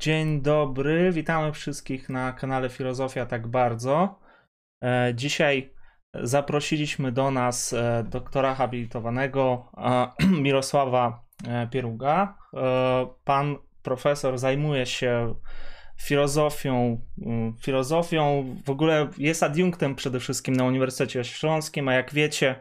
Dzień dobry, witamy wszystkich na kanale Filozofia Tak Bardzo. E, dzisiaj zaprosiliśmy do nas e, doktora habilitowanego Mirosława Pieruga. Pan profesor zajmuje się filozofią, filozofią, w ogóle jest adiunktem przede wszystkim na Uniwersytecie Śląskim, a jak wiecie,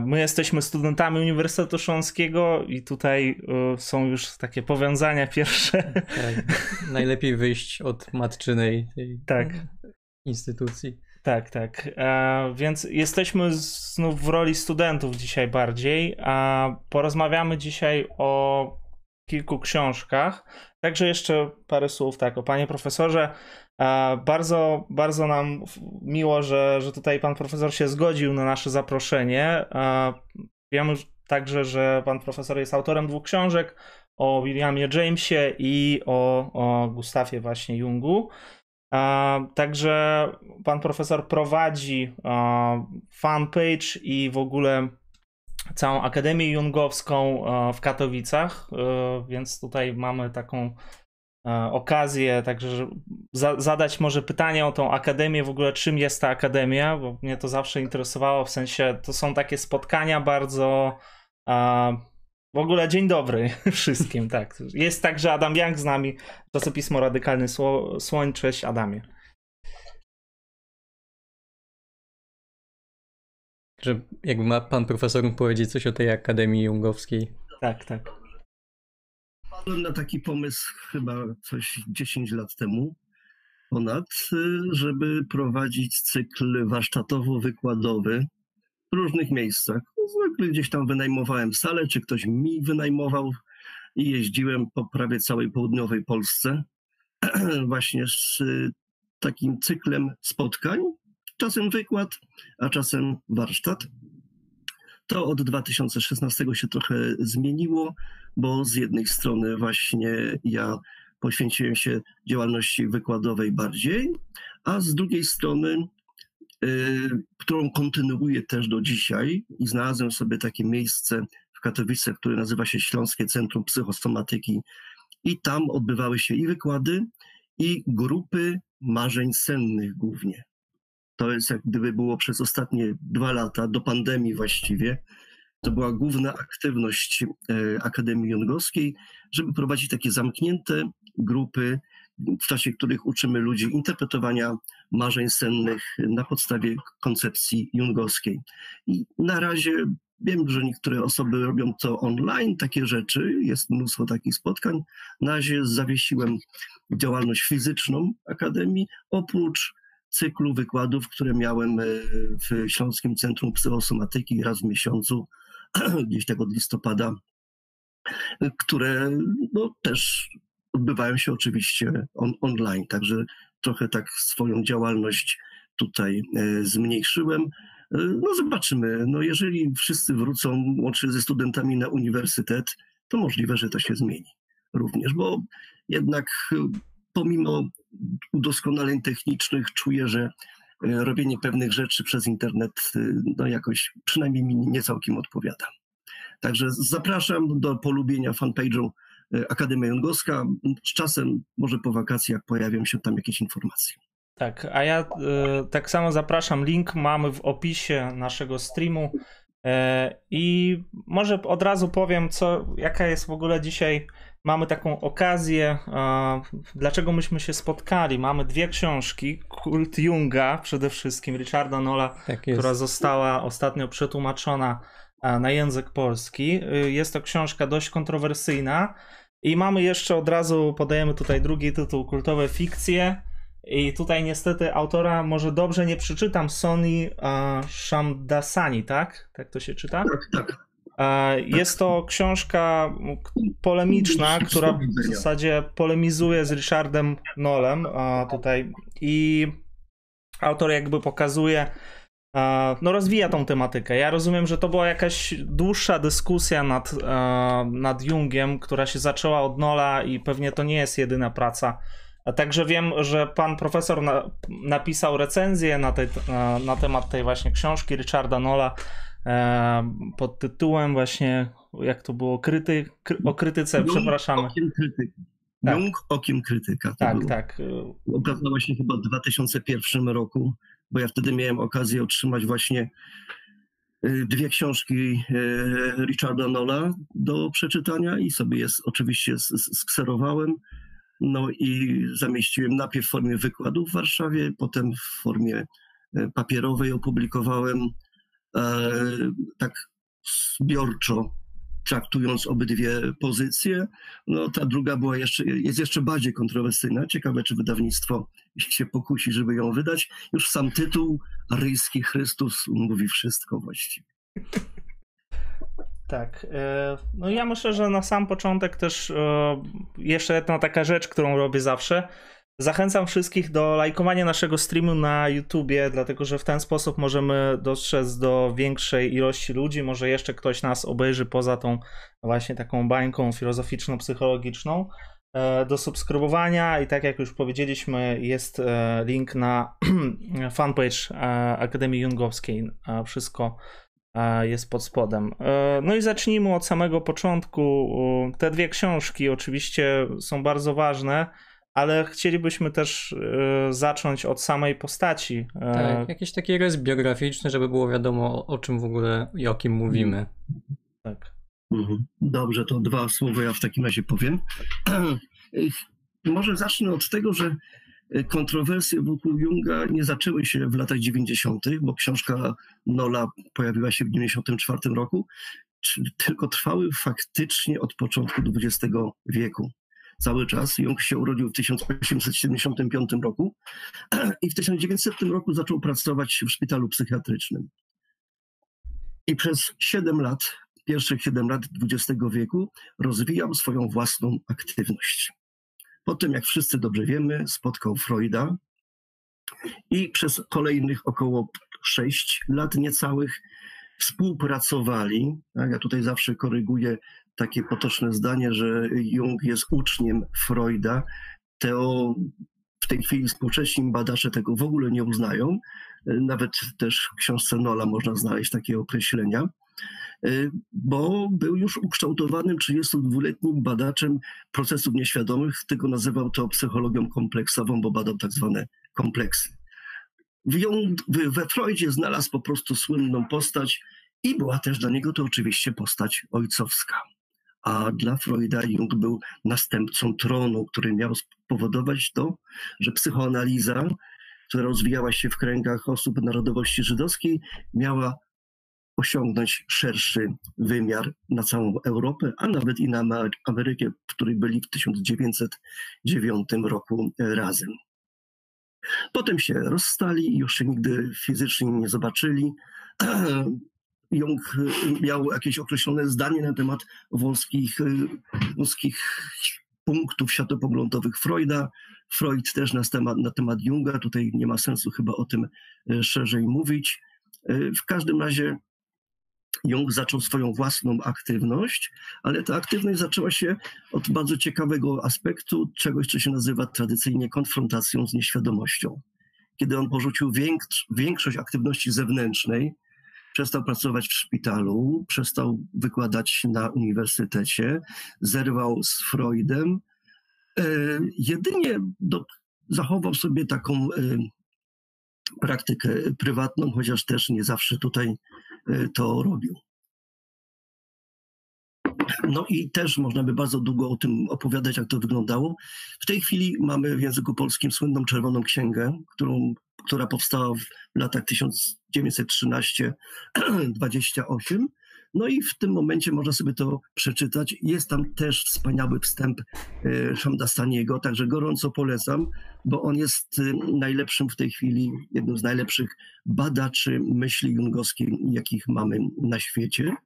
My jesteśmy studentami Uniwersytetu Śląskiego i tutaj y, są już takie powiązania pierwsze. Tak, najlepiej wyjść od matczynej tej tak. instytucji. Tak, tak. Więc jesteśmy znów w roli studentów dzisiaj bardziej, a porozmawiamy dzisiaj o kilku książkach. Także jeszcze parę słów tak o panie profesorze. Bardzo, bardzo nam miło, że, że tutaj pan profesor się zgodził na nasze zaproszenie. Wiemy także, że pan profesor jest autorem dwóch książek o Williamie Jamesie i o, o Gustafie właśnie Jungu. Także pan profesor prowadzi fanpage i w ogóle całą Akademię Jungowską w Katowicach, więc tutaj mamy taką okazję, także za, zadać może pytanie o tą akademię, w ogóle czym jest ta akademia, bo mnie to zawsze interesowało, w sensie to są takie spotkania bardzo a, w ogóle dzień dobry wszystkim, tak. Jest także Adam Young z nami, czasopismo Radykalny Sło, Słoń, cześć Adamie. Że jakby ma pan profesor powiedzieć coś o tej Akademii Jungowskiej. Tak, tak. Wpadłem na taki pomysł chyba coś 10 lat temu ponad, żeby prowadzić cykl warsztatowo-wykładowy w różnych miejscach. Zwykle gdzieś tam wynajmowałem salę, czy ktoś mi wynajmował i jeździłem po prawie całej południowej Polsce właśnie z takim cyklem spotkań, czasem wykład, a czasem warsztat. To od 2016 się trochę zmieniło, bo z jednej strony właśnie ja poświęciłem się działalności wykładowej bardziej, a z drugiej strony, yy, którą kontynuuję też do dzisiaj i znalazłem sobie takie miejsce w Katowicach, które nazywa się Śląskie Centrum Psychosomatyki i tam odbywały się i wykłady, i grupy marzeń sennych głównie. To jest jak gdyby było przez ostatnie dwa lata, do pandemii właściwie, to była główna aktywność e, Akademii Jungowskiej, żeby prowadzić takie zamknięte grupy, w czasie których uczymy ludzi interpretowania marzeń sennych na podstawie koncepcji jungowskiej. I na razie wiem, że niektóre osoby robią to online, takie rzeczy, jest mnóstwo takich spotkań. Na razie zawiesiłem działalność fizyczną Akademii, oprócz cyklu wykładów, które miałem e, w Śląskim Centrum Psychosomatyki raz w miesiącu, gdzieś tak od listopada, które no, też odbywają się oczywiście on, online, także trochę tak swoją działalność tutaj e, zmniejszyłem. E, no zobaczymy, no jeżeli wszyscy wrócą łącznie ze studentami na uniwersytet, to możliwe, że to się zmieni również, bo jednak pomimo udoskonaleń technicznych czuję, że e, robienie pewnych rzeczy przez internet e, no jakoś przynajmniej mi nie całkiem odpowiada. Także zapraszam do polubienia fanpage'u e, Akademia Jungowska. Z czasem, może po wakacjach, pojawią się tam jakieś informacje. Tak, a ja tak samo zapraszam. Link mamy w opisie naszego streamu. I może od razu powiem, co, jaka jest w ogóle dzisiaj mamy taką okazję, dlaczego myśmy się spotkali. Mamy dwie książki, Kult Junga przede wszystkim, Richarda Nola, tak która została ostatnio przetłumaczona na język polski. Y, jest to książka dość kontrowersyjna i mamy jeszcze od razu, podajemy tutaj drugi tytuł, Kultowe Fikcje. I tutaj niestety autora może dobrze nie przeczytam, Sony uh, Shamdasani, tak? Tak to się czyta? Tak, tak. Jest to książka polemiczna, która w zasadzie polemizuje z Richardem Nolem tutaj i autor jakby pokazuje, no rozwija tą tematykę. Ja rozumiem, że to była jakaś dłuższa dyskusja nad, nad Jungiem, która się zaczęła od Nola i pewnie to nie jest jedyna praca. Także wiem, że pan profesor na, napisał recenzję na, tej, na, na temat tej właśnie książki Richarda Nola E, pod tytułem właśnie, jak to było, kryty, kry, o krytyce, no, przepraszamy. Tak. Jung okiem krytyka. tak, było. tak. Ukazała się chyba w 2001 roku, bo ja wtedy miałem okazję otrzymać właśnie y, dwie książki y, Richarda Nola do przeczytania i sobie je oczywiście skserowałem. No i zamieściłem najpierw w formie wykładu w Warszawie, potem w formie y, papierowej opublikowałem tak zbiorczo traktując obydwie pozycje. No, ta druga była jeszcze, jest jeszcze bardziej kontrowersyjna. Ciekawe, czy wydawnictwo się pokusi, żeby ją wydać. Już sam tytuł, Aryjski Chrystus, mówi wszystko właściwie. Tak. E, no ja myślę, że na sam początek też e, jeszcze jedna taka rzecz, którą robię zawsze, Zachęcam wszystkich do lajkowania naszego streamu na YouTubie, dlatego że w ten sposób możemy dostrzec do większej ilości ludzi. Może jeszcze ktoś nas obejrzy poza tą właśnie taką bańką filozoficzno-psychologiczną. E, do subskrybowania i tak jak już powiedzieliśmy, jest e, link na fanpage e, Akademii Jungowskiej. Wszystko jest pod spodem. No i zacznijmy od samego początku. Te dwie książki oczywiście są bardzo ważne ale chcielibyśmy też y, zacząć od samej postaci. E, tak, jakiś taki rys biograficzny, żeby było wiadomo o czym w ogóle i o kim mówimy. Tak. Mhm. Dobrze, to dwa słowa ja w takim razie powiem. Może zacznę od tego, że kontrowersje wokół Junga nie zaczęły się w latach 90., bo książka Nola pojawiła się w 1994 roku, tylko trwały faktycznie od początku XX wieku cały czas. Jung się urodził w 1875 roku i w 1900 roku zaczął pracować w szpitalu psychiatrycznym. I przez 7 lat, pierwszych 7 lat XX wieku rozwijał swoją własną aktywność. Potem, jak wszyscy dobrze wiemy, spotkał Freuda i przez kolejnych około 6 lat niecałych współpracowali. Ja tutaj zawsze koryguję takie potoczne zdanie, że Jung jest uczniem Freuda. Teo w tej chwili współcześni badacze tego w ogóle nie uznają. Nawet też w książce Nola można znaleźć takie określenia, bo był już ukształtowanym 32-letnim badaczem procesów nieświadomych, tylko nazywał to psychologią kompleksową, bo badał tak zwane kompleksy. We Freudzie znalazł po prostu słynną postać i była też dla niego to oczywiście postać ojcowska a dla Freuda Jung był następcą tronu, który miał spowodować to, że psychoanaliza, która rozwijała się w kręgach osób narodowości żydowskiej, miała osiągnąć szerszy wymiar na całą Europę, a nawet i na Amerykę, w której byli w 1909 roku razem. Potem się rozstali i już się nigdy fizycznie nie zobaczyli. Jung miał jakieś określone zdanie na temat wąskich, wąskich punktów światopoglądowych Freuda. Freud też na temat, na temat Junga. Tutaj nie ma sensu chyba o tym y, szerzej mówić. W każdym razie Jung zaczął swoją własną aktywność, ale ta aktywność zaczęła się od bardzo ciekawego aspektu, czegoś, co się nazywa tradycyjnie konfrontacją z nieświadomością. Kiedy on porzucił większość aktywności zewnętrznej, przestał pracować w szpitalu, przestał wykładać na uniwersytecie, zerwał z Freudem. E, jedynie do, zachował sobie taką e, praktykę prywatną, chociaż też nie zawsze tutaj to robił. No i też można by bardzo długo o tym opowiadać, jak to wyglądało. W tej chwili mamy w języku polskim słynną Czerwoną Księgę, którą, która powstała w latach 1913-28. No i w tym momencie można sobie to przeczytać. Jest tam też wspaniały wstęp e, Szamdastaniego, także gorąco polecam, bo on jest e, najlepszym w tej chwili, jednym z najlepszych badaczy myśli jungowskiej, jakich mamy na świecie.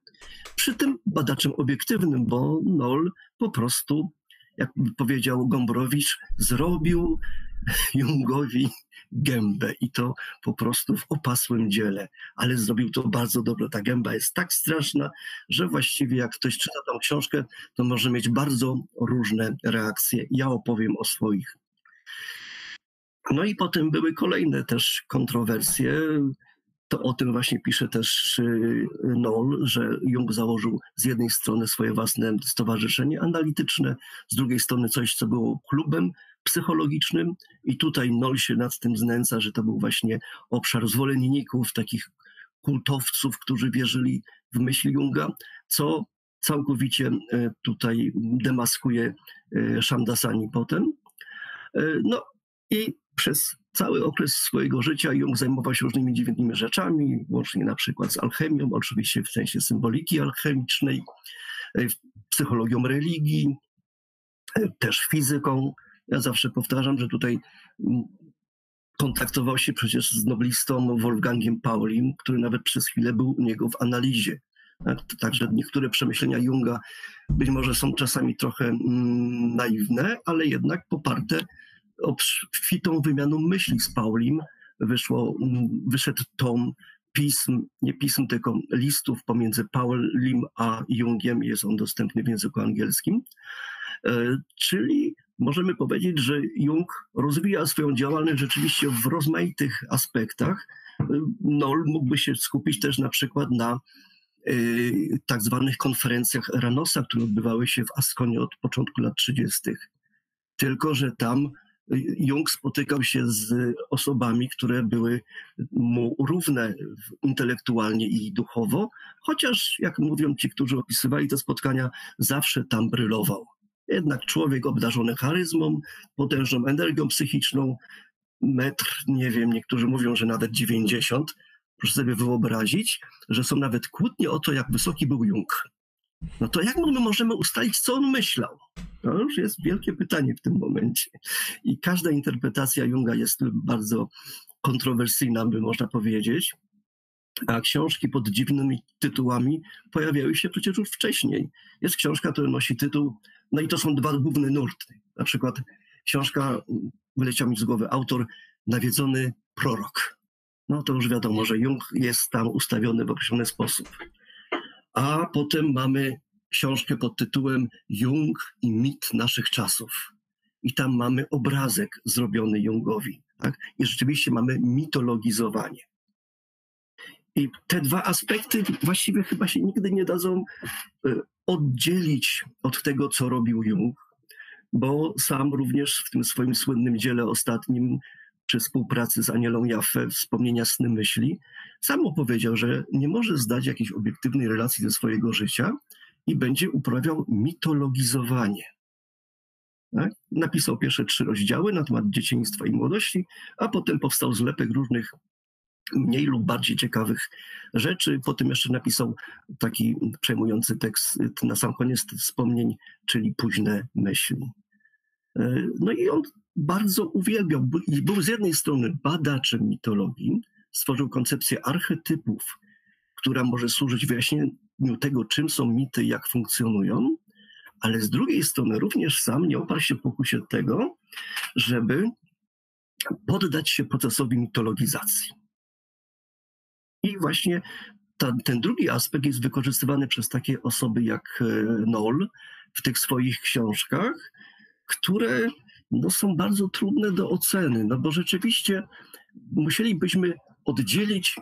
Przy tym badaczem obiektywnym, bo Noll po prostu, jak powiedział Gombrowicz, zrobił Jungowi gębę i to po prostu w opasłym dziele, ale zrobił to bardzo dobrze. Ta gęba jest tak straszna, że właściwie jak ktoś czyta tą książkę, to może mieć bardzo różne reakcje. Ja opowiem o swoich. No i potem były kolejne też kontrowersje to o tym właśnie pisze też y, Noll, że Jung założył z jednej strony swoje własne stowarzyszenie analityczne, z drugiej strony coś, co było klubem psychologicznym i tutaj Noll się nad tym znęca, że to był właśnie obszar zwolenników, takich kultowców, którzy wierzyli w myśl Junga, co całkowicie y, tutaj demaskuje y, Shamdasani potem. No i przez cały okres swojego życia Jung zajmował się różnymi dziwnymi rzeczami, łącznie na przykład z alchemią, oczywiście w sensie symboliki alchemicznej, e, psychologią religii, e, też fizyką. Ja zawsze powtarzam, że tutaj mm, kontaktował się przecież z noblistą Wolfgangiem Paulim, który nawet przez chwilę był u niego w analizie. Tak, także niektóre przemyślenia Junga być może są czasami trochę mm, naiwne, ale jednak poparte obfitą wymianą myśli z Paulim. Wyszło, mm, wyszedł tom pism, nie pism, tylko listów pomiędzy Paulim a Jungiem. Jest on dostępny w języku angielskim. E, czyli możemy powiedzieć, że Jung rozwija swoją działalność rzeczywiście w rozmaitych aspektach. Noll mógłby się skupić też na przykład na e, tak zwanych konferencjach Ranosa, które odbywały się w Askonie od początku lat 30. Tylko, że tam Jung spotykał się z osobami, które były mu równe intelektualnie i duchowo, chociaż, jak mówią ci, którzy opisywali te spotkania, zawsze tam brylował. Jednak człowiek obdarzony charyzmą, potężną energią psychiczną, metr, nie wiem, niektórzy mówią, że nawet 90. Proszę sobie wyobrazić, że są nawet kłótnie o to, jak wysoki był Jung. No to jak my możemy ustalić, co on myślał? To już jest wielkie pytanie w tym momencie. I każda interpretacja Junga jest bardzo kontrowersyjna, by można powiedzieć. A książki pod dziwnymi tytułami pojawiały się przecież już wcześniej. Jest książka, która nosi tytuł, no i to są dwa główne nurty. Na przykład książka, wyleciał mi z głowy autor, Nawiedzony prorok. No to już wiadomo, że Jung jest tam ustawiony w określony sposób. A potem mamy książkę pod tytułem Jung i mit naszych czasów. I tam mamy obrazek zrobiony Jungowi. Tak? I rzeczywiście mamy mitologizowanie. I te dwa aspekty właściwie chyba się nigdy nie dadzą e, oddzielić od tego, co robił Jung, bo sam również w tym swoim słynnym dziele ostatnim przy współpracy z Anielą Jaffe, wspomnienia sny myśli, sam opowiedział, że nie może zdać jakiejś obiektywnej relacji ze swojego życia i będzie uprawiał mitologizowanie. Tak? Napisał pierwsze trzy rozdziały na temat dzieciństwa i młodości, a potem powstał zlepek różnych mniej lub bardziej ciekawych rzeczy. Potem jeszcze napisał taki przejmujący tekst na sam koniec wspomnień, czyli późne myśli. E, no i on bardzo uwielbiał, był z jednej strony badaczem mitologii, stworzył koncepcję archetypów, która może służyć wyjaśnieniu tego, czym są mity, jak funkcjonują, ale z drugiej strony również sam nie oparł się pokusie tego, żeby poddać się procesowi mitologizacji. I właśnie ta, ten drugi aspekt jest wykorzystywany przez takie osoby jak e, Noll w tych swoich książkach, które no, są bardzo trudne do oceny, no bo rzeczywiście musielibyśmy oddzielić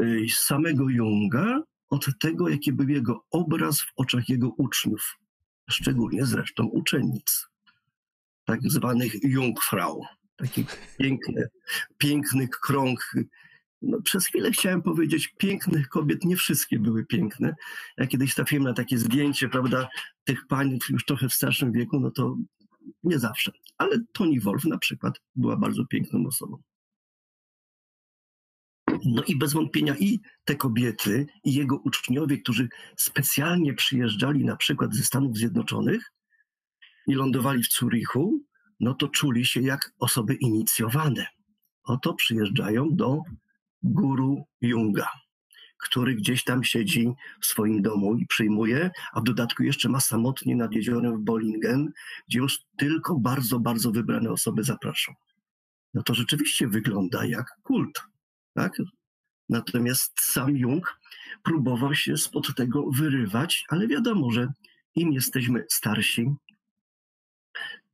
y, samego Junga od tego, jaki był jego obraz w oczach jego uczniów, szczególnie zresztą uczennic, tak zwanych Jungfrau. Taki piękny, piękny krąg. No, przez chwilę chciałem powiedzieć, pięknych kobiet, nie wszystkie były piękne. Ja kiedyś trafiłem na takie zdjęcie, prawda, tych pań już trochę w starszym wieku, no to nie zawsze, ale Toni Wolf na przykład była bardzo piękną osobą. No i bez wątpienia i te kobiety, i jego uczniowie, którzy specjalnie przyjeżdżali na przykład ze Stanów Zjednoczonych i lądowali w Zurichu, no to czuli się jak osoby inicjowane. Oto przyjeżdżają do guru Junga który gdzieś tam siedzi w swoim domu i przyjmuje, a w dodatku jeszcze ma samotnie nad jeziorem w Bollingen, gdzie już tylko bardzo, bardzo wybrane osoby zapraszą. No to rzeczywiście wygląda jak kult. Tak? Natomiast sam Jung próbował się spod tego wyrywać, ale wiadomo, że im jesteśmy starsi,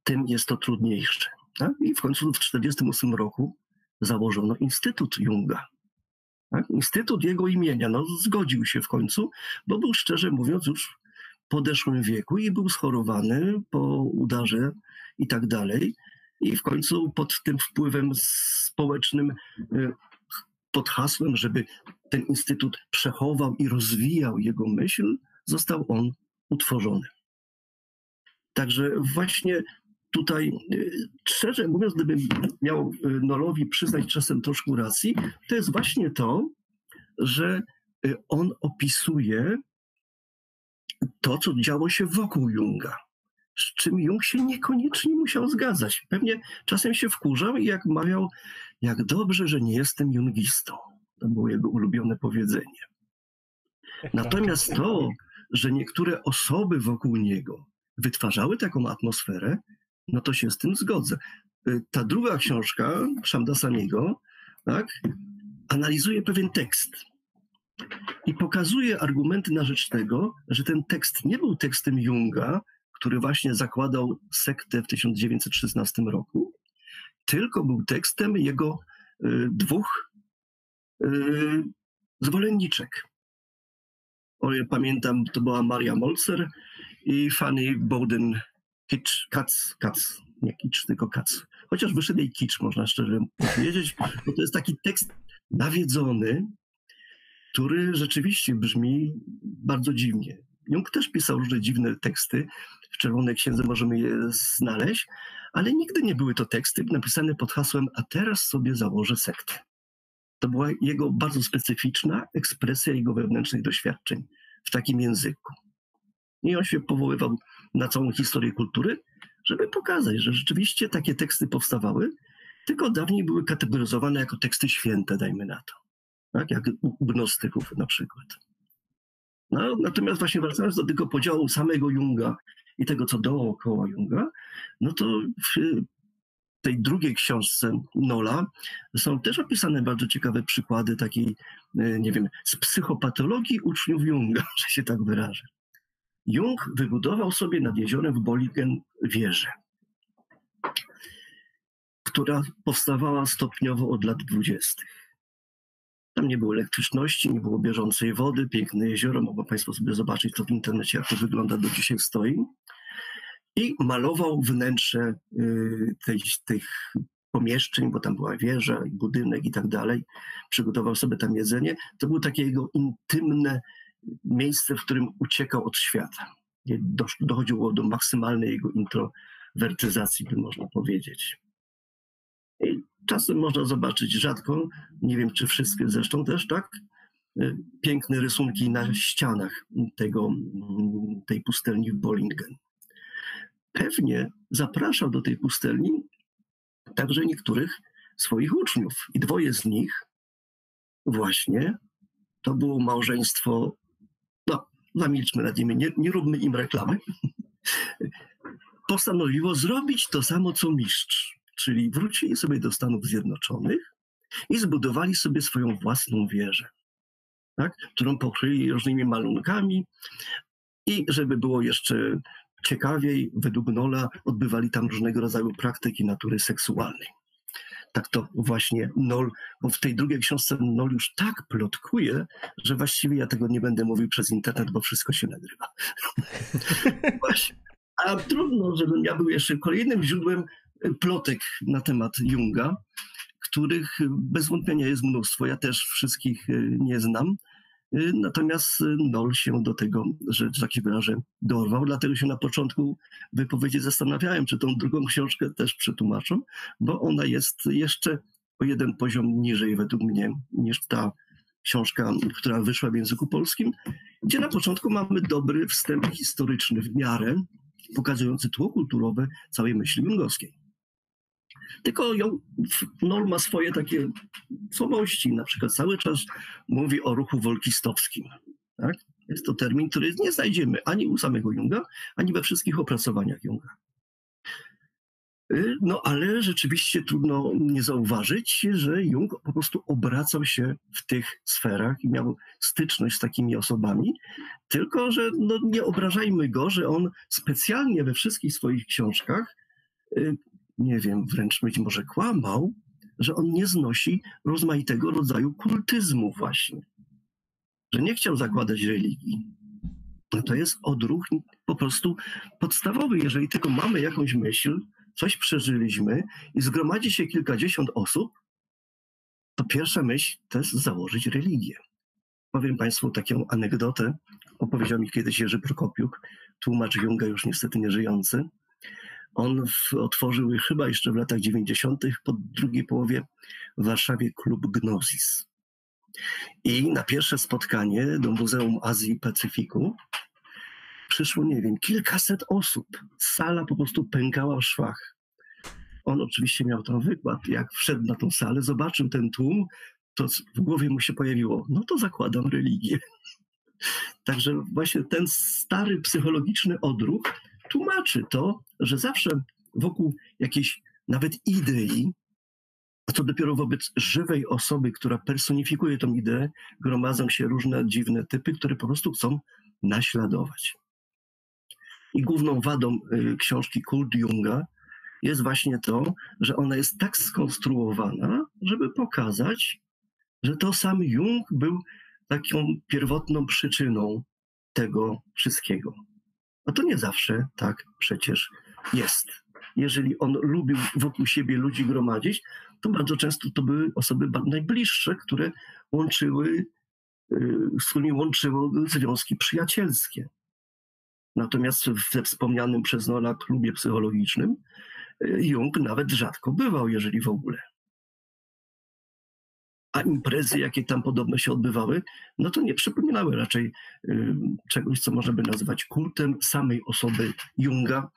tym jest to trudniejsze. Tak? I w końcu w 1948 roku założono Instytut Junga Tak? Instytut jego imienia, no zgodził się w końcu, bo był szczerze mówiąc już w podeszłym wieku i był schorowany po udarze i tak dalej. I w końcu pod tym wpływem społecznym, y, pod hasłem, żeby ten instytut przechował i rozwijał jego myśl, został on utworzony. Także właśnie tutaj, y, szczerze mówiąc, gdybym miał y, Nolowi przyznać czasem troszkę racji, to jest właśnie to, że on opisuje to, co działo się wokół Junga z czym Jung się niekoniecznie musiał zgadzać. Pewnie czasem się wkurzał i jak mawiał, jak dobrze, że nie jestem jungistą. To było jego ulubione powiedzenie. Natomiast to, że niektóre osoby wokół niego wytwarzały taką atmosferę, no to się z tym zgodzę. Y, ta druga książka, Shamdasaniego, tak, analizuje pewien tekst i pokazuje argumenty na rzecz tego, że ten tekst nie był tekstem Junga, który właśnie zakładał sektę w 1916 roku, tylko był tekstem jego y, dwóch y, zwolenniczek. O, ja pamiętam, to była Maria Molzer i Fanny Bowden Kitsch, Katz, Katz, nie Kitsch, tylko Katz. Chociaż wyszedł jej Kitsch, można szczerze powiedzieć, bo to jest taki tekst nawiedzony, który rzeczywiście brzmi bardzo dziwnie. Jung też pisał różne dziwne teksty, w Czerwonej Księdze możemy je znaleźć, ale nigdy nie były to teksty napisane pod hasłem a teraz sobie założę sektę. To była jego bardzo specyficzna ekspresja jego wewnętrznych doświadczeń w takim języku. I on się powoływał na całą historię kultury, żeby pokazać, że rzeczywiście takie teksty powstawały, tylko dawniej były kategoryzowane jako teksty święte, dajmy na to. Tak? Jak u gnostyków na przykład. No, natomiast właśnie wracając do tego podziału samego Junga i tego, co dookoła Junga, no to w tej drugiej książce Nola są też opisane bardzo ciekawe przykłady takiej, e, nie wiem, z psychopatologii uczniów Junga, że się tak wyrażę. Jung wybudował sobie nad jeziorem w Boligen wieżę, która powstawała stopniowo od lat dwudziestych. Tam nie było elektryczności, nie było bieżącej wody, piękne jezioro, mogą Państwo sobie zobaczyć to w internecie, jak to wygląda do dzisiaj stoi. I malował wnętrze y, tej, tych pomieszczeń, bo tam była wieża, budynek i tak dalej. Przygotował sobie tam jedzenie. To było takie jego intymne miejsce, w którym uciekał od świata. Dochodziło do maksymalnej jego introwertyzacji, by można powiedzieć. I czasem można zobaczyć rzadko, nie wiem czy wszystkie zresztą też, tak? Y, piękne rysunki na ścianach tego, mm, tej pustelni w Bollingen. Pewnie zapraszał do tej pustelni także niektórych swoich uczniów. I dwoje z nich właśnie to było małżeństwo, zamilczmy nad nimi, nie, nie róbmy im reklamy, postanowiło zrobić to samo co mistrz czyli wrócili sobie do Stanów Zjednoczonych i zbudowali sobie swoją własną wieżę, tak? którą pokryli różnymi malunkami i żeby było jeszcze ciekawiej, według Nola odbywali tam różnego rodzaju praktyki natury seksualnej. Tak to właśnie Nol, bo w tej drugiej książce Nol już tak plotkuje, że właściwie ja tego nie będę mówił przez internet, bo wszystko się nagrywa. właśnie. A trudno, żebym ja był jeszcze kolejnym źródłem plotek na temat Junga, których bez wątpienia jest mnóstwo. Ja też wszystkich e, nie znam. E, natomiast e, Nol się do tego, że tak się wyrażę, dorwał. Dlatego się na początku wypowiedzi zastanawiałem, czy tą drugą książkę też przetłumaczą, bo ona jest jeszcze o jeden poziom niżej według mnie niż ta książka, która wyszła w języku polskim, gdzie na początku mamy dobry wstęp historyczny w miarę, pokazujący tło kulturowe całej myśli jungowskiej. Tylko ją, Nol ma swoje takie słabości. Na przykład cały czas mówi o ruchu wolkistowskim. Tak? Jest to termin, który nie znajdziemy ani u samego Junga, ani we wszystkich opracowaniach Junga. Y, no ale rzeczywiście trudno nie zauważyć, że Jung po prostu obracał się w tych sferach i miał styczność z takimi osobami, tylko że no, nie obrażajmy go, że on specjalnie we wszystkich swoich książkach y, nie wiem, wręcz być może kłamał, że on nie znosi rozmaitego rodzaju kultyzmu właśnie. Że nie chciał zakładać religii. No to jest odruch po prostu podstawowy. Jeżeli tylko mamy jakąś myśl, coś przeżyliśmy i zgromadzi się kilkadziesiąt osób, to pierwsza myśl to jest założyć religię. Powiem Państwu taką anegdotę. Opowiedział mi kiedyś Jerzy Prokopiuk, tłumacz Junga, już niestety nieżyjący. On otworzył chyba jeszcze w latach 90., po drugiej połowie w Warszawie klub Gnosis. I na pierwsze spotkanie do Muzeum Azji i Pacyfiku przyszło, nie wiem, kilkaset osób. Sala po prostu pękała w szwach. On oczywiście miał tam wykład. Jak wszedł na tą salę, zobaczył ten tłum, to w głowie mu się pojawiło, no to zakładam religię. Także właśnie ten stary psychologiczny odruch tłumaczy to, że zawsze wokół jakiejś nawet idei, a to dopiero wobec żywej osoby, która personifikuje tą ideę, gromadzą się różne dziwne typy, które po prostu chcą naśladować. I główną wadą y, książki Kult Junga jest właśnie to, że ona jest tak skonstruowana, żeby pokazać, że to sam Jung był taką pierwotną przyczyną tego wszystkiego. A to nie zawsze tak przecież jest. Jeżeli on lubił wokół siebie ludzi gromadzić, to bardzo często to były osoby najbliższe, które łączyły, y, z którymi łączyło związki przyjacielskie. Natomiast we wspomnianym przez Nola klubie psychologicznym y, Jung nawet rzadko bywał, jeżeli w ogóle a imprezy, jakie tam podobno się odbywały, no to nie przypominały raczej y, czegoś, co można by nazwać kultem samej osoby Junga,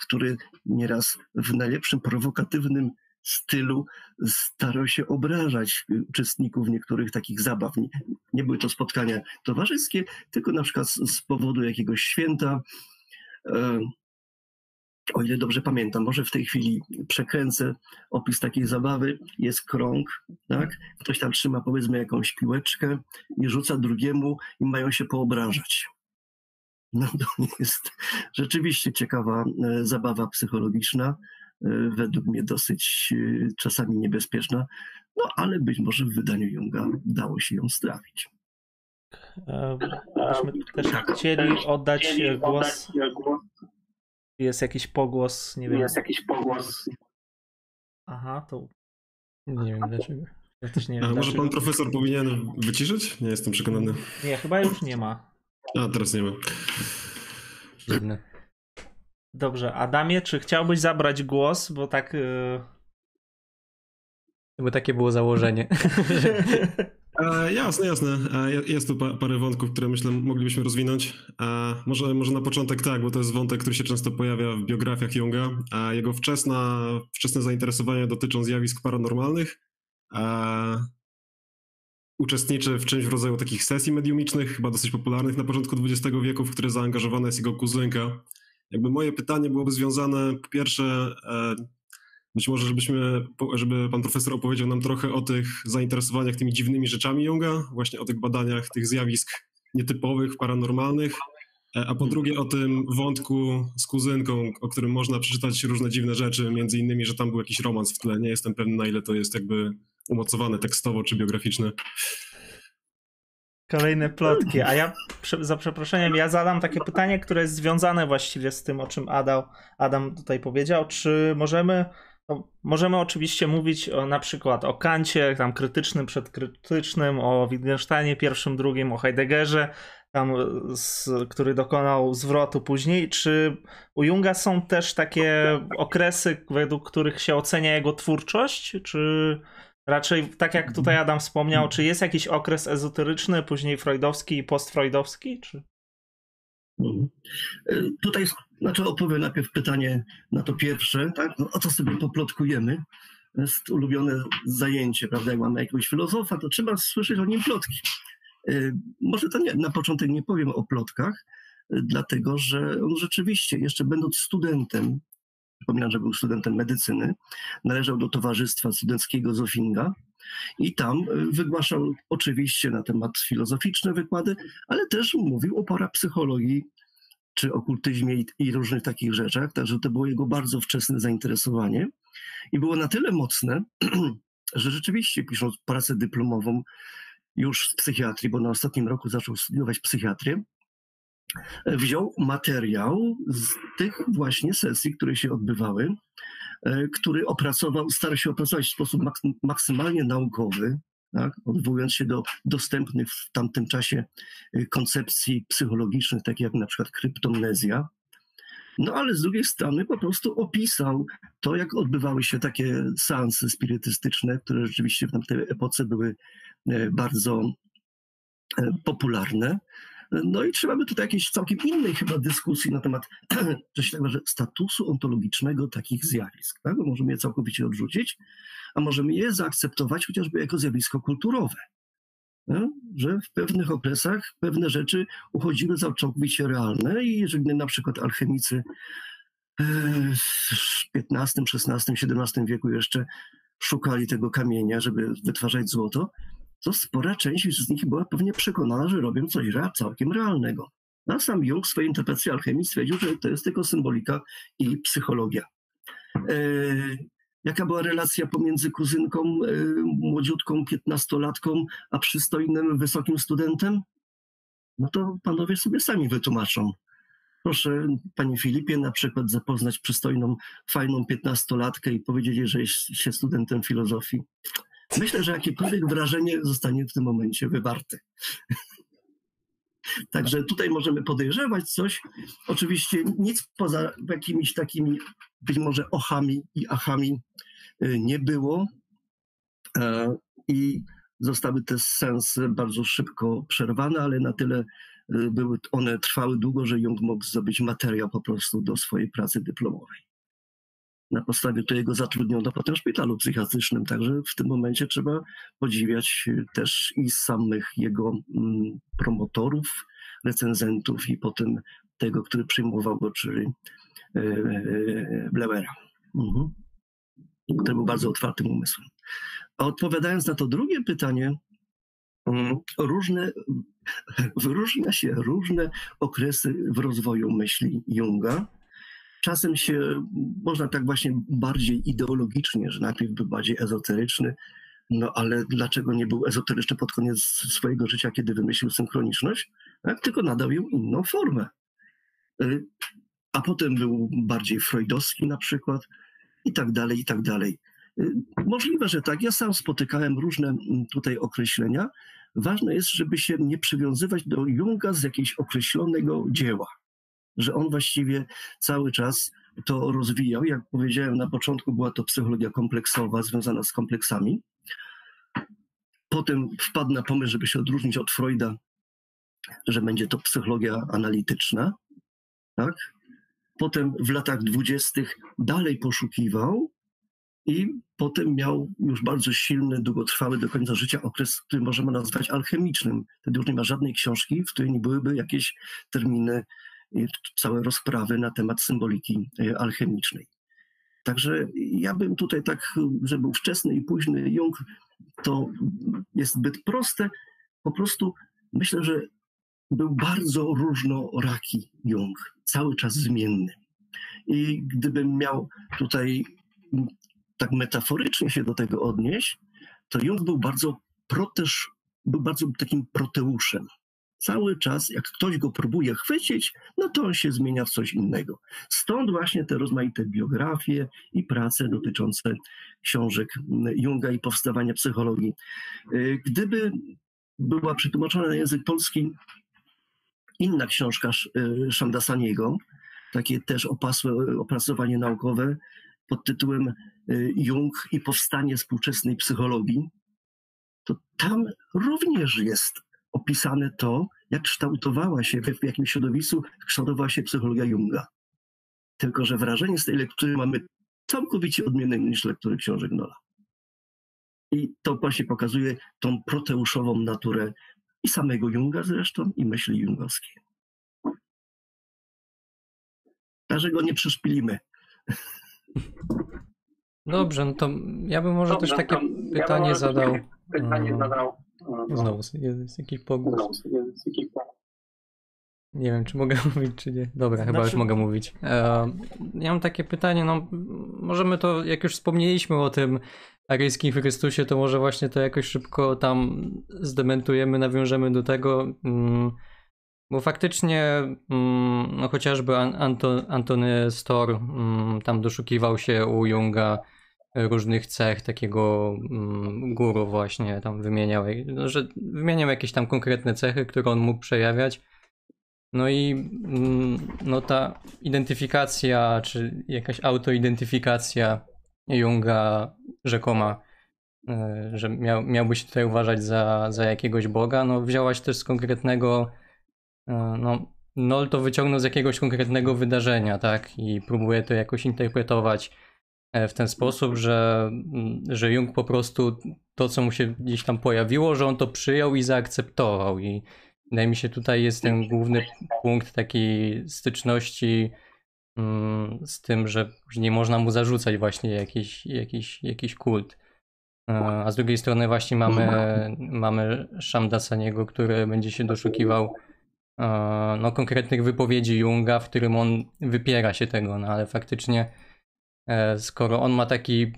który nieraz w najlepszym prowokatywnym stylu starał się obrażać uczestników niektórych takich zabaw. Nie, nie były to spotkania towarzyskie, tylko na przykład z, z powodu jakiegoś święta. O ile dobrze pamiętam, może w tej chwili przekręcę opis takiej zabawy, jest krąg, tak? Ktoś tam trzyma powiedzmy jakąś piłeczkę i rzuca drugiemu i mają się poobrażać. No to jest rzeczywiście ciekawa e, zabawa psychologiczna, e, według mnie dosyć e, czasami niebezpieczna, no ale być może w wydaniu Junga dało się ją strawić. Byśmy też chcieli oddać głos jest jakiś pogłos, nie wiem. Jest jakiś pogłos. Aha, to. Nie wiem dlaczego. Ja też nie wiem. A może pan profesor powinien wyciszyć? Nie jestem przekonany. Nie, chyba już nie ma. A, teraz nie ma. Dziwne. Dobrze, Adamie, czy chciałbyś zabrać głos, bo tak... Yy... Bo takie było założenie. E, jasne, jasne. E, jest tu pa, parę wątków, które myślę moglibyśmy rozwinąć. E, może, może na początek tak, bo to jest wątek, który się często pojawia w biografiach Junga. Jego wczesna, wczesne zainteresowania dotyczą zjawisk paranormalnych. Uczestniczy w czymś w rodzaju takich sesji mediumicznych, chyba dosyć popularnych na początku XX wieku, w które zaangażowana jest jego kuzynka. Jakby moje pytanie byłoby związane po pierwsze być może, żebyśmy, żeby pan profesor opowiedział nam trochę o tych zainteresowaniach tymi dziwnymi rzeczami Junga, właśnie o tych badaniach tych zjawisk nietypowych, paranormalnych, e, a po drugie o tym wątku z kuzynką, o którym można przeczytać różne dziwne rzeczy, między innymi, że tam był jakiś romans w tle. Nie jestem pewny, na ile to jest jakby umocowane tekstowo czy biograficzne. Kolejne plotki. A ja za przeproszeniem, ja zadam takie pytanie, które jest związane właściwie z tym, o czym Adam, Adam tutaj powiedział. Czy możemy no, możemy oczywiście mówić o, na przykład o Kancie, tam krytycznym, przedkrytycznym, o Wittgensteinie pierwszym, drugim, o Heideggerze, tam, z, który dokonał zwrotu później. Czy u Junga są też takie okresy, według których się ocenia jego twórczość? Czy raczej, tak jak tutaj Adam wspomniał, czy jest jakiś okres ezoteryczny, później freudowski i postfreudowski? Czy... Mhm. E, tutaj znaczy odpowiem najpierw pytanie na to pierwsze, tak? No, o co sobie poplotkujemy? Jest ulubione zajęcie, prawda? Jak mamy jakiegoś filozofa, to trzeba słyszeć o nim plotki. E, może to nie, na początek nie powiem o plotkach, e, dlatego że on rzeczywiście, jeszcze będąc studentem, przypominam, że był studentem medycyny, należał do towarzystwa studenckiego Zofinga i tam wygłaszał oczywiście na temat filozoficzne wykłady, ale też mówił o parapsychologii czy okultyzmie i, i różnych takich rzeczach, także to było jego bardzo wczesne zainteresowanie. I było na tyle mocne, że rzeczywiście pisząc pracę dyplomową już z psychiatrii, bo na ostatnim roku zaczął studiować psychiatrię, wziął materiał z tych właśnie sesji, które się odbywały, e, który opracował, starał się opracować w sposób maksymalnie naukowy, tak, odwołując się do dostępnych w tamtym czasie e, koncepcji psychologicznych, takich jak na przykład kryptomnezja. No ale z drugiej strony po prostu opisał to, jak odbywały się takie seansy spirytystyczne, które rzeczywiście w tamtej epoce były e, bardzo popularne. No i trzeba by tutaj jakiejś całkiem innej chyba dyskusji na temat coś takiego, że statusu ontologicznego takich zjawisk. Tak? możemy je całkowicie odrzucić, a możemy je zaakceptować chociażby jako zjawisko kulturowe. Że w pewnych okresach pewne rzeczy uchodziły za całkowicie realne i jeżeli na przykład alchemicy w XV, XVI, XVII wieku jeszcze szukali tego kamienia, żeby wytwarzać złoto, to spora część z nich była pewnie przekonana, że robią coś całkiem realnego. A sam Jung w swojej interpretacji alchemii stwierdził, że to jest tylko symbolika i psychologia. E, jaka była relacja pomiędzy kuzynką, e, młodziutką, piętnastolatką, a przystojnym, wysokim studentem? No to panowie sobie sami wytłumaczą. Proszę, panie Filipie, na przykład zapoznać przystojną, fajną piętnastolatkę i powiedzieć, że jest się studentem filozofii. Myślę, że jakiekolwiek wrażenie zostanie w tym momencie wywarte. Także tutaj możemy podejrzewać coś. Oczywiście nic poza jakimiś takimi być może ochami i achami y, nie było. E, I zostały te sensy bardzo szybko przerwane, ale na tyle y, były one trwały długo, że Jung mógł zdobyć materiał po prostu do swojej pracy dyplomowej na podstawie którego zatrudniono potem w szpitalu psychiatrycznym. Także w tym momencie trzeba podziwiać też i samych jego mm, promotorów, recenzentów i potem tego, który przyjmował go, czyli e, e, Bleuera, mhm. który był bardzo otwartym umysłem. A odpowiadając na to drugie pytanie, mm, różne, wyróżnia się różne okresy w rozwoju myśli Junga. Czasem się, można tak właśnie bardziej ideologicznie, że najpierw był bardziej ezoteryczny, no ale dlaczego nie był ezoteryczny pod koniec swojego życia, kiedy wymyślił synchroniczność? Tak? Tylko nadał ją inną formę. Y, a potem był bardziej freudowski na przykład i tak dalej, i tak dalej. Y, możliwe, że tak. Ja sam spotykałem różne tutaj określenia. Ważne jest, żeby się nie przywiązywać do Junga z jakiegoś określonego dzieła że on właściwie cały czas to rozwijał. Jak powiedziałem na początku, była to psychologia kompleksowa, związana z kompleksami. Potem wpadł na pomysł, żeby się odróżnić od Freuda, że będzie to psychologia analityczna. Tak? Potem w latach dwudziestych dalej poszukiwał i potem miał już bardzo silny, długotrwały do końca życia okres, który możemy nazwać alchemicznym. Wtedy już nie ma żadnej książki, w której nie byłyby jakieś terminy całe rozprawy na temat symboliki e, alchemicznej. Także ja bym tutaj tak, że był wczesny i późny Jung, to jest zbyt proste. Po prostu myślę, że był bardzo różnoraki Jung, cały czas zmienny. I gdybym miał tutaj tak metaforycznie się do tego odnieść, to Jung był bardzo protesz, był bardzo takim proteuszem cały czas, jak ktoś go próbuje chwycić, no to on się zmienia w coś innego. Stąd właśnie te rozmaite biografie i prace dotyczące książek Junga i powstawania psychologii. Y, gdyby była przetłumaczona na język polski inna książka y, Szandasaniego, takie też opasłe opracowanie naukowe pod tytułem y, Jung i powstanie współczesnej psychologii, to tam również jest opisane to, jak kształtowała się w jakim środowisku kształtowała się psychologia Junga. Tylko, że wrażenie z tej lektury mamy całkowicie odmienne niż lektury książek Nola. I to właśnie pokazuje tą proteuszową naturę i samego Junga zresztą, i myśli jungowskiej. Także go nie przeszpilimy. Dobrze, no to ja bym może Dobrze, też takie pytanie ja zadał. Pytanie zadał. Znowu jest jakiś pogłos. Nie wiem, czy mogę mówić, czy nie. Dobra, znaczy... chyba już mogę mówić. E, ja mam takie pytanie, no możemy to, jak już wspomnieliśmy o tym aryjskim Chrystusie, to może właśnie to jakoś szybko tam zdementujemy, nawiążemy do tego, mm, bo faktycznie mm, no chociażby Anto, Antony Storr mm, tam doszukiwał się u Junga różnych cech takiego guru właśnie, tam wymieniał, no, że wymieniał jakieś tam konkretne cechy, które on mógł przejawiać, no i mm, no ta identyfikacja, czy jakaś autoidentyfikacja Junga rzekoma, e, że miał, miałby się tutaj uważać za, za jakiegoś Boga, no wzięłaś też z konkretnego, e, no Nol to wyciągnął z jakiegoś konkretnego wydarzenia, tak? I próbuje to jakoś interpretować w ten sposób, że, mm, że Jung po prostu to, co mu się gdzieś tam pojawiło, że on to przyjął i zaakceptował. I Wydaje mi się, tutaj jest ten główny punkt takiej styczności mm, z tym, że nie można mu zarzucać właśnie jakiś, jakiś, jakiś kult. E, a z drugiej strony właśnie mamy, mamy Shamdasaniego, który będzie się doszukiwał e, no, konkretnych wypowiedzi Junga, w którym on wypiera się tego, no ale faktycznie e, skoro on ma taki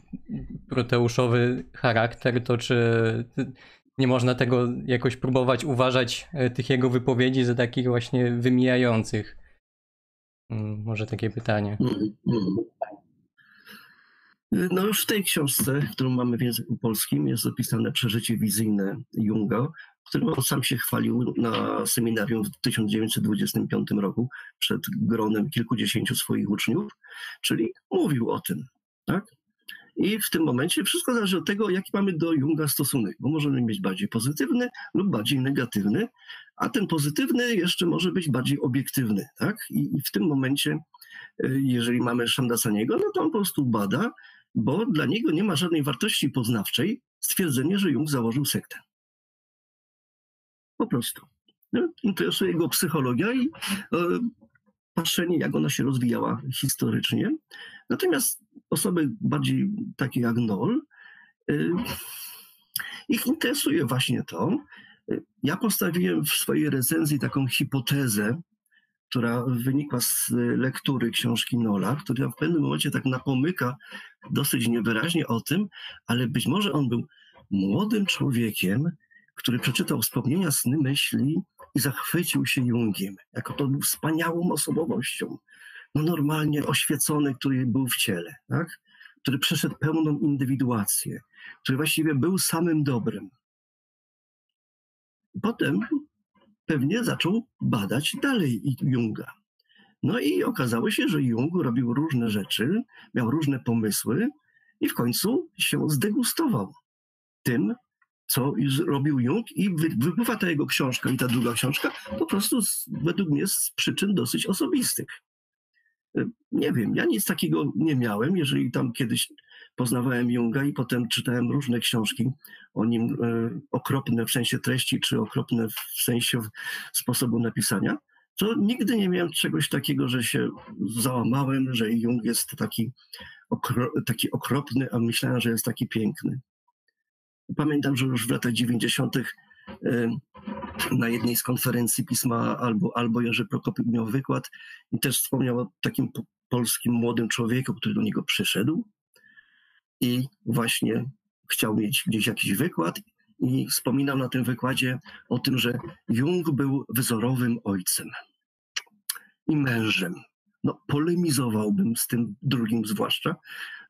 proteuszowy charakter, to czy nie można tego jakoś próbować uważać e, tych jego wypowiedzi za takich właśnie wymijających? Mm, może takie pytanie. Mm, mm. No w tej książce, którą mamy w języku polskim, jest opisane przeżycie wizyjne Junga, którym on sam się chwalił na seminarium w 1925 roku przed gronem kilkudziesięciu swoich uczniów, czyli mówił o tym, tak? I w tym momencie wszystko zależy od tego, jaki mamy do Junga stosunek, bo możemy mieć bardziej pozytywny lub bardziej negatywny, a ten pozytywny jeszcze może być bardziej obiektywny. Tak? I, w tym momencie, y, jeżeli mamy Szandasaniego, no to on po prostu bada, bo dla niego nie ma żadnej wartości poznawczej stwierdzenie, że Jung założył sektę. Po prostu. No, interesuje go psychologia i e, patrzenie, jak ona się rozwijała historycznie. Natomiast osoby bardziej takie jak Nol, y, ich interesuje właśnie to. Ja postawiłem w swojej recenzji taką hipotezę, która wynikła z lektury książki Nola, która w pewnym momencie tak napomyka dosyć niewyraźnie o tym, ale być może on był młodym człowiekiem, który przeczytał wspomnienia sny myśli i zachwycił się Jungiem, jako tą wspaniałą osobowością, no normalnie oświecony, który był w ciele, tak? który przeszedł pełną indywiduację, który właściwie był samym dobrem. Potem pewnie zaczął badać dalej Junga. No i okazało się, że Jung robił różne rzeczy, miał różne pomysły i w końcu się zdegustował tym, co robił Jung i wypływa ta jego książka i ta druga książka po prostu z, według mnie z przyczyn dosyć osobistych. Nie wiem, ja nic takiego nie miałem, jeżeli tam kiedyś poznawałem Junga i potem czytałem różne książki o nim, y, okropne w sensie treści, czy okropne w sensie sposobu napisania, to nigdy nie miałem czegoś takiego, że się załamałem, że Jung jest taki, okro, taki okropny, a myślałem, że jest taki piękny. Pamiętam, że już w latach 90. Y, na jednej z konferencji pisma albo, albo Jerzy Prokopik miał wykład i też wspomniał o takim polskim młodym człowieku, który do niego przyszedł i właśnie chciał mieć gdzieś jakiś wykład i wspominał na tym wykładzie o tym, że Jung był wzorowym ojcem i mężem. No, polemizowałbym z tym drugim zwłaszcza,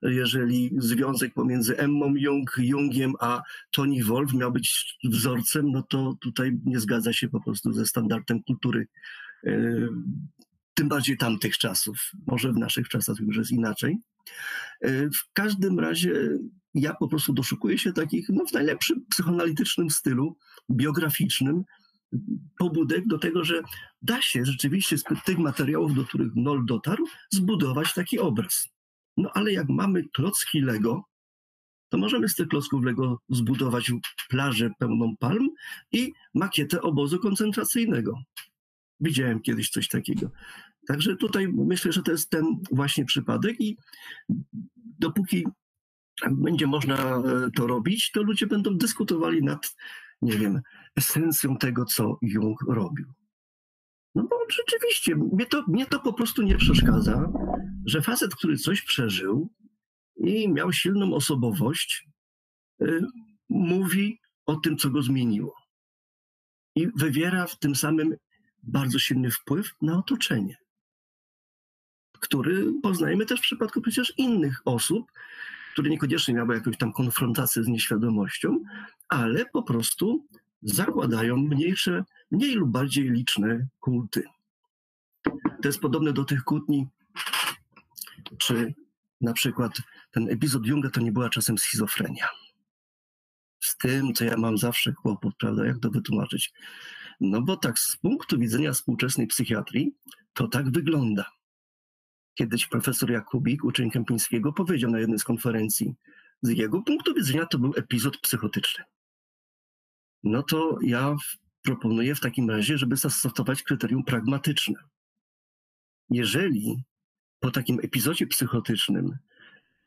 jeżeli związek pomiędzy Emmą Jung, Jungiem a Tony Wolf miał być wzorcem, no to tutaj nie zgadza się po prostu ze standardem kultury. E, tym bardziej tamtych czasów. Może w naszych czasach już jest inaczej. E, w każdym razie ja po prostu doszukuję się takich, no w najlepszym psychoanalitycznym stylu, biograficznym, pobudek do tego, że da się rzeczywiście z tych materiałów, do których Nol dotarł, zbudować taki obraz. No ale jak mamy klocki Lego, to możemy z tych klocków Lego zbudować plażę pełną palm i makietę obozu koncentracyjnego. Widziałem kiedyś coś takiego. Także tutaj myślę, że to jest ten właśnie przypadek i dopóki będzie można e, to robić, to ludzie będą dyskutowali nad, nie wiem, esencją tego, co Jung robił. No bo rzeczywiście, mnie to, mnie to po prostu nie przeszkadza, że facet, który coś przeżył i miał silną osobowość, y, mówi o tym, co go zmieniło. I wywiera w tym samym bardzo silny wpływ na otoczenie, który poznajemy też w przypadku przecież innych osób, które niekoniecznie miały jakąś tam konfrontację z nieświadomością, ale po prostu zakładają mniejsze, mniej lub bardziej liczne kulty. To jest podobne do tych kłótni, czy na przykład ten epizod Junga to nie była czasem schizofrenia. Z tym, co ja mam zawsze kłopot, prawda, jak to wytłumaczyć. No bo tak z punktu widzenia współczesnej psychiatrii, to tak wygląda. Kiedyś profesor Jakubik, uczeń Kępińskiego, powiedział na jednej z konferencji, z jego punktu widzenia to był epizod psychotyczny. No to ja proponuję w takim razie, żeby zastosować kryterium pragmatyczne. Jeżeli po takim epizodzie psychotycznym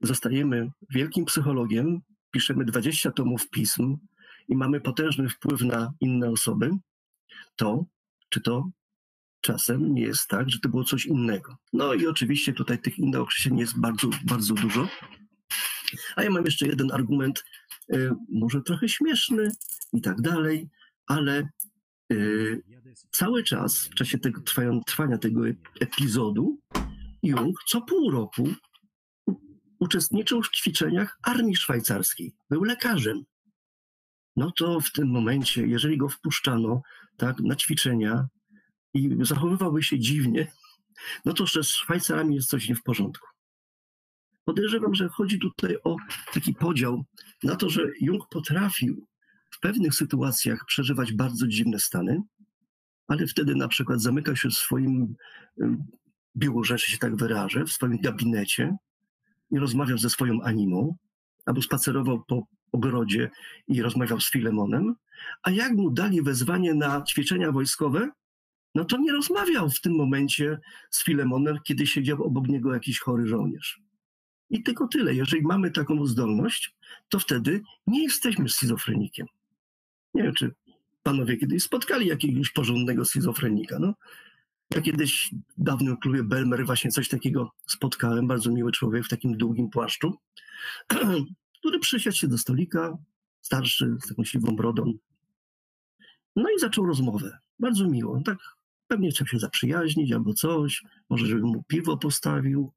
zostajemy wielkim psychologiem, piszemy 20 tomów pism i mamy potężny wpływ na inne osoby, to czy to czasem nie jest tak, że to było coś innego. No i oczywiście tutaj tych innych określeń jest bardzo, bardzo dużo. A ja mam jeszcze jeden argument, y, może trochę śmieszny i tak dalej, ale y, cały czas w czasie tego trwania tego epizodu Jung co pół roku uczestniczył w ćwiczeniach armii szwajcarskiej. Był lekarzem. No to w tym momencie, jeżeli go wpuszczano tak, na ćwiczenia i zachowywałby się dziwnie, no to z Szwajcarami jest coś nie w porządku. Podejrzewam, że chodzi tutaj o taki podział na to, że Jung potrafił w pewnych sytuacjach przeżywać bardzo dziwne stany, ale wtedy na przykład zamykał się w swoim biurze, że się tak wyrażę, w swoim gabinecie i rozmawiał ze swoją animą, albo spacerował po ogrodzie i rozmawiał z Filemonem, a jak mu dali wezwanie na ćwiczenia wojskowe, no to nie rozmawiał w tym momencie z Filemonem, kiedy siedział obok niego jakiś chory żołnierz. I tylko tyle. Jeżeli mamy taką zdolność, to wtedy nie jesteśmy schizofrenikiem. Nie wiem, czy panowie kiedyś spotkali jakiegoś porządnego schizofrenika. No, ja kiedyś w dawnym klubie Belmer właśnie coś takiego spotkałem. Bardzo miły człowiek w takim długim płaszczu, który przysiadł się do stolika, starszy, z taką siwą brodą. No i zaczął rozmowę. Bardzo miło. Tak pewnie chciał się zaprzyjaźnić albo coś. Może żeby mu piwo postawił.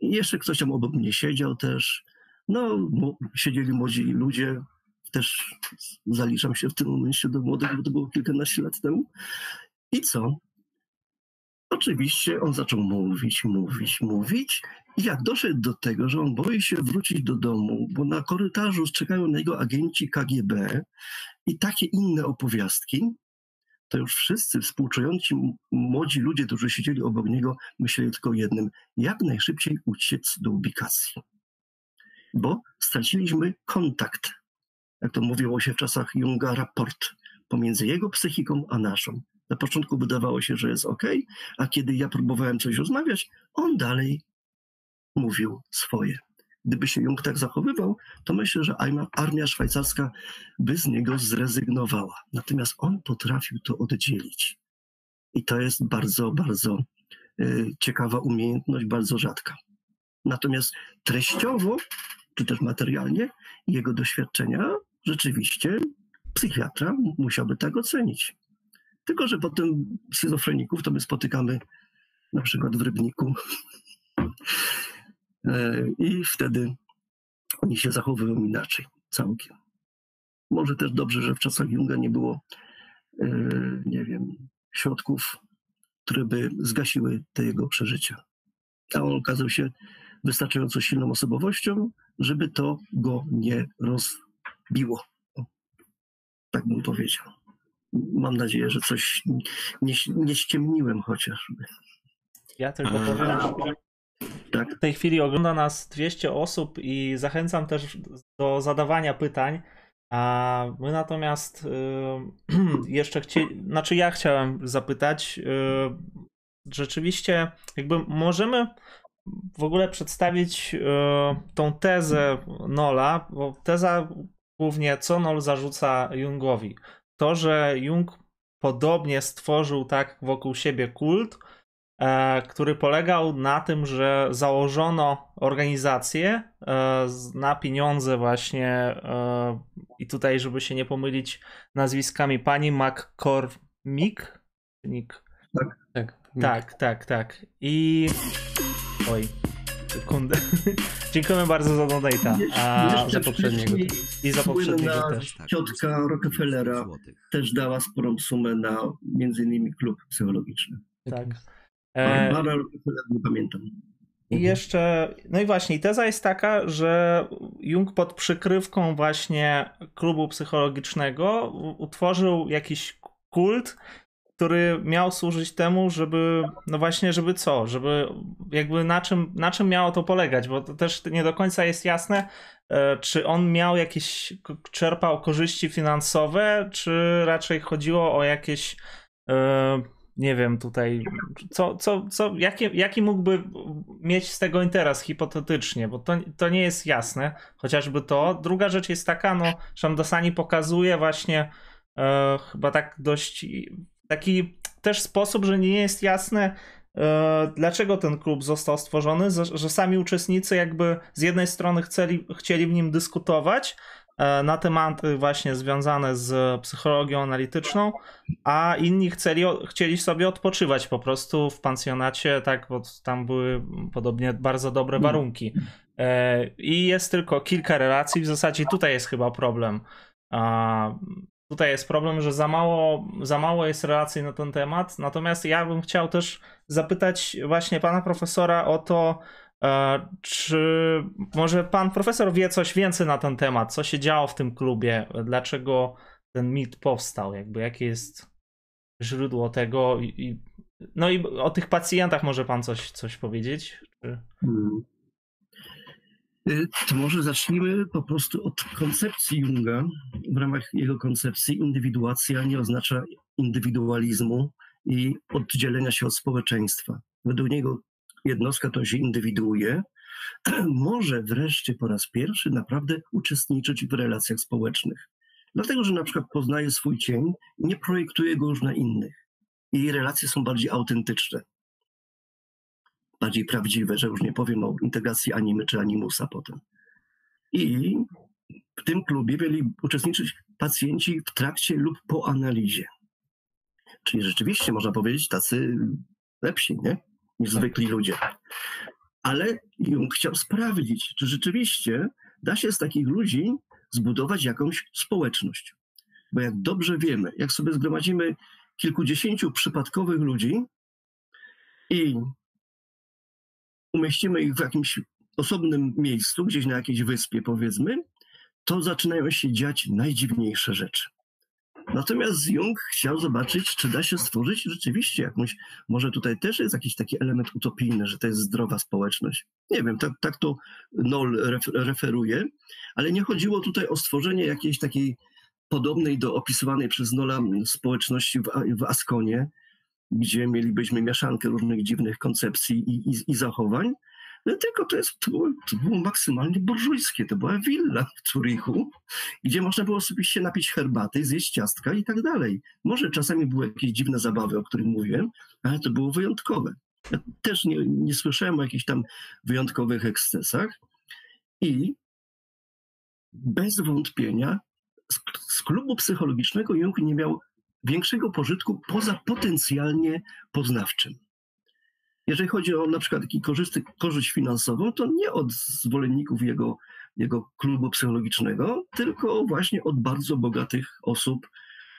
I jeszcze ktoś tam obok mnie siedział też. No, siedzieli młodzi ludzie. Też zaliczam się w tym momencie do młodych, bo to było kilkanaście lat temu. I co? Oczywiście on zaczął mówić, mówić, mówić. I jak doszedł do tego, że on boi się wrócić do domu, bo na korytarzu czekają na niego agenci KGB i takie inne opowiastki, to już wszyscy współczujący młodzi ludzie, którzy siedzieli obok niego, myśleli tylko jednym: jak najszybciej uciec do ubikacji. Bo straciliśmy kontakt, jak to mówiło się w czasach Junga, raport pomiędzy jego psychiką a naszą. Na początku wydawało się, że jest ok, a kiedy ja próbowałem coś rozmawiać, on dalej mówił swoje. Gdyby się Jung tak zachowywał, to myślę, że armia szwajcarska by z niego zrezygnowała. Natomiast on potrafił to oddzielić. I to jest bardzo, bardzo y, ciekawa umiejętność, bardzo rzadka. Natomiast treściowo, czy też materialnie, jego doświadczenia rzeczywiście psychiatra musiałby tak ocenić. Tylko, że potem schizofreników to my spotykamy na przykład w Rybniku. E, I wtedy oni się zachowują inaczej całkiem. Może też dobrze, że w czasach Junga nie było, e, nie wiem, środków, które by zgasiły te jego przeżycia. A on okazał się wystarczająco silną osobowością, żeby to go nie rozbiło. Tak bym powiedział mam nadzieję, że coś nie, nie ściemniłem chociażby. Ja tylko powiem, tak? w tej chwili ogląda nas 200 osób i zachęcam też do zadawania pytań. A my natomiast yy, jeszcze chcieli, znaczy ja chciałem zapytać, yy, rzeczywiście jakby możemy w ogóle przedstawić yy, tą tezę Nola, bo teza głównie co Nol zarzuca Jungowi to, że Jung podobnie stworzył tak wokół siebie kult, e, który polegał na tym, że założono organizację e, na pieniądze właśnie e, i tutaj, żeby się nie pomylić nazwiskami, pani McCormick? Nick. Tak. Tak, tak, tak, tak. I... Oj, sekundę. Dziękujemy bardzo za donate'a. A za poprzedniego. I za poprzedniego też. Ciotka Rockefellera też dała sporą sumę na między innymi klub psychologiczny. Tak. E... Rockefeller, nie pamiętam. I jeszcze, no i właśnie, teza jest taka, że Jung pod przykrywką właśnie klubu psychologicznego utworzył jakiś kult, który miał służyć temu, żeby, no właśnie, żeby co, żeby jakby na czym, na czym miało to polegać, bo to też nie do końca jest jasne, e, czy on miał jakieś, czerpał korzyści finansowe, czy raczej chodziło o jakieś, e, nie wiem, tutaj, co, co, co, jaki, jaki mógłby mieć z tego interes hipotetycznie, bo to, to nie jest jasne, chociażby to. Druga rzecz jest taka, no, Shamdasani pokazuje właśnie e, chyba tak dość taki też sposób, że nie jest jasne, e, dlaczego ten klub został stworzony, że sami uczestnicy jakby z jednej strony chcieli, chcieli w nim dyskutować e, na tematy właśnie związane z psychologią analityczną, a inni chcieli, chcieli sobie odpoczywać po prostu w pensjonacie, tak, bo tam były podobnie bardzo dobre mm. warunki. E, I jest tylko kilka relacji, w zasadzie tutaj jest chyba problem. Tutaj jest problem, że za mało, za mało jest relacji na ten temat. Natomiast ja bym chciał też zapytać właśnie pana profesora o to, e, czy może pan profesor wie coś więcej na ten temat? Co się działo w tym klubie? Dlaczego ten mit powstał? Jakby jakie jest źródło tego? I, no i o tych pacjentach może pan coś, coś powiedzieć? Czy... Hmm. Y, to może zacznijmy po prostu od koncepcji Junga. W ramach jego koncepcji indywiduacja nie oznacza indywidualizmu i oddzielenia się od społeczeństwa. Według niego jednostka to się indywiduuje, może wreszcie po raz pierwszy naprawdę uczestniczyć w relacjach społecznych. Dlatego, że na przykład poznaje swój cień i nie projektuje go już na innych. I relacje są bardziej autentyczne bardziej prawdziwe, że już nie powiem o integracji animy czy animusa potem. I w tym klubie mieli uczestniczyć pacjenci w trakcie lub po analizie. Czyli rzeczywiście można powiedzieć tacy lepsi, nie? Niż tak. zwykli ludzie. Ale Jung chciał sprawdzić, czy rzeczywiście da się z takich ludzi zbudować jakąś społeczność. Bo jak dobrze wiemy, jak sobie zgromadzimy kilkudziesięciu przypadkowych ludzi i umieścimy ich w jakimś osobnym miejscu, gdzieś na jakiejś wyspie powiedzmy, to zaczynają się dziać najdziwniejsze rzeczy. Natomiast Jung chciał zobaczyć, czy da się stworzyć rzeczywiście jakąś, może tutaj też jest jakiś taki element utopijny, że to jest zdrowa społeczność. Nie wiem, tak, tak to Noll referuje, ale nie chodziło tutaj o stworzenie jakiejś takiej podobnej do opisywanej przez Nola społeczności w, w Askonie, gdzie mielibyśmy mieszankę różnych dziwnych koncepcji i, i, i zachowań, no tylko to, jest, to, było, to było maksymalnie burżujskie. To była willa w Zurichu, gdzie można było sobie się napić herbaty, zjeść ciastka i tak dalej. Może czasami były jakieś dziwne zabawy, o których mówiłem, ale to było wyjątkowe. Ja też nie, nie słyszałem o jakichś tam wyjątkowych ekscesach i bez wątpienia z, z klubu psychologicznego Jung nie miał większego pożytku poza potencjalnie poznawczym. Jeżeli chodzi o na przykład korzysty, korzyść finansową, to nie od zwolenników jego, jego klubu psychologicznego, tylko właśnie od bardzo bogatych osób.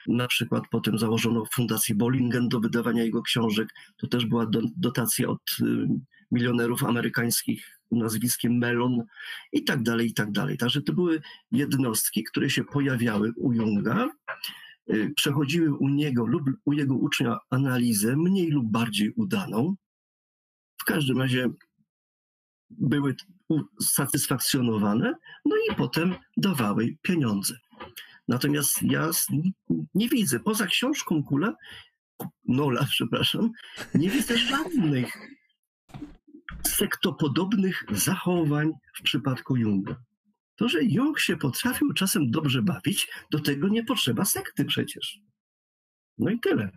Na przykład potem założono Fundację Bollingen do wydawania jego książek. To też była do, dotacja od y, milionerów amerykańskich nazwiskiem Melon i tak dalej, i tak dalej. Także to były jednostki, które się pojawiały u Junga przechodziły u niego lub u jego ucznia analizę mniej lub bardziej udaną. W każdym razie były usatysfakcjonowane, no i potem dawały pieniądze. Natomiast ja nie widzę, poza książką Kula, Nola, przepraszam, nie widzę żadnych sektopodobnych zachowań w przypadku Junga. To, że Jung się potrafił czasem dobrze bawić, do tego nie potrzeba sekty przecież. No i tyle.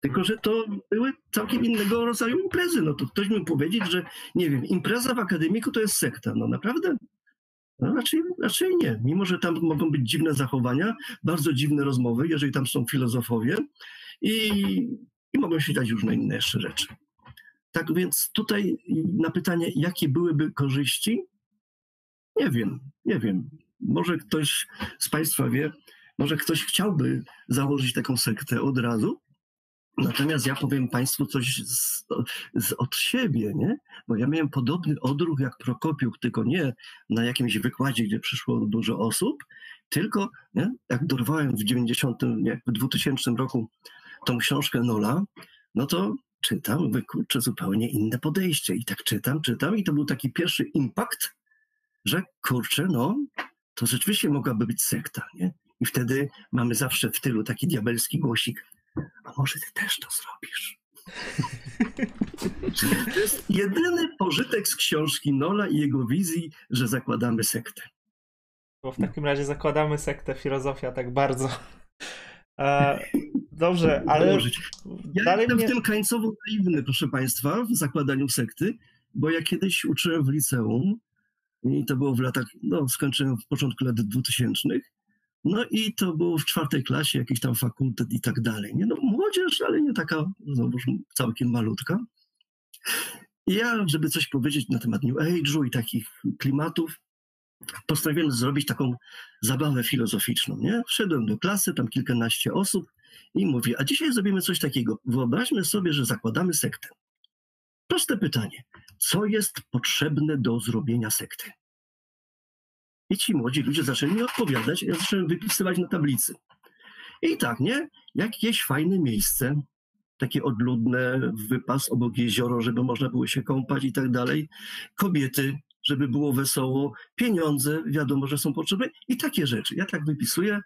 Tylko, że to były całkiem innego rodzaju imprezy. No to ktoś mi powiedzieć, że nie wiem, impreza w akademiku to jest sekta. No naprawdę? No raczej, raczej nie. Mimo, że tam mogą być dziwne zachowania, bardzo dziwne rozmowy, jeżeli tam są filozofowie i, i mogą się dać różne inne jeszcze rzeczy. Tak więc tutaj na pytanie, jakie byłyby korzyści, nie wiem, nie wiem. Może ktoś z Państwa wie, może ktoś chciałby założyć taką sektę od razu, Natomiast ja powiem Państwu coś z, z, od siebie, nie? Bo ja miałem podobny odruch jak Prokopiuk, tylko nie na jakimś wykładzie, gdzie przyszło dużo osób, tylko nie? jak dorwałem w 90, nie, w 2000 roku tą książkę Nola, no to czytam, wykurczę zupełnie inne podejście. I tak czytam, czytam i to był taki pierwszy impact, że kurczę, no, to rzeczywiście mogłaby być sekta, nie? I wtedy mamy zawsze w tylu taki diabelski głosik, a może ty też to zrobisz? to jest jedyny pożytek z książki Nola i jego wizji, że zakładamy sektę. Bo w takim razie zakładamy sektę filozofia tak bardzo. E, dobrze, ale. Ja dalej jestem mnie... w tym krańcowo naiwny, proszę Państwa, w zakładaniu sekty, bo ja kiedyś uczyłem w liceum i to było w latach, no skończyłem w początku lat 2000 no i to było w czwartej klasie, jakiś tam fakultet i tak dalej. Nie? No młodzież, ale nie taka, znowuż całkiem malutka. I ja, żeby coś powiedzieć na temat New Age'u i takich klimatów, postanowiłem zrobić taką zabawę filozoficzną. Nie? Wszedłem do klasy, tam kilkanaście osób i mówię, a dzisiaj zrobimy coś takiego. Wyobraźmy sobie, że zakładamy sektę. Proste pytanie. Co jest potrzebne do zrobienia sekty? I ci młodzi ludzie zaczęli mi odpowiadać, ja zacząłem wypisywać na tablicy. I tak, nie? Jakieś fajne miejsce, takie odludne, wypas obok jezioro, żeby można było się kąpać i tak dalej. Kobiety, żeby było wesoło, pieniądze, wiadomo, że są potrzebne i takie rzeczy. Ja tak wypisuję,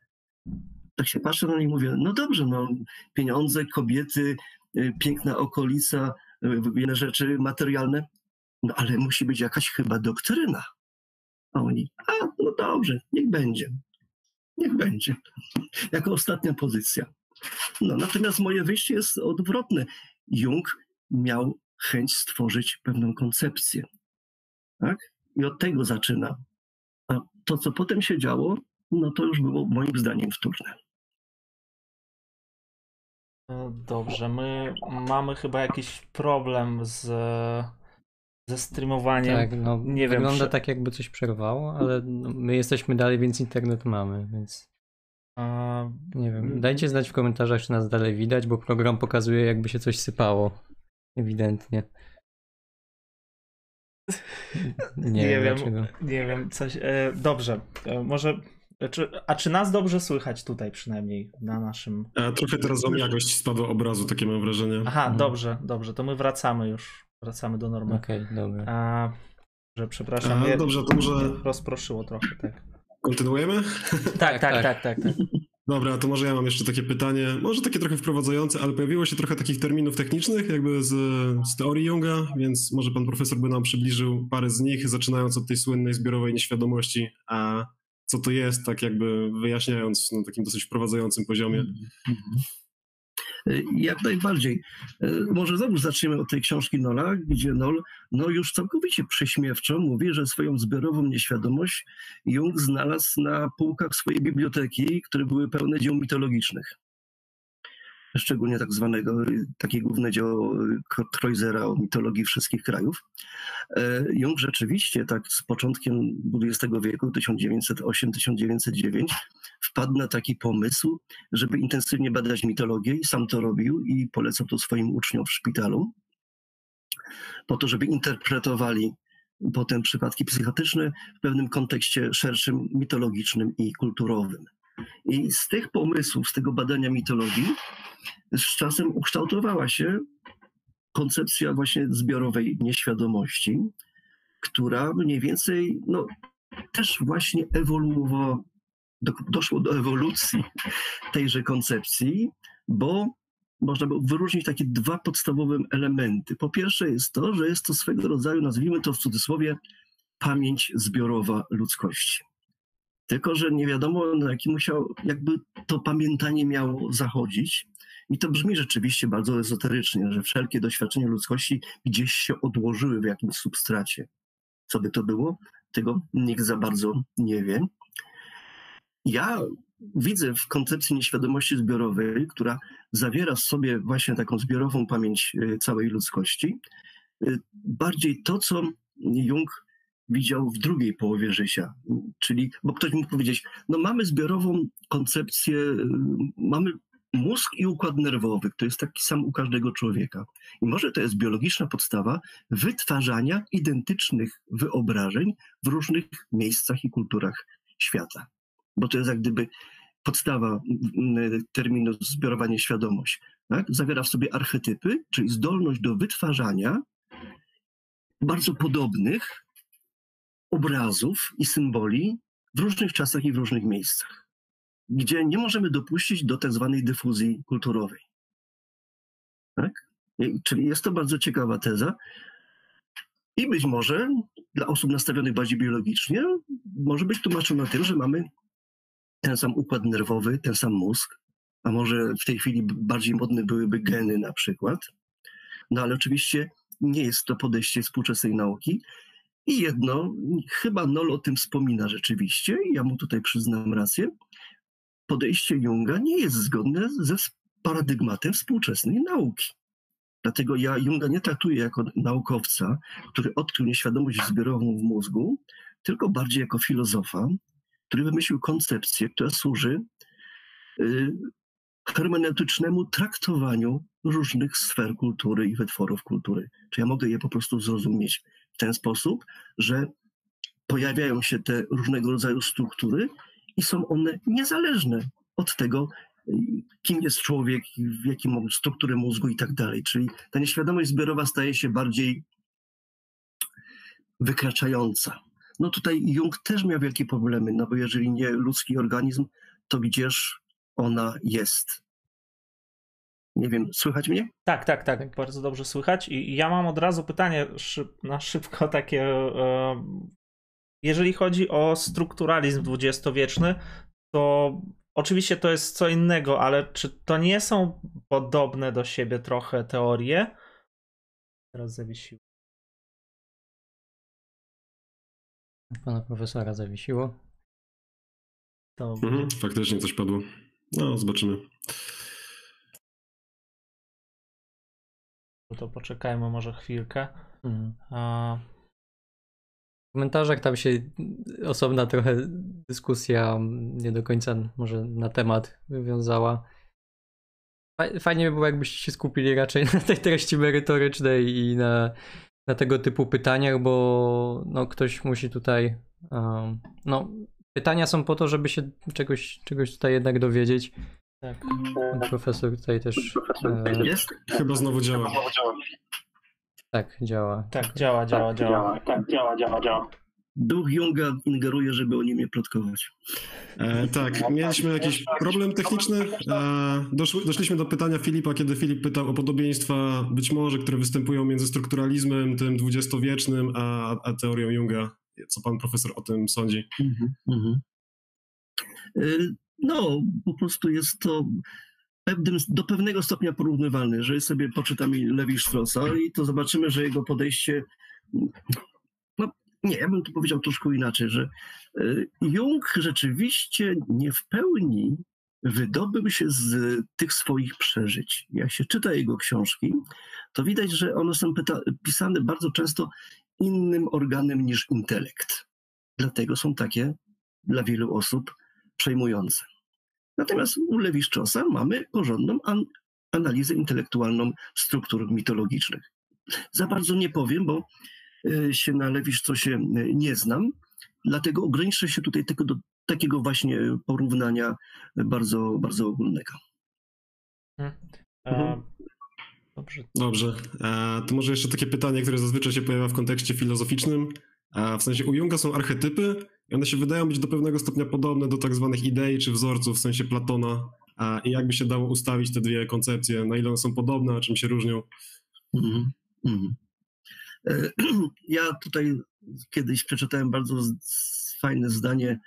tak się patrzę na nie i mówię, no dobrze, no pieniądze, kobiety, y, piękna okolica, wiele y, rzeczy materialne, no ale musi być jakaś chyba doktryna. A oni, a no dobrze, niech będzie. Niech będzie. Jako ostatnia pozycja. No, natomiast moje wyjście jest odwrotne. Jung miał chęć stworzyć pewną koncepcję. Tak? I od tego zaczyna. A to, co potem się działo, no to już było moim zdaniem wtórne. No dobrze, my mamy chyba jakiś problem z ze streamowaniem. Tak, no, nie wygląda wiem, tak jakby coś przerwało, ale no, my jesteśmy dalej, więc internet mamy, więc A... nie wiem. Dajcie znać w komentarzach, czy nas dalej widać, bo program pokazuje jakby się coś sypało. Ewidentnie. Nie, nie wiem, dlaczego. nie wiem, coś. E, dobrze, e, może czy, a czy nas dobrze słychać tutaj przynajmniej na naszym. A trochę teraz wam jakość spadła obrazu, takie mam wrażenie. Aha, mhm. dobrze, dobrze, to my wracamy już. Wracamy do normy. Okej, okay, dobra. A, że przepraszam. A, dobrze, to może. Rozproszyło trochę, tak. Kontynuujemy? Tak, tak, tak, tak, tak. tak. Dobra, to może ja mam jeszcze takie pytanie, może takie trochę wprowadzające, ale pojawiło się trochę takich terminów technicznych, jakby z, z teorii Junga, więc może pan profesor by nam przybliżył parę z nich, zaczynając od tej słynnej zbiorowej nieświadomości, a co to jest, tak jakby wyjaśniając na takim dosyć wprowadzającym poziomie. -hmm. Jak najbardziej. E, może znowu zaczniemy od tej książki Nola, gdzie Nol no już całkowicie prześmiewczo mówi, że swoją zbiorową nieświadomość Jung znalazł na półkach swojej biblioteki, które były pełne dzieł mitologicznych szczególnie tak zwanego, takie główne dzieło Kreuzera o mitologii wszystkich krajów. E, Jung rzeczywiście tak z początkiem XX wieku, 1908-1909, wpadł na taki pomysł, żeby intensywnie badać mitologię i sam to robił i polecał to swoim uczniom w szpitalu, po to, żeby interpretowali potem przypadki psychiatryczne w pewnym kontekście szerszym, mitologicznym i kulturowym. I z tych pomysłów, z tego badania mitologii, z czasem ukształtowała się koncepcja właśnie zbiorowej nieświadomości, która mniej więcej no, też właśnie ewoluowała, do, doszło do ewolucji tejże koncepcji, bo można by wyróżnić takie dwa podstawowe elementy. Po pierwsze jest to, że jest to swego rodzaju, nazwijmy to w cudzysłowie, pamięć zbiorowa ludzkości. Tylko, że nie wiadomo, na jaki musiał, jakby to pamiętanie miało zachodzić. I to brzmi rzeczywiście bardzo ezoterycznie, że wszelkie doświadczenia ludzkości gdzieś się odłożyły w jakimś substracie. Co by to było? Tego nikt za bardzo nie wie. Ja widzę w koncepcji nieświadomości zbiorowej, która zawiera w sobie właśnie taką zbiorową pamięć e, całej ludzkości, e, bardziej to, co Jung widział w drugiej połowie życia. Czyli, bo ktoś mógł powiedzieć, no mamy zbiorową koncepcję, mamy mózg i układ nerwowy, to jest taki sam u każdego człowieka. I może to jest biologiczna podstawa wytwarzania identycznych wyobrażeń w różnych miejscach i kulturach świata bo to jest jak gdyby podstawa terminu zbiorowa nieświadomość. Tak? Zawiera w sobie archetypy, czyli zdolność do wytwarzania bardzo podobnych obrazów i symboli w różnych czasach i w różnych miejscach, gdzie nie możemy dopuścić do tak zwanej dyfuzji kulturowej. Tak? Czyli jest to bardzo ciekawa teza. I być może dla osób nastawionych bardziej biologicznie może być tłumaczona tym, że mamy ten sam układ nerwowy, ten sam mózg, a może w tej chwili bardziej modne byłyby geny na przykład. No ale oczywiście nie jest to podejście współczesnej nauki. I jedno, chyba Nol o tym wspomina rzeczywiście, i ja mu tutaj przyznam rację, podejście Junga nie jest zgodne ze paradygmatem współczesnej nauki. Dlatego ja Junga nie traktuję jako naukowca, który odkrył nieświadomość zbiorową w mózgu, tylko bardziej jako filozofa, który wymyślił koncepcję, która służy y, hermeneutycznemu traktowaniu różnych sfer kultury i wytworów kultury. Czy ja mogę je po prostu zrozumieć w ten sposób, że pojawiają się te różnego rodzaju struktury i są one niezależne od tego, kim jest człowiek, w jakim strukturę mózgu i tak dalej. Czyli ta nieświadomość zbiorowa staje się bardziej wykraczająca no tutaj Jung też miał wielkie problemy, no bo jeżeli nie ludzki organizm, to gdzież ona jest? Nie wiem, słychać mnie? Tak, tak, tak, bardzo dobrze słychać. I ja mam od razu pytanie szyb, na szybko takie. E, jeżeli chodzi o strukturalizm dwudziestowieczny, to oczywiście to jest co innego, ale czy to nie są podobne do siebie trochę teorie? Teraz zawiesiło. Pana profesora zawiesiło. To... Mhm, faktycznie coś padło. No, zobaczymy. To poczekajmy może chwilkę. Mhm. A... W komentarzach tam się osobna trochę dyskusja, nie do końca może na temat wywiązała. Fajnie by było, jakbyście się skupili raczej na tej treści merytorycznej i na na tego typu pytaniach, bo no, ktoś musi tutaj. Um, no, pytania są po to, żeby się czegoś, czegoś tutaj jednak dowiedzieć. Tak. Profesor tutaj też. E... Jest? Chyba znowu działa. Tak, działa. Tak, działa, działa, działa. Tak, działa, działa, działa duch Junga ingeruje, żeby o nim nie plotkować. E, tak, mieliśmy jakiś problem techniczny. E, doszły, doszliśmy do pytania Filipa, kiedy Filip pytał o podobieństwa, być może, które występują między strukturalizmem, tym dwudziestowiecznym, a, a teorią Junga. Co pan profesor o tym sądzi? Mm -hmm. No, po prostu jest to pewnym, do pewnego stopnia porównywalne. Jeżeli sobie poczytamy Lewi Straussa i to zobaczymy, że jego podejście nie, ja bym to powiedział troszkę inaczej, że y, Jung rzeczywiście nie w pełni wydobył się z tych swoich przeżyć. Jak się czyta jego książki, to widać, że one są pisane bardzo często innym organem niż intelekt. Dlatego są takie dla wielu osób przejmujące. Natomiast u Lewiszczosa mamy porządną an analizę intelektualną struktur mitologicznych. Za bardzo nie powiem, bo Y, się na się y, nie znam. Dlatego ograniczę się tutaj tylko do takiego właśnie porównania bardzo, bardzo ogólnego. Hmm. Mhm. Dobrze. Dobrze. A, to może jeszcze takie pytanie, które zazwyczaj się pojawia w kontekście filozoficznym. A w sensie u Junga są archetypy i one się wydają być do pewnego stopnia podobne do tak zwanych idei czy wzorców w sensie Platona. A, I jakby się dało ustawić te dwie koncepcje, na ile one są podobne, a czym się różnią? Mhm. Mhm. Ja tutaj kiedyś przeczytałem bardzo fajne zdanie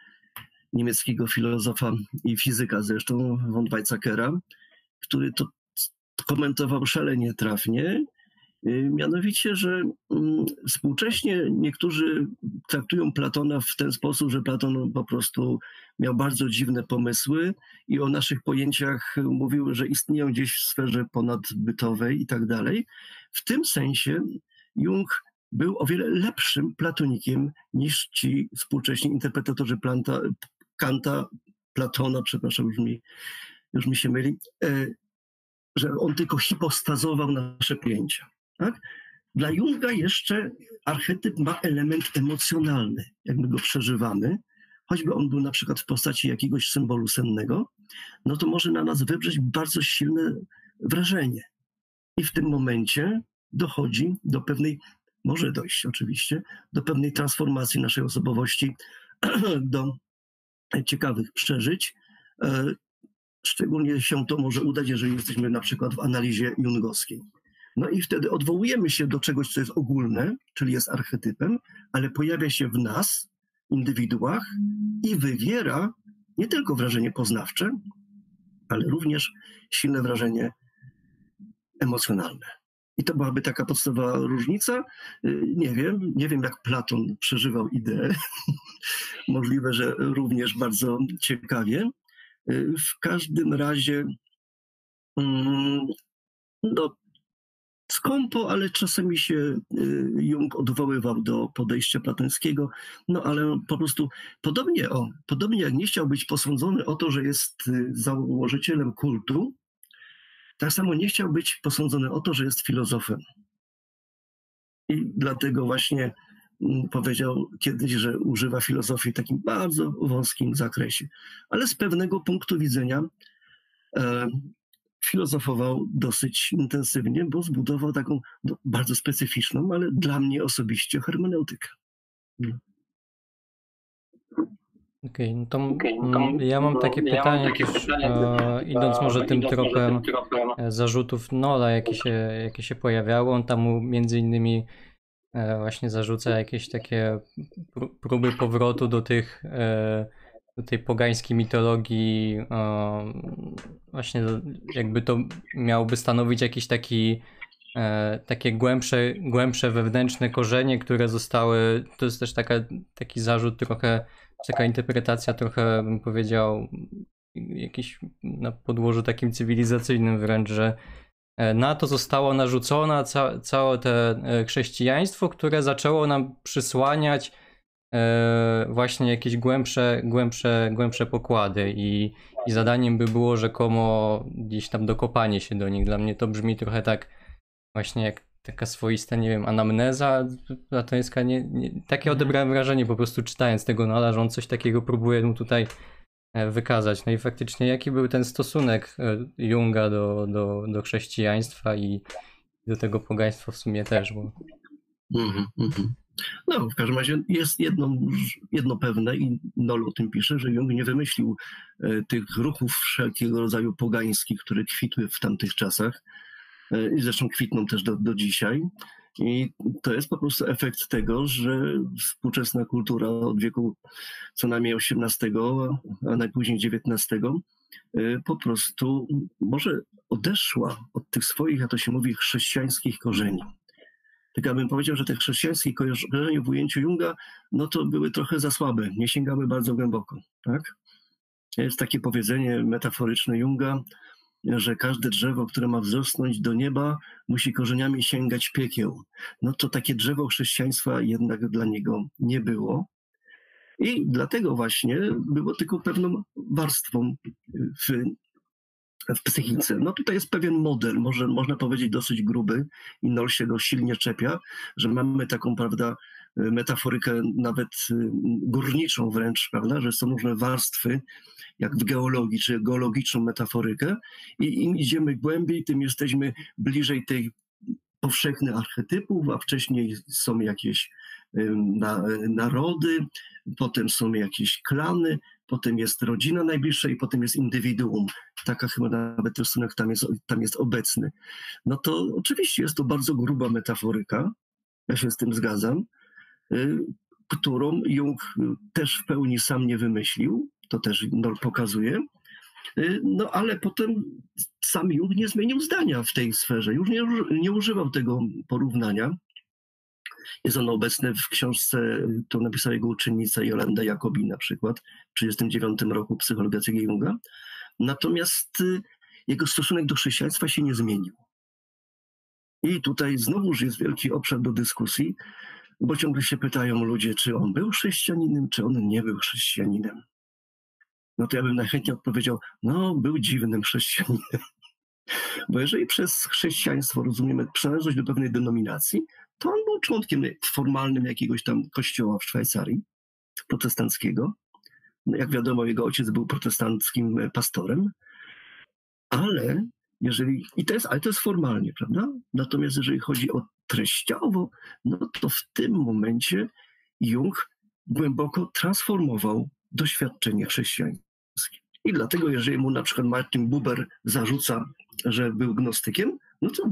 niemieckiego filozofa i fizyka zresztą, von Weizsäckera, który to komentował szalenie trafnie, mianowicie, że mm, współcześnie niektórzy traktują Platona w ten sposób, że Platon po prostu miał bardzo dziwne pomysły i o naszych pojęciach mówił, że istnieją gdzieś w sferze ponadbytowej i tak dalej. W tym sensie Jung był o wiele lepszym platonikiem niż ci współcześni interpretatorzy Planta, Kanta, Platona, przepraszam, już mi, już mi się myli, e, że on tylko hipostazował nasze pojęcia. Tak? Dla Junga jeszcze archetyp ma element emocjonalny, jak my go przeżywamy, choćby on był na przykład w postaci jakiegoś symbolu sennego, no to może na nas wywrzeć bardzo silne wrażenie. I w tym momencie dochodzi do pewnej, może dojść oczywiście, do pewnej transformacji naszej osobowości, do ciekawych przeżyć. E, szczególnie się to może udać, jeżeli jesteśmy na przykład w analizie jungowskiej. No i wtedy odwołujemy się do czegoś, co jest ogólne, czyli jest archetypem, ale pojawia się w nas, indywiduach i wywiera nie tylko wrażenie poznawcze, ale również silne wrażenie emocjonalne. I to byłaby taka podstawowa różnica. Nie wiem, nie wiem jak Platon przeżywał ideę. Możliwe, że również bardzo ciekawie. W każdym razie mm, no, skąpo, ale czasami się y, Jung odwoływał do podejścia platońskiego, no ale po prostu podobnie, o, podobnie jak nie chciał być posądzony o to, że jest założycielem kultu, tak samo nie chciał być posądzony o to, że jest filozofem. I dlatego właśnie mm, powiedział kiedyś, że używa filozofii w takim bardzo wąskim zakresie. Ale z pewnego punktu widzenia e, filozofował dosyć intensywnie, bo zbudował taką no, bardzo specyficzną, ale dla mnie osobiście hermeneutykę. No. Okej, okay, no to, okay, no to ja mam takie ja pytanie, mam takie też, pytanie e, idąc może tym tropem e, zarzutów Nola, jakie się, jakie się pojawiały, on tam mu między innymi e, właśnie zarzuca jakieś takie próby powrotu do tych e, tej pogańskiej mitologii e, właśnie jakby to miałoby stanowić jakiś taki e, takie głębsze, głębsze wewnętrzne korzenie, które zostały, to jest też taka, taki zarzut trochę taka interpretacja trochę, bym powiedział, jakiś na podłożu takim cywilizacyjnym wręcz, że e, na to zostało narzucone ca całe te chrześcijaństwo, które zaczęło nam przysłaniać właśnie jakieś głębsze, głębsze, głębsze pokłady i, i zadaniem by było rzekomo gdzieś tam dokopanie się do nich. Dla mnie to brzmi trochę tak właśnie jak taka swoista, nie wiem, anamneza platońska, nie, nie, takie mhm. odebrałem wrażenie po prostu czytając tego Nola, że on coś takiego próbuje mu tutaj e, wykazać. No i faktycznie jaki był ten stosunek e, Junga do, do, do chrześcijaństwa i do tego pogaństwa w sumie też, bo... Mm -hmm. No, w każdym razie jest jedno, jedno pewne i Nol o tym pisze, że Jung nie wymyślił e, tych ruchów wszelkiego rodzaju pogańskich, które kwitły w tamtych czasach, E, i zresztą kwitną też do, do dzisiaj. I to jest po prostu efekt tego, że współczesna kultura od wieku co najmniej XVIII, a najpóźniej XIX, e, po prostu może odeszła od tych swoich, a to się mówi, chrześcijańskich korzeni. Ja bym powiedział, że te chrześcijańskie korzenie w ujęciu Junga, no to były trochę za słabe, nie sięgały bardzo głęboko. Tak? Jest takie powiedzenie metaforyczne Junga, że każde drzewo, które ma wzrosnąć do nieba, musi korzeniami sięgać piekieł. No to takie drzewo chrześcijaństwa jednak dla niego nie było. I dlatego właśnie było tylko pewną warstwą w, w psychice. No tutaj jest pewien model, może, można powiedzieć dosyć gruby i Nol się go silnie czepia, że mamy taką, prawda, metaforykę nawet górniczą wręcz, prawda, że są różne warstwy jak w geologii, czy geologiczną metaforykę i im idziemy głębiej, tym jesteśmy bliżej tej powszechnych archetypów, a wcześniej są jakieś na, narody, potem są jakieś klany, potem jest rodzina najbliższa i potem jest indywiduum. Taka chyba nawet rysunek tam jest, tam jest obecny. No to oczywiście jest to bardzo gruba metaforyka, ja się z tym zgadzam, y, którą Jung też w pełni sam nie wymyślił, to też Nol pokazuje. Y, no ale potem sam Jung nie zmienił zdania w tej sferze, już nie, nie używał tego porównania. Jest ono obecne w książce, którą napisała jego uczennica Jolanda Jakobi na przykład, w 1939 roku Psychologia Junga. Natomiast y, jego stosunek do chrześcijaństwa się nie zmienił. I tutaj znowuż jest wielki obszar do dyskusji, bo ciągle się pytają ludzie, czy on był chrześcijaninem, czy on nie był chrześcijaninem. No to ja bym najchętniej odpowiedział, no był dziwnym chrześcijaninem. Bo jeżeli przez chrześcijaństwo rozumiemy przynależność do pewnej denominacji, to on był członkiem formalnym jakiegoś tam kościoła w Szwajcarii, protestanckiego. No jak wiadomo, jego ojciec był protestanckim pastorem, ale jeżeli, i to jest, ale to jest formalnie, prawda? Natomiast jeżeli chodzi o treściowo, no to w tym momencie Jung głęboko transformował doświadczenie chrześcijańskie. I dlatego, jeżeli mu na przykład Martin Buber zarzuca, że był gnostykiem, no to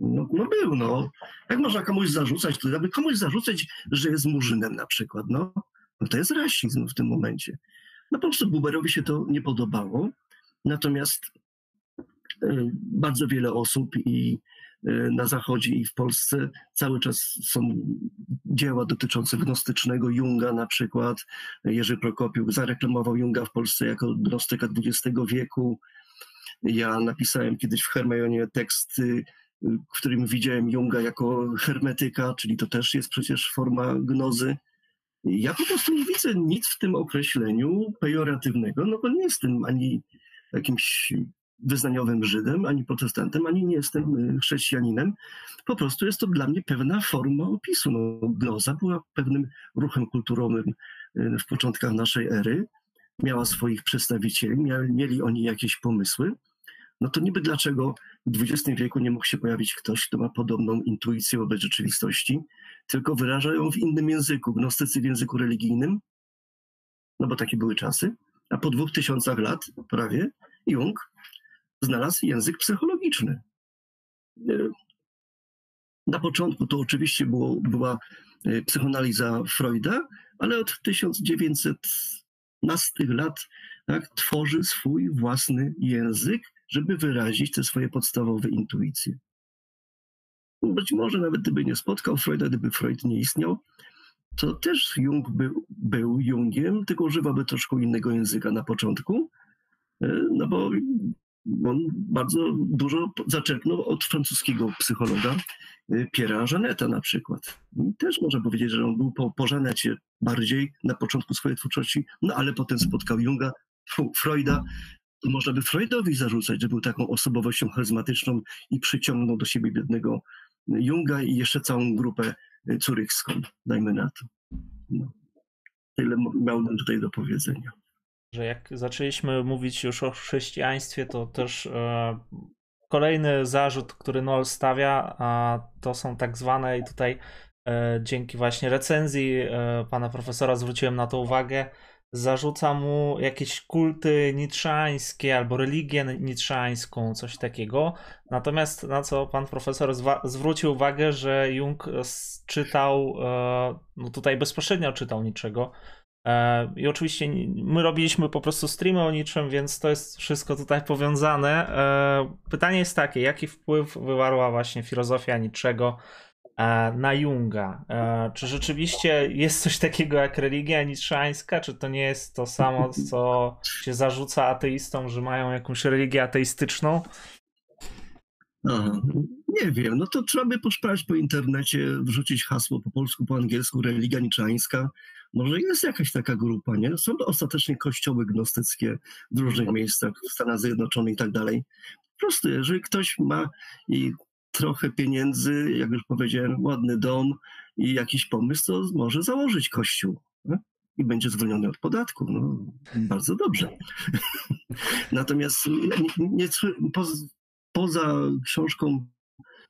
no, no był, no. Jak można komuś zarzucać, to aby komuś zarzucać, że jest murzynem na przykład, no, no to jest rasizm w tym momencie. No po prostu Buberowi się to nie podobało, natomiast y, bardzo wiele osób i y, na Zachodzie i w Polsce cały czas są dzieła dotyczące gnostycznego Junga na przykład. Jerzy Prokopiuk zareklamował Junga w Polsce jako gnostyka XX wieku. Ja napisałem kiedyś w Hermionie tekst w którym widziałem Junga jako hermetyka, czyli to też jest przecież forma gnozy. Ja po prostu nie widzę nic w tym określeniu pejoratywnego, no bo nie jestem ani jakimś wyznaniowym Żydem, ani protestantem, ani nie jestem y, chrześcijaninem. Po prostu jest to dla mnie pewna forma opisu. No, gnoza była pewnym ruchem kulturowym y, w początkach naszej ery. Miała swoich przedstawicieli, mieli oni jakieś pomysły no to niby dlaczego w XX wieku nie mógł się pojawić ktoś, kto ma podobną intuicję wobec rzeczywistości, tylko wyraża ją w innym języku, gnostycy w języku religijnym, no bo takie były czasy, a po dwóch tysiącach lat prawie Jung znalazł język psychologiczny. Na początku to oczywiście było, była e, psychoanaliza Freuda, ale od 1915 lat tak, tworzy swój własny język, żeby wyrazić te swoje podstawowe intuicje. Być może nawet gdyby nie spotkał Freuda, gdyby Freud nie istniał, to też Jung był, był Jungiem, tylko używałby troszkę innego języka na początku, e, no bo on bardzo dużo zaczerpnął od francuskiego psychologa e, Pierre'a Jeanetta na przykład. I też można powiedzieć, że on był po, po bardziej na początku swojej twórczości, no ale potem spotkał Junga, Freuda można by Freudowi zarzucać, że był taką osobowością charyzmatyczną i przyciągnął do siebie biednego Junga i jeszcze całą grupę curychską, dajmy na to. No. Tyle miałbym tutaj do powiedzenia. Że jak zaczęliśmy mówić już o chrześcijaństwie, to też e, kolejny zarzut, który Noel stawia, a to są tak zwane i tutaj e, dzięki właśnie recenzji e, pana profesora zwróciłem na to uwagę, zarzuca mu jakieś kulty nitrzańskie albo religię nitrzańską, coś takiego. Natomiast na co pan profesor zwrócił uwagę, że Jung czytał, e, no tutaj bezpośrednio czytał niczego. E, I oczywiście my robiliśmy po prostu streamy o niczym, więc to jest wszystko tutaj powiązane. E, pytanie jest takie, jaki wpływ wywarła właśnie filozofia niczego E, na Junga. Czy rzeczywiście jest coś takiego jak religia nitrzańska? Czy to nie jest to samo, co się zarzuca ateistom, że mają jakąś religię ateistyczną? Aha, nie wiem, no to trzeba by poszperać po internecie, wrzucić hasło po polsku, po angielsku, religia niczańska. Może jest jakaś taka grupa, nie? Są to ostatecznie kościoły gnostyckie w różnych miejscach, w Stanach Zjednoczonych i tak dalej. Po prostu, jeżeli ktoś ma i trochę pieniędzy, jak już powiedziałem, ładny dom i jakiś pomysł, to może założyć kościół. Nie? I będzie zwolniony od podatku. No, bardzo dobrze. Natomiast nie, nie, po, poza książką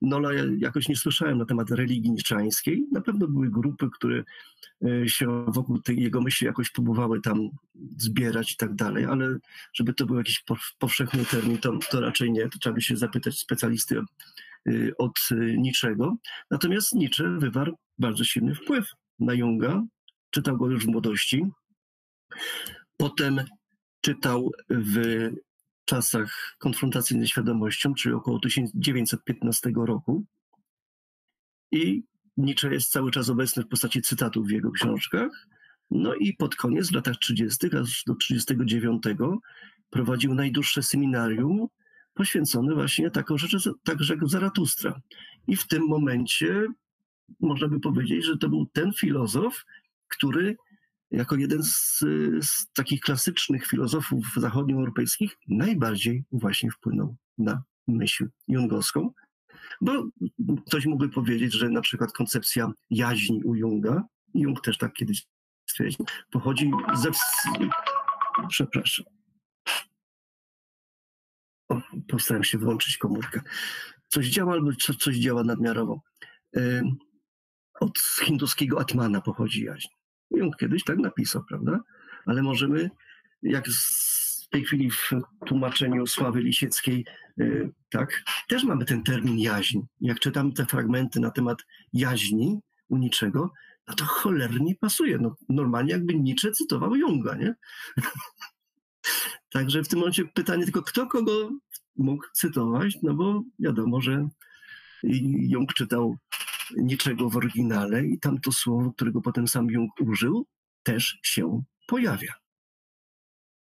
Nola ja jakoś nie słyszałem na temat religii niczańskiej. Na pewno były grupy, które e, się wokół tej jego myśli jakoś próbowały tam zbierać i tak dalej, ale żeby to był jakiś powszechny termin, to, to raczej nie. To trzeba by się zapytać specjalisty od y, niczego. Natomiast Nietzsche wywarł bardzo silny wpływ na Junga. Czytał go już w młodości. Potem czytał w czasach konfrontacji ze świadomością, czyli około 1915 roku. I Nietzsche jest cały czas obecny w postaci cytatów w jego książkach. No i pod koniec, w latach 30., aż do 39, prowadził najdłuższe seminarium poświęcone właśnie taką rzeczy, także Zaratustra. I w tym momencie można by powiedzieć, że to był ten filozof, który jako jeden z, z takich klasycznych filozofów zachodnioeuropejskich najbardziej właśnie wpłynął na myśl jungowską. Bo ktoś mógłby powiedzieć, że na przykład koncepcja jaźni u Junga, Jung też tak kiedyś stwierdził, pochodzi ze... Przepraszam. O, postarałem się wyłączyć komórkę. Coś działa albo coś działa nadmiarowo. Od hinduskiego Atmana pochodzi jaźń. Jung kiedyś tak napisał, prawda? Ale możemy, jak w tej chwili w tłumaczeniu Sławy Lisieckiej, y, tak, też mamy ten termin jaźń. Jak czytam te fragmenty na temat jaźni u niczego, no to cholernie pasuje. No, normalnie jakby Nietzsche cytował Junga, nie? Także w tym momencie pytanie tylko, kto kogo mógł cytować, no bo wiadomo, że Jung czytał niczego w oryginale i tam to słowo, którego potem sam Jung użył, też się pojawia.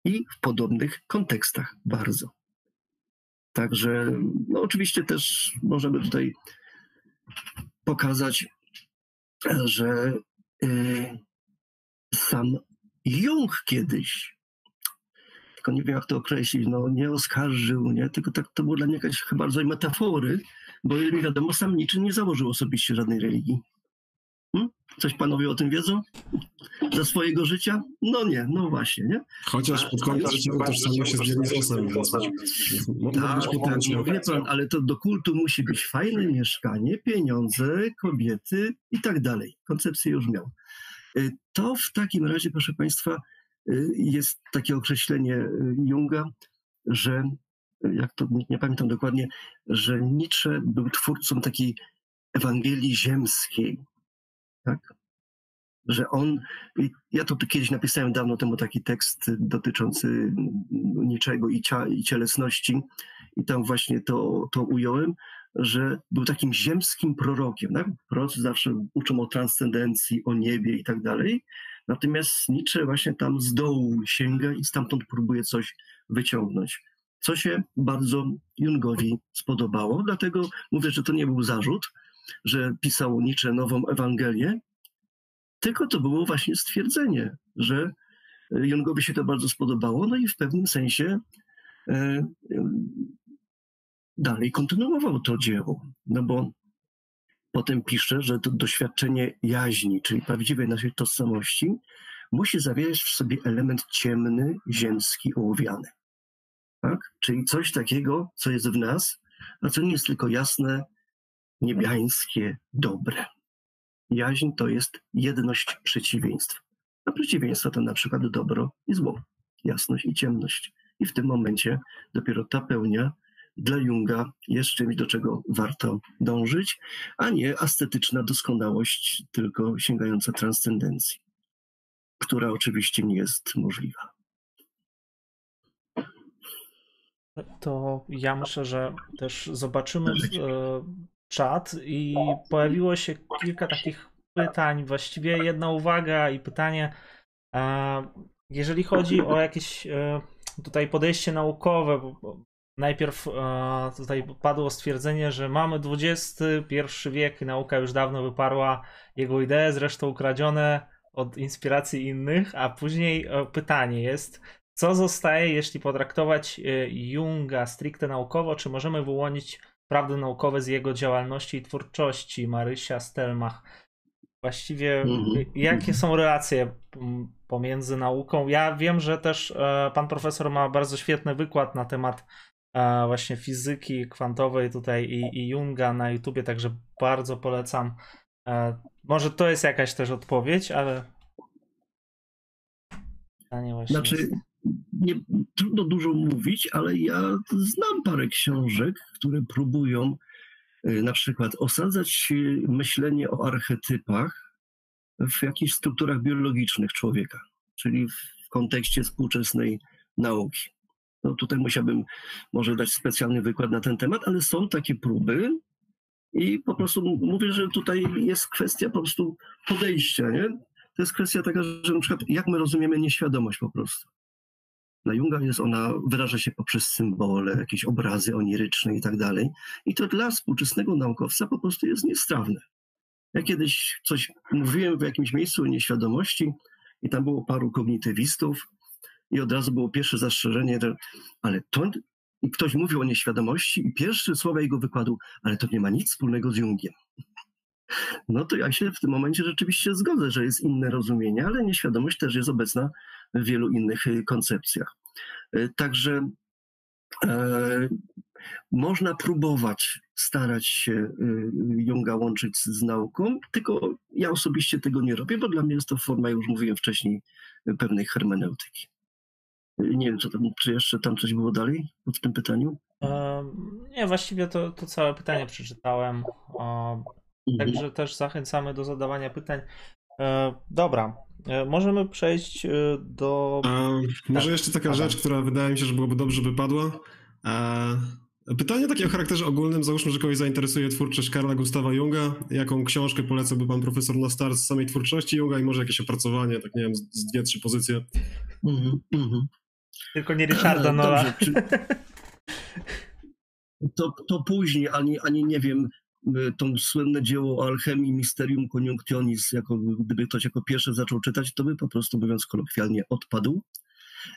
I w podobnych kontekstach bardzo. Także no oczywiście też możemy tutaj pokazać, że y, sam Jung kiedyś, tylko nie wiem jak to określić, no nie oskarżył, nie, tylko tak to było dla mnie jakaś chyba rodzaj metafory, bo mi wiadomo, sam niczym nie założył osobiście żadnej religii. Hmm? Coś panowie o tym wiedzą? Za swojego życia? No nie, no właśnie, nie? Chociaż pod koniec życia utożsamiał się z Dionizosem. Tak, ale to do kultu musi być fajne mieszkanie, pieniądze, kobiety i tak dalej. Koncepcję już miał. Y, to w takim razie, proszę Państwa, y, jest takie określenie y, Junga, że jak to nie pamiętam dokładnie, że Nietzsche był twórcą takiej Ewangelii ziemskiej. Tak? Że on, ja to kiedyś napisałem dawno temu taki tekst dotyczący niczego i, cia, i cielesności, i tam właśnie to, to ująłem, że był takim ziemskim prorokiem. Tak? Prorocy zawsze uczą o transcendencji, o niebie i tak dalej. Natomiast Nietzsche właśnie tam z dołu sięga i stamtąd próbuje coś wyciągnąć co się bardzo Jungowi spodobało. Dlatego mówię, że to nie był zarzut, że pisał Nietzsche nową Ewangelię, tylko to było właśnie stwierdzenie, że Jungowi się to bardzo spodobało, no i w pewnym sensie e, dalej kontynuował to dzieło, no bo potem pisze, że to doświadczenie jaźni, czyli prawdziwej naszej tożsamości, musi zawierać w sobie element ciemny, ziemski, ołowiany. Tak? Czyli coś takiego, co jest w nas, a co nie jest tylko jasne, niebiańskie, dobre. Jaźń to jest jedność przeciwieństw. A przeciwieństwa to na przykład dobro i zło, jasność i ciemność. I w tym momencie dopiero ta pełnia dla Junga jest czymś, do czego warto dążyć, a nie ascetyczna doskonałość, tylko sięgająca transcendencji, która oczywiście nie jest możliwa. To ja myślę, że też zobaczymy e, czat i pojawiło się kilka takich pytań, właściwie jedna uwaga i pytanie. E, jeżeli chodzi o jakieś e, tutaj podejście naukowe, bo najpierw tutaj padło stwierdzenie, że mamy XXI wiek, nauka już dawno wyparła jego idee, zresztą ukradzione od inspiracji innych, a później pytanie jest, co zostaje, jeśli potraktować y, Junga stricte naukowo? Czy możemy wyłonić prawdy naukowe z jego działalności i twórczości? Marysia Stelmach. Właściwie mhm. jakie są relacje pomiędzy nauką? Ja wiem, że też e, pan profesor ma bardzo świetny wykład na temat e, właśnie fizyki kwantowej tutaj i, i Junga na YouTubie, także bardzo polecam. E, może to jest jakaś też odpowiedź, ale pytanie właśnie. Znaczy, nie, trudno dużo mówić, ale ja znam parę książek, które próbują y, na przykład osadzać myślenie o archetypach w jakichś strukturach biologicznych człowieka, czyli w kontekście współczesnej nauki. No tutaj musiałbym może dać specjalny wykład na ten temat, ale są takie próby i po prostu mówię, że tutaj jest kwestia po prostu podejścia, nie? To jest kwestia taka, że na przykład jak my rozumiemy nieświadomość po prostu. Dla Junga jest ona, wyraża się poprzez symbole, jakieś obrazy oniryczne i tak dalej. I to dla współczesnego naukowca po prostu jest niestrawne. Ja kiedyś coś mówiłem w jakimś miejscu o nieświadomości i tam było paru kognitywistów i od razu było pierwsze zastrzeżenie, że ale to i ktoś mówił o nieświadomości i pierwsze słowa jego wykładu, ale to nie ma nic wspólnego z Jungiem. No to ja się w tym momencie rzeczywiście zgodzę, że jest inne rozumienie, ale nieświadomość też jest obecna w wielu innych y, koncepcjach. Y, także e, można próbować starać się y, Junga łączyć z nauką, tylko ja osobiście tego nie robię, bo dla mnie jest to forma, już mówiłem wcześniej, pewnej hermeneutyki. Nie wiem, czy, tam, czy jeszcze tam coś było dalej w tym pytaniu? nie, właściwie to, to całe pytanie przeczytałem. Mhm. Także też zachęcamy do zadawania pytań. E, dobra, e, możemy przejść e, do. A, może tak, jeszcze taka rzecz, która wydaje mi się, że byłoby dobrze, by padła. Pytanie takie o charakterze ogólnym. Załóżmy, że kogoś zainteresuje twórczość Karla Gustawa Junga. Jaką książkę polecałby pan profesor na start z samej twórczości Junga i może jakieś opracowanie, tak nie wiem, z dwie, trzy pozycje? Mm -hmm. Tylko nie Richarda Nola. To, to później, ani, ani nie wiem, to słynne dzieło o alchemii Mysterium Conjunctionis, jako, gdyby ktoś jako pierwszy zaczął czytać, to by po prostu, mówiąc kolokwialnie, odpadł.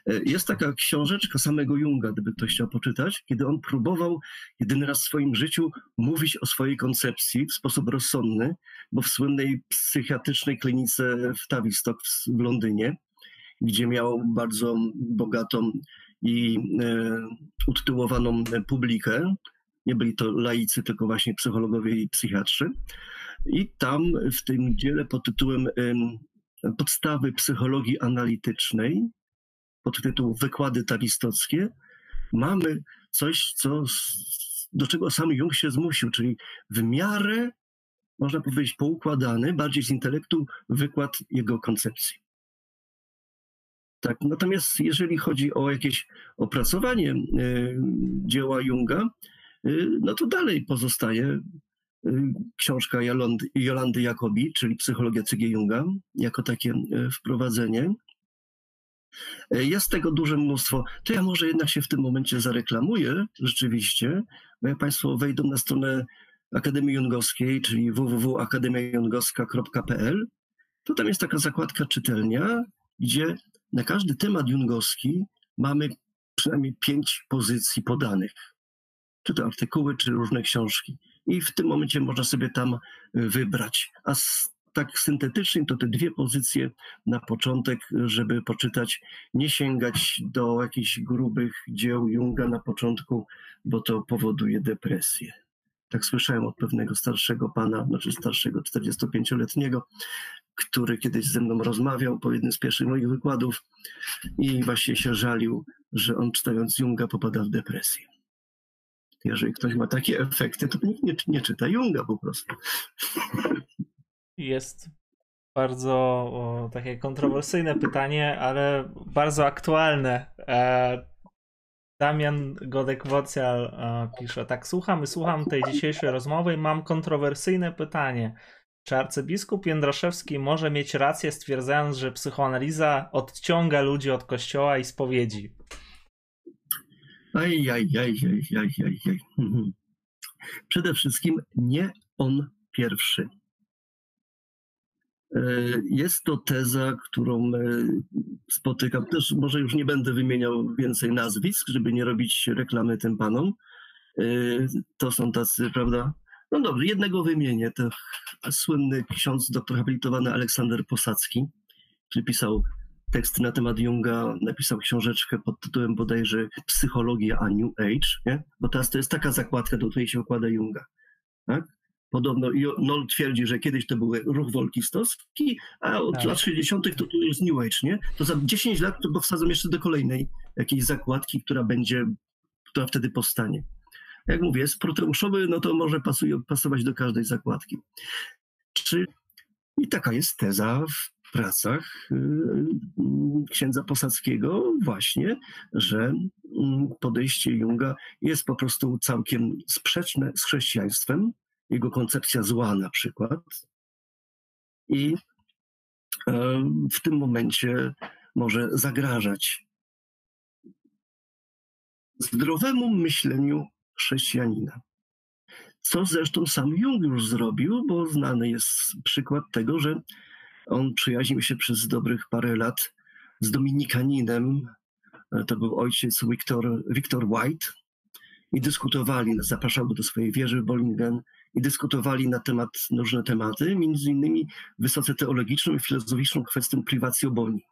E, jest taka książeczka samego Junga, gdyby ktoś chciał poczytać, kiedy on próbował jedyny raz w swoim życiu mówić o swojej koncepcji w sposób rozsądny, bo w słynnej psychiatrycznej klinice w Tavistock w Londynie, gdzie miał bardzo bogatą i e, utytułowaną publikę, nie byli to laicy, tylko właśnie psychologowie i psychiatrzy. I tam w tym dziele pod tytułem Podstawy psychologii analitycznej, pod tytuł Wykłady tawistockie, mamy coś, co, do czego sam Jung się zmusił, czyli w miarę, można powiedzieć, poukładany, bardziej z intelektu, wykład jego koncepcji. Tak, natomiast jeżeli chodzi o jakieś opracowanie y, dzieła Junga, Y, no to dalej pozostaje y, książka Jolandy, Jakobi, czyli Psychologia C.G. Junga, jako takie wprowadzenie. Jest tego duże mnóstwo. To ja może jednak się w tym momencie zareklamuję rzeczywiście, bo jak Państwo wejdą na stronę Akademii Jungowskiej, czyli www.akademiajungowska.pl, to tam jest taka zakładka czytelnia, gdzie na każdy temat jungowski mamy przynajmniej pięć pozycji podanych czy to artykuły, czy różne książki. I w tym momencie można sobie tam y, wybrać. A z, tak syntetycznie to te dwie pozycje na początek, żeby poczytać, nie sięgać do jakichś grubych dzieł Junga na początku, bo to powoduje depresję. Tak słyszałem od pewnego starszego pana, znaczy starszego 45-letniego, który kiedyś ze mną rozmawiał po jednym z pierwszych moich wykładów i właśnie się żalił, że on czytając Junga popada w depresję. Jeżeli ktoś ma takie efekty, to nikt nie, nie czyta Junga po prostu. Jest bardzo o, takie kontrowersyjne pytanie, ale bardzo aktualne. E, Damian Godek-Wocjal e, pisze tak, słucham słucham tej dzisiejszej rozmowy i mam kontrowersyjne pytanie. Czy arcybiskup Jędraszewski może mieć rację stwierdzając, że psychoanaliza odciąga ludzi od kościoła i spowiedzi? Aj, aj, aj, aj, aj, aj, aj. Mhm. Przede wszystkim nie on pierwszy. E, jest to teza, którą e, spotykam. Też może już nie będę wymieniał więcej nazwisk, żeby nie robić reklamy tym panom. E, to są tacy, prawda? No dobrze, jednego wymienię. To słynny ksiądz doktor habilitowany Aleksander Posadzki, który pisał teksty na temat Junga, napisał książeczkę pod tytułem bodajże Psychologia a New Age, nie? bo teraz to jest taka zakładka, do której się układa Junga. Tak? Podobno Noll twierdzi, że kiedyś to był ruch wolkistowski, a od tak. lat 60. to tu jest New Age, nie? To za 10 lat to wsadzą jeszcze do kolejnej jakiejś zakładki, która będzie, która wtedy powstanie. Jak mówię, jest proteuszowy, no to może pasuje, pasować do każdej zakładki. Czy... I taka jest teza w pracach y, księdza Posadzkiego właśnie, że mm, podejście Junga jest po prostu całkiem sprzeczne z chrześcijaństwem, jego koncepcja zła na przykład. I e, w tym momencie może zagrażać zdrowemu myśleniu chrześcijanina. Co zresztą sam Jung już zrobił, bo znany jest przykład tego, że on przyjaźnił się przez dobrych parę lat z Dominikaninem, to był ojciec Victor, Victor White, i dyskutowali, zapraszał go do swojej wieży w Bolingen i dyskutowali na temat, różne tematy, między innymi wysoce teologiczną i filozoficzną kwestię prywacji oboni.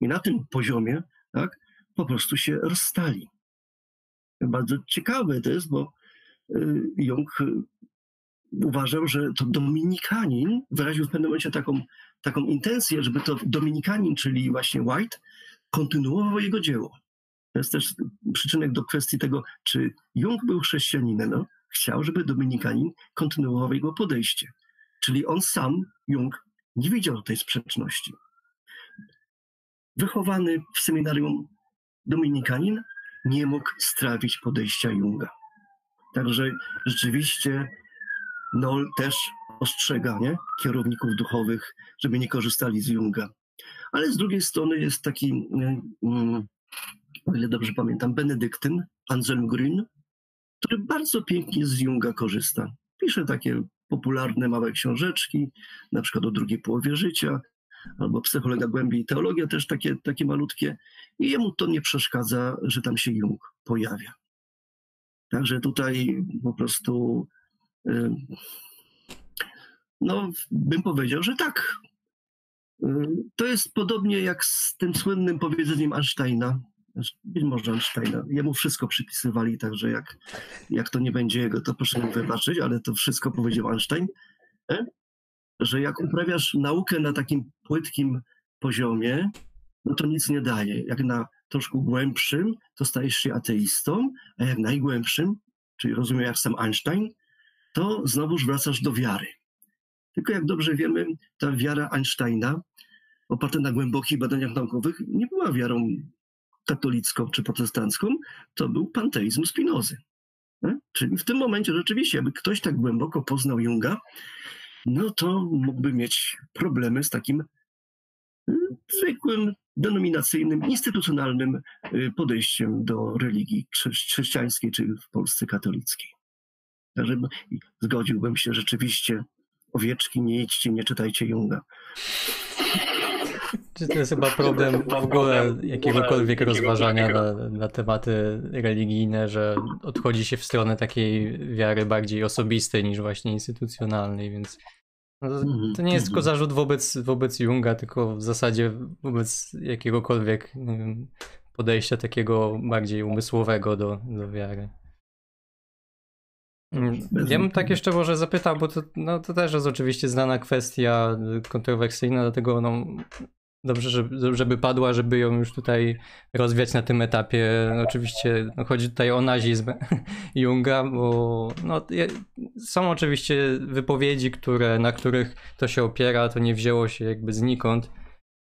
I na tym poziomie tak, po prostu się rozstali. Bardzo ciekawe to jest, bo y, Jung y, uważał, że to Dominikanin wyraził w pewnym momencie taką, taką intencję, żeby to Dominikanin, czyli właśnie White, kontynuował jego dzieło. To jest też przyczynek do kwestii tego, czy Jung był chrześcijaninem. No, chciał, żeby Dominikanin kontynuował jego podejście. Czyli on sam, Jung, nie widział tej sprzeczności. Wychowany w seminarium Dominikanin nie mógł strawić podejścia Junga. Także rzeczywiście Noll też ostrzega nie? kierowników duchowych, żeby nie korzystali z Junga. Ale z drugiej strony jest taki, mm, o ile dobrze pamiętam, Benedyktyn, Anselm Grün, który bardzo pięknie z Junga korzysta. Pisze takie popularne małe książeczki, na przykład o drugiej połowie życia, albo Psychologia Głębi i Teologia też takie, takie malutkie. I jemu to nie przeszkadza, że tam się Jung pojawia. Także tutaj po prostu no, bym powiedział, że tak. To jest podobnie jak z tym słynnym powiedzeniem Einsteina, być może Einsteina. Jemu wszystko przypisywali, także jak, jak to nie będzie jego, to proszę mi wybaczyć, ale to wszystko powiedział Einstein, e? Że jak uprawiasz naukę na takim płytkim poziomie, no to nic nie daje. Jak na troszkę głębszym, to stajesz się ateistą, a jak najgłębszym, czyli rozumiem jak sam Einstein, to znowuż wracasz do wiary. Tylko jak dobrze wiemy, ta wiara Einsteina, oparta na głębokich badaniach naukowych, nie była wiarą katolicką czy protestancką, to był panteizm Spinozy. Czyli w tym momencie rzeczywiście, aby ktoś tak głęboko poznał Junga, no to mógłby mieć problemy z takim y, zwykłym, denominacyjnym, instytucjonalnym y, podejściem do religii chrześcijańskiej czy w Polsce katolickiej. Zgodziłbym się rzeczywiście, owieczki nie idźcie, nie czytajcie Junga. Czy to jest chyba problem w ogóle jakiegokolwiek rozważania na, na tematy religijne, że odchodzi się w stronę takiej wiary bardziej osobistej niż właśnie instytucjonalnej, więc no to, mhm, to, nie jest tylko mhm. zarzut wobec, wobec Junga, tylko w zasadzie wobec jakiegokolwiek wiem, podejścia takiego bardziej umysłowego do, do wiary. Mm, ja bym tak jeszcze może zapytał, bo to, no, to też jest oczywiście znana kwestia kontrowersyjna, dlatego no, dobrze, żeby, żeby padła, żeby ją już tutaj rozwiać na tym etapie. Oczywiście no, chodzi tutaj o nazizm Junga, bo no, są oczywiście wypowiedzi, które, na których to się opiera, to nie wzięło się jakby znikąd.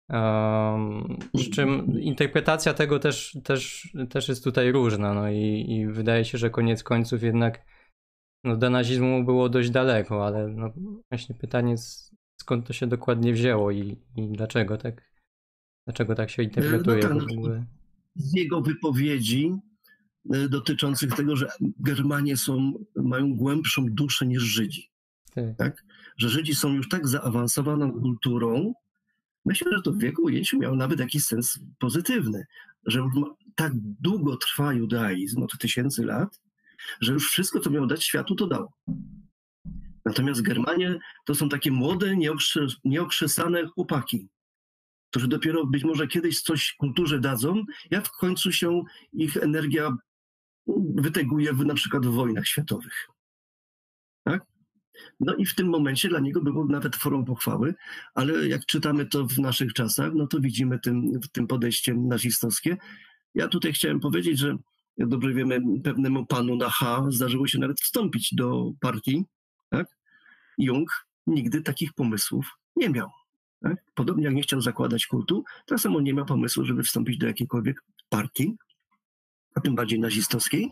Um, przy czym interpretacja tego też, też, też jest tutaj różna, no i, i wydaje się, że koniec końców jednak no, do nazizmu było dość daleko, ale no, właśnie pytanie skąd to się dokładnie wzięło i, i dlaczego tak dlaczego tak się interpretuje no, tak, w ogóle. Z jego wypowiedzi e, dotyczących tego, że Germanie są, mają głębszą duszę niż Żydzi. Tak. tak? Że Żydzi są już tak zaawansowaną kulturą, myślę, że to w jego ujęciu miał nawet jakiś sens pozytywny, że już tak długo trwa judaizm, od tysięcy lat, że już wszystko, co miał dać światu, to dał. Natomiast Germanie to są takie młode, nieokrzesane chłopaki, którzy dopiero być może kiedyś coś kulturze dadzą, jak w końcu się ich energia wyteguje w, na przykład w wojnach światowych. Tak? No i w tym momencie dla niego było nawet formą pochwały, ale jak czytamy to w naszych czasach, no to widzimy tym, tym podejście nazistowskie. Ja tutaj chciałem powiedzieć, że jak dobrze wiemy, pewnemu panu na H zdarzyło się nawet wstąpić do partii? Jung nigdy takich pomysłów nie miał. Tak? Podobnie jak nie chciał zakładać kultu, tak samo nie miał pomysłu, żeby wstąpić do jakiejkolwiek partii, a tym bardziej nazistowskiej.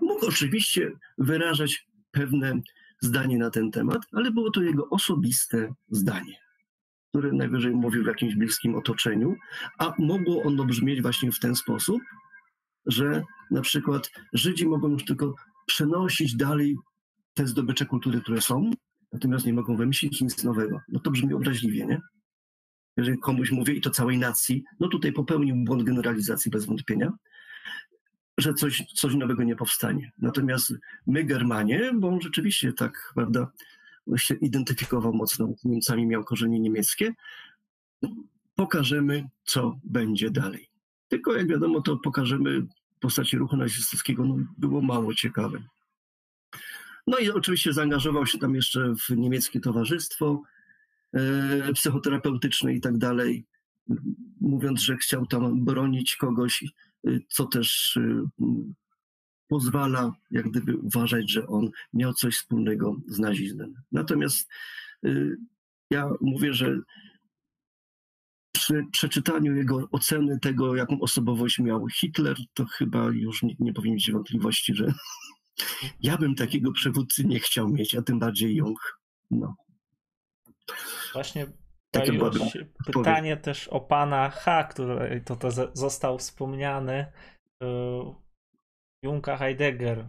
Mógł oczywiście wyrażać pewne zdanie na ten temat, ale było to jego osobiste zdanie, które najwyżej mówił w jakimś bliskim otoczeniu, a mogło ono brzmieć właśnie w ten sposób, że na przykład Żydzi mogą już tylko przenosić dalej te zdobycze kultury, które są, natomiast nie mogą wymyślić nic nowego. No to brzmi obraźliwie, nie? Jeżeli komuś mówię, i to całej nacji, no tutaj popełnił błąd generalizacji bez wątpienia, że coś, coś nowego nie powstanie. Natomiast my, Germanie, bo on rzeczywiście tak, prawda, się identyfikował mocno z Niemcami, miał korzenie niemieckie, pokażemy, co będzie dalej. Tylko jak wiadomo, to pokażemy w postaci ruchu nazistowskiego, no, było mało ciekawe. No i oczywiście zaangażował się tam jeszcze w niemieckie towarzystwo e, psychoterapeutyczne i tak dalej, mówiąc, że chciał tam bronić kogoś, e, co też e, pozwala jak gdyby uważać, że on miał coś wspólnego z nazizmem. Natomiast ja mówię, że przy przeczytaniu jego oceny tego, jaką osobowość miał Hitler, to chyba już nikt nie powinien mieć wątpliwości, że ja bym takiego przywódcy nie chciał mieć, a tym bardziej Jung. No. Właśnie pytanie też o pana H, który to, to został wspomniany. Y, Junka Heidegger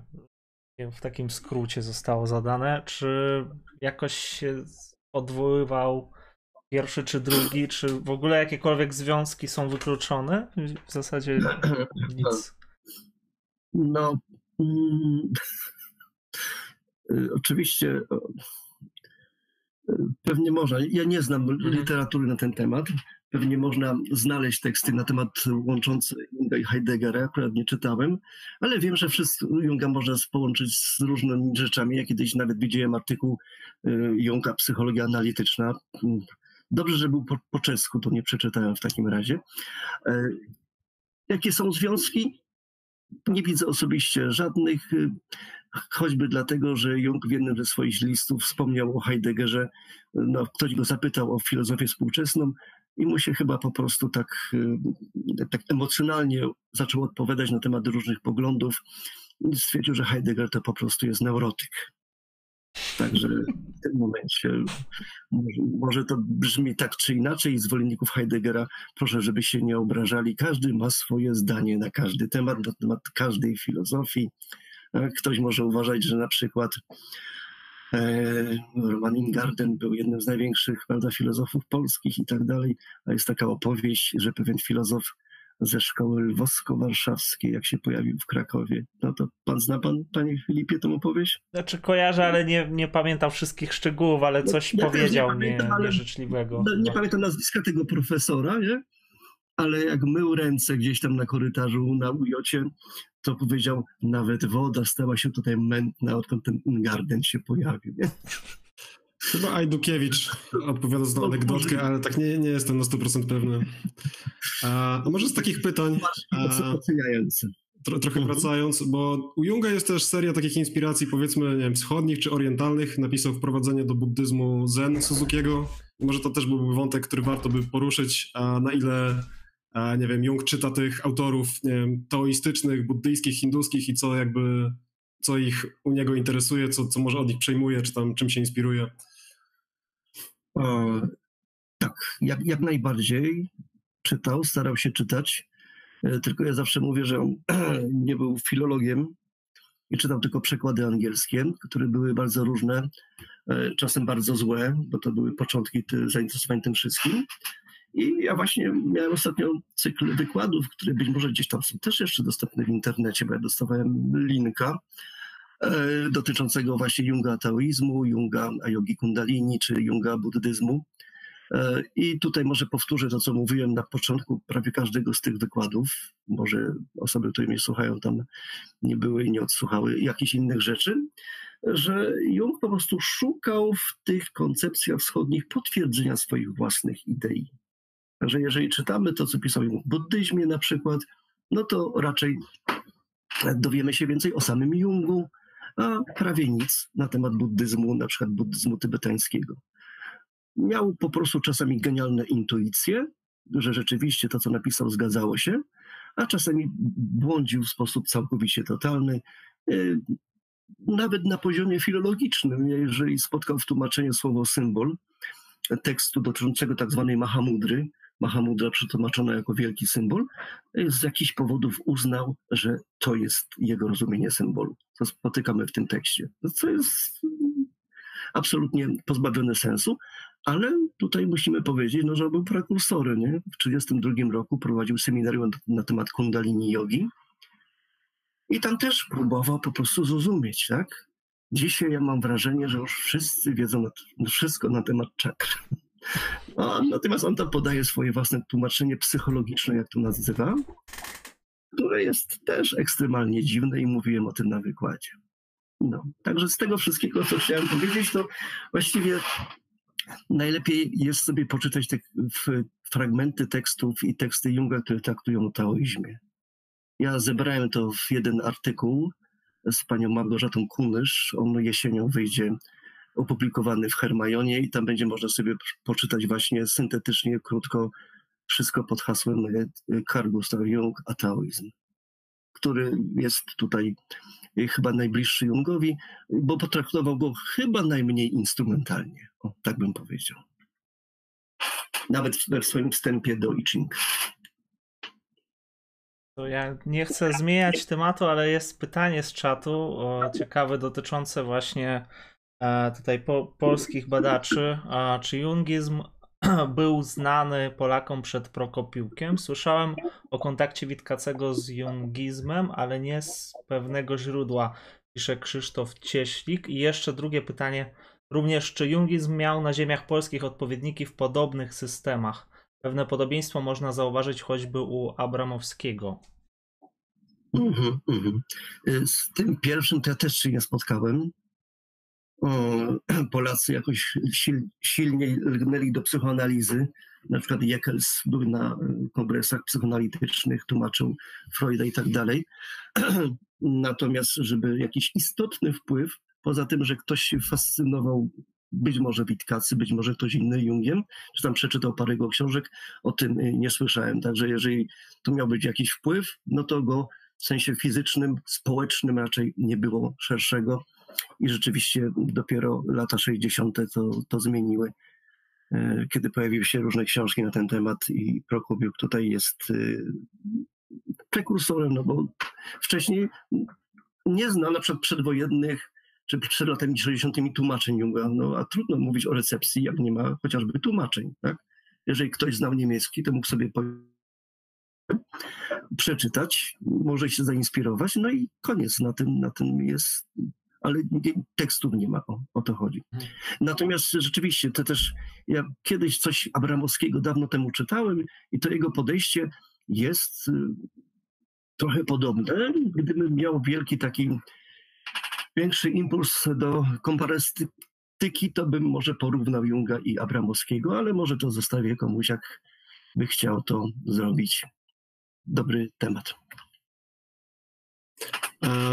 w takim skrócie zostało zadane. Czy jakoś się odwoływał pierwszy czy drugi, czy w ogóle jakiekolwiek związki są wykluczone? W zasadzie nic. No, oczywiście pewnie można. Ja nie znam mhm. literatury na ten temat. Pewnie można znaleźć teksty na temat łączące Junga i Heideggera, akurat nie czytałem, ale wiem, że wszystko Junga można połączyć z różnymi rzeczami. Ja kiedyś nawet widziałem artykuł y, Junga Psychologia Analityczna. Dobrze, że był po, po czesku, to nie przeczytałem w takim razie. E, jakie są związki? Nie widzę osobiście żadnych, y, choćby dlatego, że Jung w jednym ze swoich listów wspomniał o Heideggerze. No, ktoś go zapytał o filozofię współczesną i mu się chyba po prostu tak, y, tak emocjonalnie zaczął odpowiadać na temat różnych poglądów. Stwierdził, że Heidegger to po prostu jest neurotyk. Także w tym momencie może, może, to brzmi tak czy inaczej. Zwolenników Heideggera proszę, żeby się nie obrażali. Każdy ma swoje zdanie na każdy temat, na temat każdej filozofii. Ktoś może uważać, że na przykład e, Roman Ingarden był jednym z największych prawda, filozofów polskich i tak dalej, a jest taka opowieść, że pewien filozof ze szkoły lwowsko-warszawskiej, jak się pojawił w Krakowie. No to pan zna pan, panie Filipie, tą opowieść? Znaczy kojarzę, ale nie, nie pamiętam wszystkich szczegółów, ale no, coś ja powiedział nie, nie, nieżyczliwego. No, nie pamiętam nazwiska tego profesora, nie? ale jak mył ręce gdzieś tam na korytarzu na ujocie, to powiedział, nawet woda stała się tutaj mętna, odkąd ten Garden się pojawił. Nie? Chyba Ajdukiewicz odpowiada za anegdotkę, ale tak nie, nie jestem na 100% pewny. A, może z takich pytań... Oceniające. Tro, trochę mhm. wracając, bo u Junga jest też seria takich inspiracji, powiedzmy, nie wiem, wschodnich czy orientalnych. Napisał wprowadzenie do buddyzmu Zen Suzukiego. Może to też byłby wątek, który warto by poruszyć, a na ile, a nie wiem, Jung czyta tych autorów nie wiem, taoistycznych, buddyjskich, hinduskich i co jakby, co ich u niego interesuje, co, co może od nich przejmuje, czy tam czym się inspiruje. O, tak, jak, jak najbardziej czytał, starał się czytać. E, tylko ja zawsze mówię, że on nie był filologiem i czytał tylko przekłady angielskie, które były bardzo różne, e, czasem bardzo złe, bo to były początki zainteresowań tym wszystkim. I ja właśnie miałem ostatnio cykl wykładów, które być może gdzieś tam są też jeszcze dostępne w internecie, bo ja dostawałem linka e, dotyczącego właśnie Junga taoizmu, Junga yogi kundalini czy Junga buddyzmu. E, I tutaj może powtórzę to, co mówiłem na początku prawie każdego z tych wykładów. Może osoby, które mnie słuchają, tam nie były i nie odsłuchały jakichś innych rzeczy, że Jung po prostu szukał w tych koncepcjach wschodnich potwierdzenia swoich własnych idei. Także jeżeli czytamy to, co pisał Jung w buddyzmie na przykład, no to raczej dowiemy się więcej o samym Jungu, a prawie nic na temat buddyzmu, na przykład buddyzmu tybetańskiego. miał po prostu czasami genialne intuicje, że rzeczywiście to, co napisał, zgadzało się, a czasami błądził w sposób całkowicie totalny. Y, nawet na poziomie filologicznym, jeżeli spotkał w tłumaczeniu słowo symbol tekstu dotyczącego tak zwanej Mahamudry, Mahamudra przetłumaczona jako wielki symbol, z jakichś powodów uznał, że to jest jego rozumienie symbolu. To spotykamy w tym tekście. Co jest absolutnie pozbawione sensu, ale tutaj musimy powiedzieć, no, że był prekursorem. Nie? W 1932 roku prowadził seminarium na temat kundalini jogi i tam też próbował po prostu zrozumieć, tak? Dzisiaj ja mam wrażenie, że już wszyscy wiedzą na, wszystko na temat czakr. No, natomiast on tam podaje swoje własne tłumaczenie psychologiczne, jak to nazywa, które jest też ekstremalnie dziwne i mówiłem o tym na wykładzie. No, także z tego wszystkiego, co chciałem powiedzieć, to właściwie najlepiej jest sobie poczytać te fragmenty tekstów i teksty Junga, które traktują o taoizmie. Ja zebrałem to w jeden artykuł z panią Małgorzatą Kunysz. On jesienią wyjdzie opublikowany w Hermajonie i tam będzie można sobie poczytać właśnie syntetycznie, krótko, wszystko pod hasłem Carl Gustav Jung a taoizm, który jest tutaj chyba najbliższy Jungowi, bo potraktował go chyba najmniej instrumentalnie, o, tak bym powiedział. Nawet w swoim wstępie do I Ching. To ja nie chcę zmieniać tematu, ale jest pytanie z czatu o, ciekawe dotyczące właśnie e, tutaj po, polskich badaczy. A, czy jungizm był znany Polakom przed Prokopiukiem? Słyszałem o kontakcie Witkacego z jungizmem, ale nie z pewnego źródła, pisze Krzysztof Cieślik. I jeszcze drugie pytanie, również czy jungizm miał na ziemiach polskich odpowiedniki w podobnych systemach? Pewne podobieństwo można zauważyć choćby u Abramowskiego. Mm -hmm, mm -hmm. Z tym pierwszym to ja też się nie spotkałem. Polacy jakoś sil, silniej lgnęli do psychoanalizy. Na przykład Jekels był na y, kongresach psychoanalitycznych, tłumaczył Freuda i tak dalej. Natomiast, żeby jakiś istotny wpływ, poza tym, że ktoś się fascynował być może Witkacy, być może ktoś inny Jungiem, czy tam przeczytał parę jego książek, o tym y, nie słyszałem. Także jeżeli to miał być jakiś wpływ, no to go w sensie fizycznym, społecznym raczej nie było szerszego i rzeczywiście dopiero lata 60. to, to zmieniły, e, kiedy pojawiły się różne książki na ten temat i Prokopiuk tutaj jest e, prekursorem, no bo wcześniej nie zna na przykład przedwojennych czy przed latami 60. tłumaczeń Junga, no a trudno mówić o recepcji, jak nie ma chociażby tłumaczeń, tak? Jeżeli ktoś znał niemiecki, to mógł sobie przeczytać, może się zainspirować, no i koniec, na tym, na tym jest ale tekstów nie ma, o, o to chodzi. Mhm. Natomiast rzeczywiście, to też, ja kiedyś coś Abramowskiego dawno temu czytałem i to jego podejście jest y, trochę podobne. Gdybym miał wielki taki, większy impuls do komparatyki, to bym może porównał Junga i Abramowskiego, ale może to zostawię komuś, jak by chciał to zrobić. Dobry temat.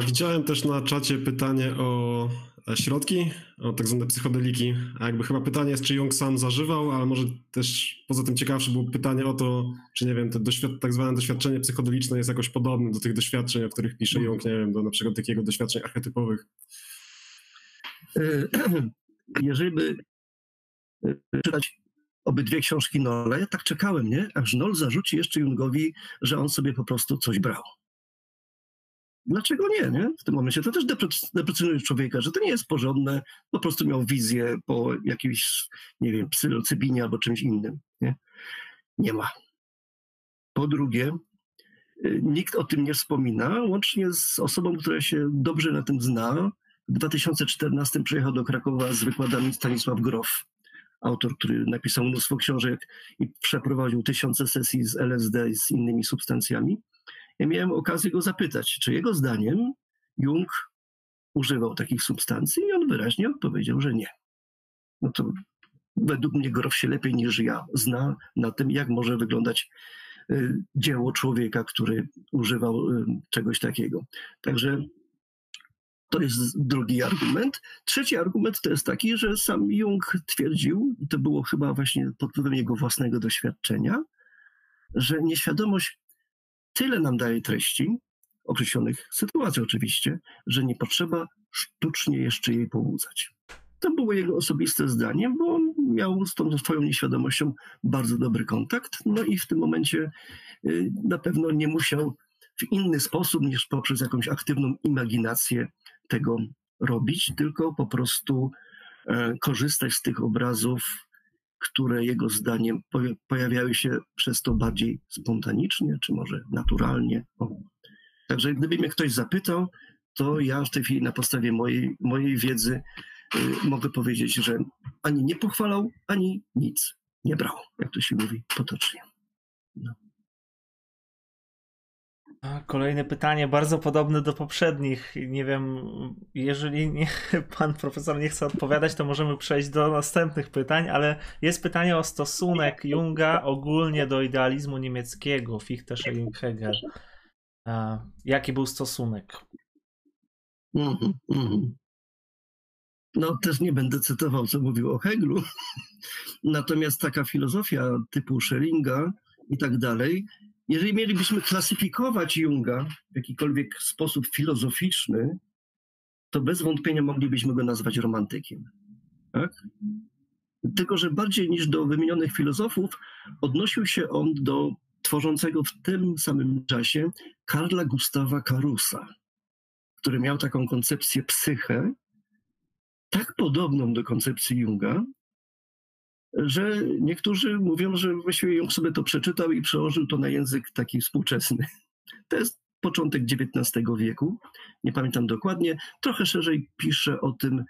Widziałem też na czacie pytanie o e, środki, o tak zwane psychodeliki. A jakby chyba pytanie jest, czy Jung sam zażywał, ale może też poza tym ciekawsze było pytanie o to, czy nie wiem, to doświad- tak zwane doświadczenie psychodeliczne jest jakoś podobne do tych doświadczeń, o których pisze Jung, nie wiem, do na przykład takiego doświadczeń archetypowych. E, jeżeli by e, czytać obydwie książki Nola, ja tak czekałem, nie? Aż Nol zarzuci jeszcze Jungowi, że on sobie po prostu coś brał dlaczego nie, nie? W tym momencie to też deprecjonuje człowieka, że to nie jest porządne, po prostu miał wizję po jakiejś, nie wiem, psylocybinie albo czymś innym, nie? Nie ma. Po drugie, y, nikt o tym nie wspomina, łącznie z osobą, która się dobrze na tym zna. W 2014 przyjechał do Krakowa z wykładami Stanisław Grof, autor, który napisał mnóstwo książek i przeprowadził tysiące sesji z LSD i z innymi substancjami ja miałem okazję go zapytać, czy jego zdaniem Jung używał takich substancji i on wyraźnie odpowiedział, że nie. No to według mnie Grof się lepiej niż ja zna na tym, jak może wyglądać y, dzieło człowieka, który używał y, czegoś takiego. Także To jest drugi argument. Trzeci argument to jest taki, że sam Jung twierdził, i to było chyba właśnie pod wpływem jego własnego doświadczenia, że nieświadomość tyle nam daje treści, określonych sytuacji oczywiście, że nie potrzeba sztucznie jeszcze jej pobudzać. To było jego osobiste zdanie, bo on miał z tą swoją nieświadomością bardzo dobry kontakt, no i w tym momencie y, na pewno nie musiał w inny sposób niż poprzez jakąś aktywną imaginację tego robić, tylko po prostu e, korzystać z tych obrazów, które jego zdaniem pojawiały się przez to bardziej spontanicznie, czy może naturalnie. O. Także gdyby mnie ktoś zapytał, to ja w tej chwili na podstawie mojej, mojej wiedzy y, mogę powiedzieć, że ani nie pochwalał, ani nic nie brał, jak to się mówi potocznie. No. Kolejne pytanie, bardzo podobne do poprzednich. Nie wiem, jeżeli nie, pan profesor nie chce odpowiadać, to możemy przejść do następnych pytań, ale jest pytanie o stosunek Junga ogólnie do idealizmu niemieckiego, Fichte, Schelling, Hegel. Jaki był stosunek? Mm -hmm, mm -hmm. No, też nie będę cytował, co mówił o Heglu. Natomiast taka filozofia typu Schellinga i tak dalej jeżeli mielibyśmy klasyfikować Junga w jakikolwiek sposób filozoficzny, to bez wątpienia moglibyśmy go nazwać romantykiem. Tak? Tylko, że bardziej niż do wymienionych filozofów odnosił się on do tworzącego w tym samym czasie Karla Gustawa Karusa, który miał taką koncepcję psychę, tak podobną do koncepcji Junga, że niektórzy mówią, że właściwie ją sobie to przeczytał i przełożył to na język taki współczesny. To jest początek XIX wieku, nie pamiętam dokładnie. Trochę szerzej pisze o tym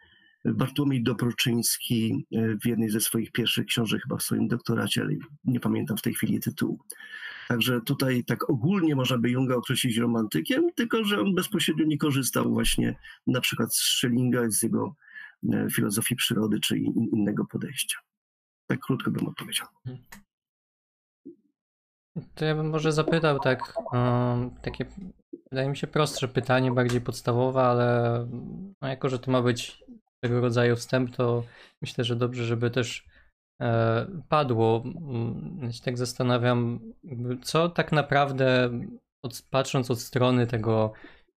Bartłomiej Dobroczyński e, w jednej ze swoich pierwszych książek, chyba w swoim doktoracie, ale nie pamiętam w tej chwili tytułu. Także tutaj tak ogólnie można by Junga określić romantykiem, tylko że on bezpośrednio nie korzystał właśnie na przykład z Schellinga, z jego e, filozofii przyrody czy innego podejścia. Tak krótko bym odpowiedział. To ja bym może zapytał tak, um, takie wydaje mi się prostsze pytanie, bardziej podstawowe, ale no jako, że to ma być tego rodzaju wstęp, to myślę, że dobrze, żeby też e, padło. Mm, ja się tak zastanawiam, co tak naprawdę, od, patrząc od strony tego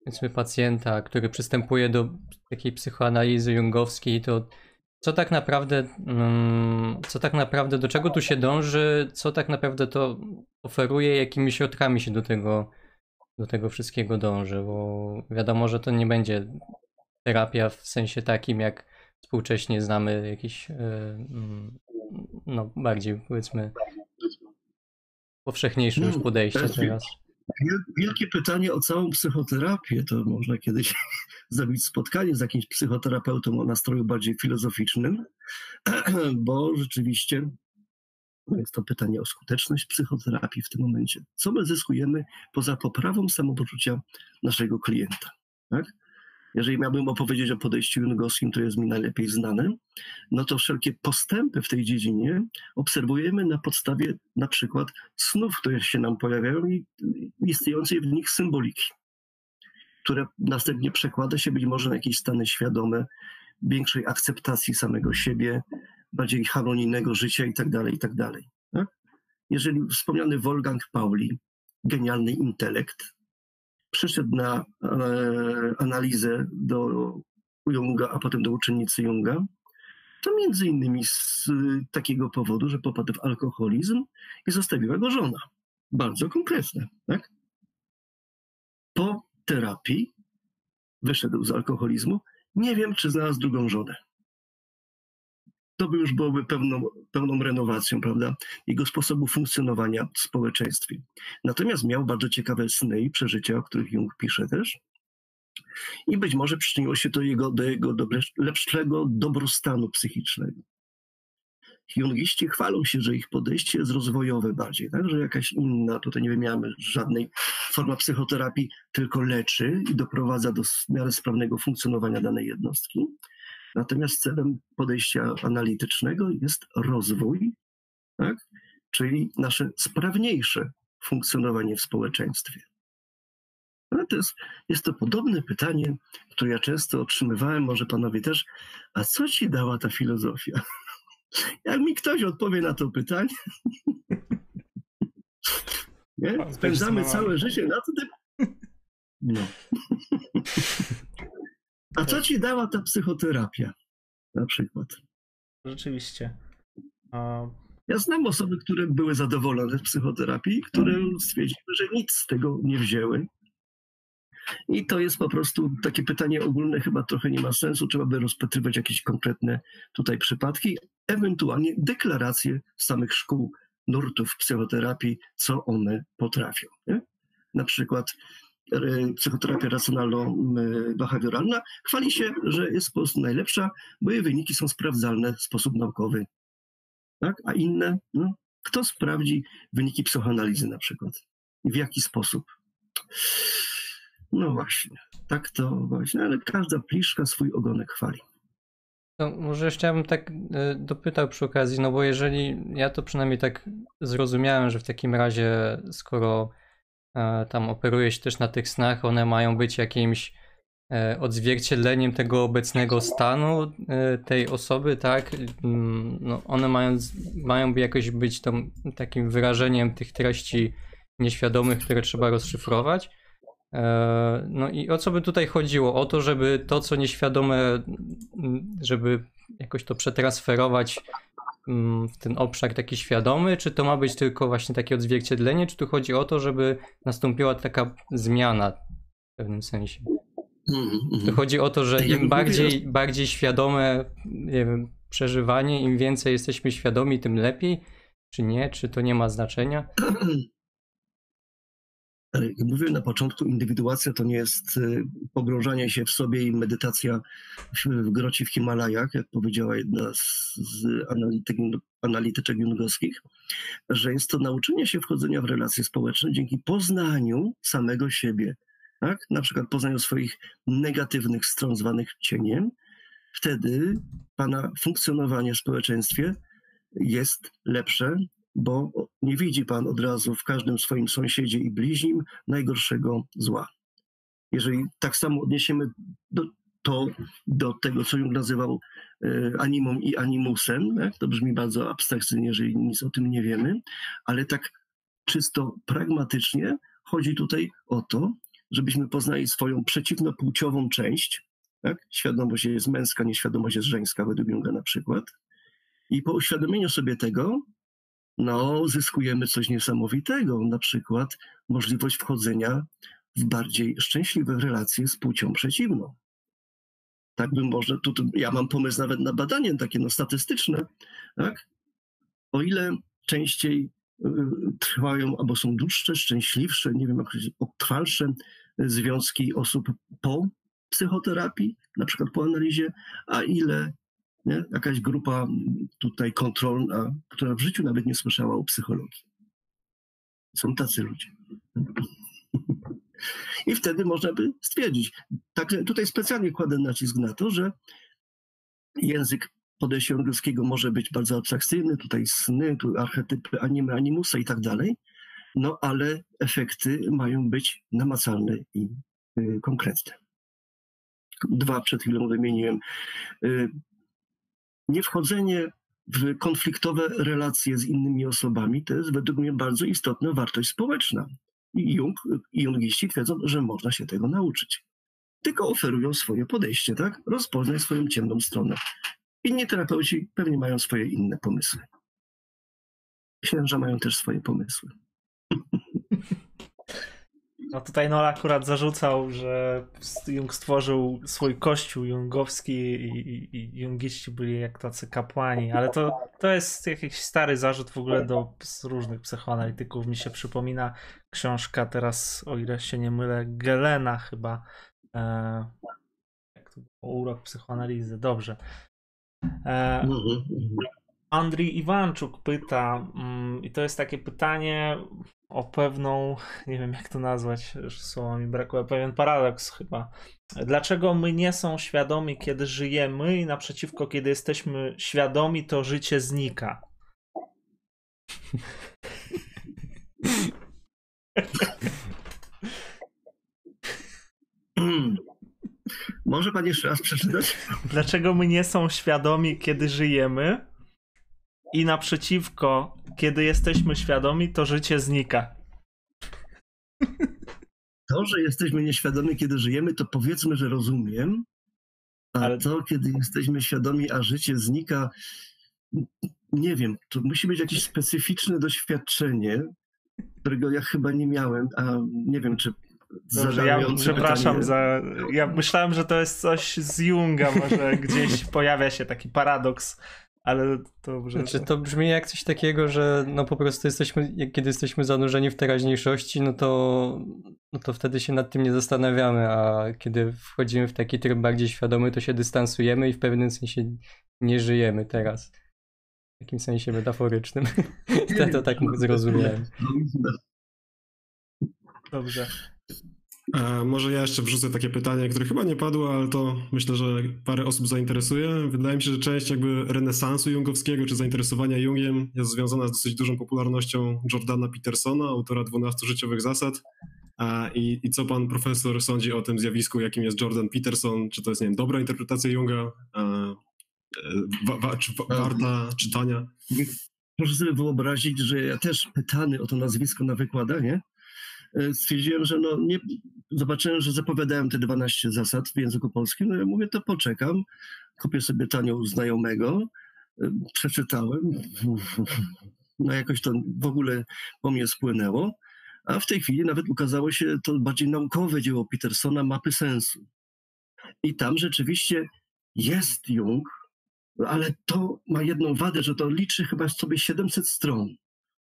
powiedzmy pacjenta, który przystępuje do takiej psychoanalizy jungowskiej, to co tak naprawdę, mm, co tak naprawdę, do czego tu się dąży, co tak naprawdę to oferuje, jakimi środkami się do tego, do tego wszystkiego dąży, bo wiadomo, że to nie będzie terapia w sensie takim, jak współcześnie znamy jakieś, e, mm, no bardziej powiedzmy powszechniejsze już podejście teraz. Wielkie pytanie o całą psychoterapię. To można kiedyś zrobić spotkanie z jakimś psychoterapeutą o nastroju bardziej filozoficznym, bo rzeczywiście jest to pytanie o skuteczność psychoterapii w tym momencie. Co my zyskujemy poza poprawą samopoczucia naszego klienta? Tak? Jeżeli miałbym opowiedzieć o podejściu jungowskim, to jest mi najlepiej znane, no to wszelkie postępy w tej dziedzinie obserwujemy na podstawie na przykład snów, które się nam pojawiają i istniejącej w nich symboliki, które następnie przekłada się być może na jakieś stany świadome, większej akceptacji samego siebie, bardziej harmonijnego życia i tak dalej, i tak. Tak? Jeżeli wspomniany Wolfgang Pauli, genialny intelekt, przyszedł na e, analizę do Junga, a potem do uczennicy Junga, to między innymi z takiego powodu, że popadł w alkoholizm i zostawiła go żona. Bardzo konkretne, tak? Po terapii wyszedł z alkoholizmu. Nie wiem, czy znalazł drugą żonę to by już byłoby pełną, pełną renowacją, prawda, jego sposobu funkcjonowania w społeczeństwie. Natomiast miał bardzo ciekawe sny i przeżycia, o których Jung pisze też. I być może przyczyniło się to jego, do jego do lepszego dobrostanu psychicznego. Jungiści chwalą się, że ich podejście jest rozwojowe bardziej, tak? że jakaś inna, tutaj nie wymieniamy żadnej forma psychoterapii, tylko leczy i doprowadza do w miarę sprawnego funkcjonowania danej jednostki. Natomiast celem podejścia analitycznego jest rozwój, tak? czyli nasze sprawniejsze funkcjonowanie w społeczeństwie. Ale to jest, jest to podobne pytanie, które ja często otrzymywałem, może panowie też. A co ci dała ta filozofia? Jak mi ktoś odpowie na to pytanie, nie? spędzamy całe życie na to. No. A co ci dała ta psychoterapia? Na przykład. Rzeczywiście. Ja znam osoby, które były zadowolone z psychoterapii, które stwierdziły, że nic z tego nie wzięły. I to jest po prostu takie pytanie ogólne, chyba trochę nie ma sensu. Trzeba by rozpatrywać jakieś konkretne tutaj przypadki, ewentualnie deklaracje samych szkół, nurtów psychoterapii, co one potrafią. Nie? Na przykład psychoterapia racjonalno-behawioralna chwali się, że jest po prostu najlepsza, bo jej wyniki są sprawdzalne w sposób naukowy. Tak? A inne, no, kto sprawdzi wyniki psychoanalizy na przykład? W jaki sposób? No właśnie, tak to właśnie, ale każda pliszka swój ogonek chwali. No, może jeszcze bym tak e, dopytał przy okazji, no bo jeżeli ja to przynajmniej tak zrozumiałem, że w takim razie, skoro e, tam operuje się też na tych snach, one mają być jakimś e, odzwierciedleniem tego obecnego stanu tej osoby, tak? Mm, no, one mają, mają jakoś być tą, takim wyrażeniem tych treści nieświadomych, które trzeba rozszyfrować. E, no i o co by tutaj chodziło? O to, żeby to, co nieświadome, żeby jakoś to przetransferować w ten obszar taki świadomy, czy to ma być tylko właśnie takie odzwierciedlenie, czy tu chodzi o to, żeby nastąpiła taka zmiana w pewnym sensie? Mm-hmm. To chodzi o to, że im bardziej, bardziej świadome wiem, przeżywanie, im więcej jesteśmy świadomi, tym lepiej, czy nie? Czy to nie ma znaczenia? Jak mówiłem na początku, indywiduacja to nie jest y, pogrążanie się w sobie i medytacja w, grocie w Himalajach, jak powiedziała jedna z, z analityk, analityczek jungowskich, że jest to nauczenie się wchodzenia w relacje społeczne dzięki poznaniu samego siebie. Tak? Na przykład poznaniu swoich negatywnych stron zwanych cieniem. Wtedy pana funkcjonowanie w społeczeństwie jest lepsze, bo nie widzi Pan od razu w każdym swoim sąsiedzie i bliźnim najgorszego zła. Jeżeli tak samo odniesiemy do, to do tego, co Jung nazywał e, animum i animusem, to brzmi bardzo abstrakcyjnie, jeżeli nic o tym nie wiemy, ale tak czysto pragmatycznie chodzi tutaj o to, żebyśmy poznali swoją przeciwnopłciową część. Tak? Świadomość jest męska, nieświadomość jest żeńska, według Junga na przykład. I po uświadomieniu sobie tego, no, zyskujemy coś niesamowitego, na przykład możliwość wchodzenia w bardziej szczęśliwe relacje z płcią przeciwną. Tak bym może, tu, tu, ja mam pomysł nawet na badanie takie no, statystyczne, tak? O ile częściej y, trwają albo są dłuższe, szczęśliwsze, nie wiem jak trwalsze związki osób po psychoterapii, na przykład po analizie, a ile nie? jakaś grupa tutaj kontrolna, która w życiu nawet nie słyszała o psychologii. Są tacy ludzie. I wtedy można by stwierdzić. Także tutaj specjalnie kładę nacisk na to, że język podejścia angielskiego może być bardzo abstrakcyjny, tutaj sny, tu archetypy anime, animusa i tak dalej, no ale efekty mają być namacalne i y, konkretne. Dwa przed chwilą wymieniłem. Y, niewchodzenie w konfliktowe relacje z innymi osobami to jest według mnie bardzo istotna wartość społeczna. I Jung jungiści twierdzą, że można się tego nauczyć. Tylko oferują swoje podejście, tak? Rozpoznaj swoją ciemną stronę. Inni terapeuci pewnie mają swoje inne pomysły. Księża mają też swoje pomysły. No tutaj Nola akurat zarzucał, że Jung stworzył swój kościół jungowski i, i, i jungiści byli jak tacy kapłani, ale to, to jest jakiś stary zarzut w ogóle do różnych psychoanalityków. Mi się przypomina książka teraz, o ile się nie mylę, Gelena chyba. E, jak to było? Urok psychoanalizy. Dobrze. E, mhm. Andrii Iwanczuk pyta, mm, i to jest takie pytanie o pewną, nie wiem jak to nazwać, słowa mi brakuje, pewien paradoks chyba. Dlaczego my nie są świadomi, kiedy żyjemy, i naprzeciwko, kiedy jesteśmy świadomi, to życie znika? Może pan jeszcze raz przeczytać? Dlaczego my nie są świadomi, kiedy żyjemy i naprzeciwko, kiedy jesteśmy świadomi, to życie znika. To, że jesteśmy nieświadomi, kiedy żyjemy, to powiedzmy, że rozumiem, a Ale... to, kiedy jesteśmy świadomi, a życie znika, nie wiem, to musi być jakieś specyficzne doświadczenie, którego ja chyba nie miałem, a nie wiem, czy Dobrze, ja przepraszam pytanie. za. Ja myślałem, że to jest coś z Junga, może gdzieś pojawia się taki paradoks, ale to. Że... Znaczy, to brzmi jak coś takiego, że no po prostu jesteśmy, kiedy jesteśmy zanurzeni w teraźniejszości, no to, no to wtedy się nad tym nie zastanawiamy, a kiedy wchodzimy w taki tryb bardziej świadomy, to się dystansujemy i w pewnym sensie nie żyjemy teraz. W takim sensie metaforycznym. ja to tak zrozumiałem. Dobrze. A może ja jeszcze wrzucę takie pytanie, które chyba nie padło, ale to myślę, że parę osób zainteresuje. Wydaje mi się, że część jakby renesansu jungowskiego czy zainteresowania Jungiem jest związana z dosyć dużą popularnością Jordana Petersona, autora 12 życiowych zasad. I, I, co pan profesor sądzi o tym zjawisku, jakim jest Jordan Peterson? Czy to jest, nie wiem, dobra interpretacja Junga? E, wa, wa, czy wa, warta czytania? Proszę sobie wyobrazić, że ja też pytany o to nazwisko na wykładanie, E, stwierdziłem, że no nie, zobaczyłem, że zapowiadałem te 12 zasad w języku polskim, no ja mówię, to poczekam, kupię sobie tanio znajomego, e, przeczytałem, no jakoś to w ogóle po mnie spłynęło, a w tej chwili nawet ukazało się to bardziej naukowe dzieło Petersona, Mapy Sensu. I tam rzeczywiście jest Jung, ale to ma jedną wadę, że to liczy chyba sobie 700 stron.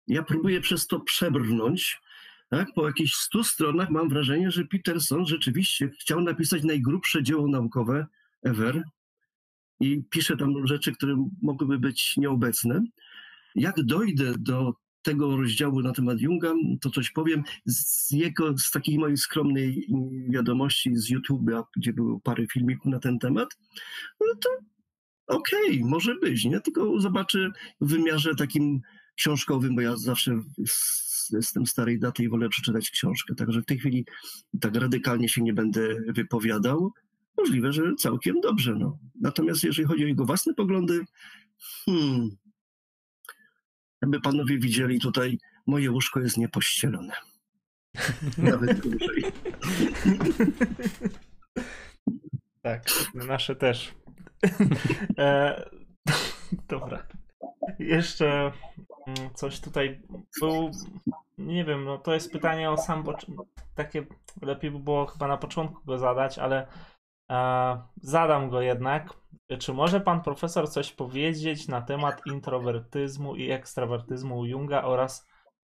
Ja próbuję przez to przebrnąć, tak? Po jakichś 100 stronach mam wrażenie, że Peterson rzeczywiście chciał napisać najgrubsze dzieło naukowe ever i pisze tam rzeczy, które mogłyby być nieobecne. Jak dojdę do tego rozdziału na temat Junga, to coś powiem. Z, jego, z takiej mojej skromnej wiadomości z YouTube'a, gdzie było parę filmików na ten temat, no to okej, okay, może być, nie? Tylko zobaczę w wymiarze takim książkowym, bo ja zawsze jestem starej daty i wolę przeczytać książkę. Także w tej chwili tak radykalnie się nie będę wypowiadał. Możliwe, że całkiem dobrze. No. Natomiast jeżeli chodzi o jego własne poglądy, hmm, jakby panowie widzieli tutaj, moje łóżko jest niepościelone. Nawet dłużej. Tak, nasze też. e, dobra. Jeszcze coś tutaj był. Nie wiem, no to jest pytanie o sam. Takie lepiej by było chyba na początku go zadać, ale e, zadam go jednak. Czy może pan profesor coś powiedzieć na temat introwertyzmu i ekstrawertyzmu Junga oraz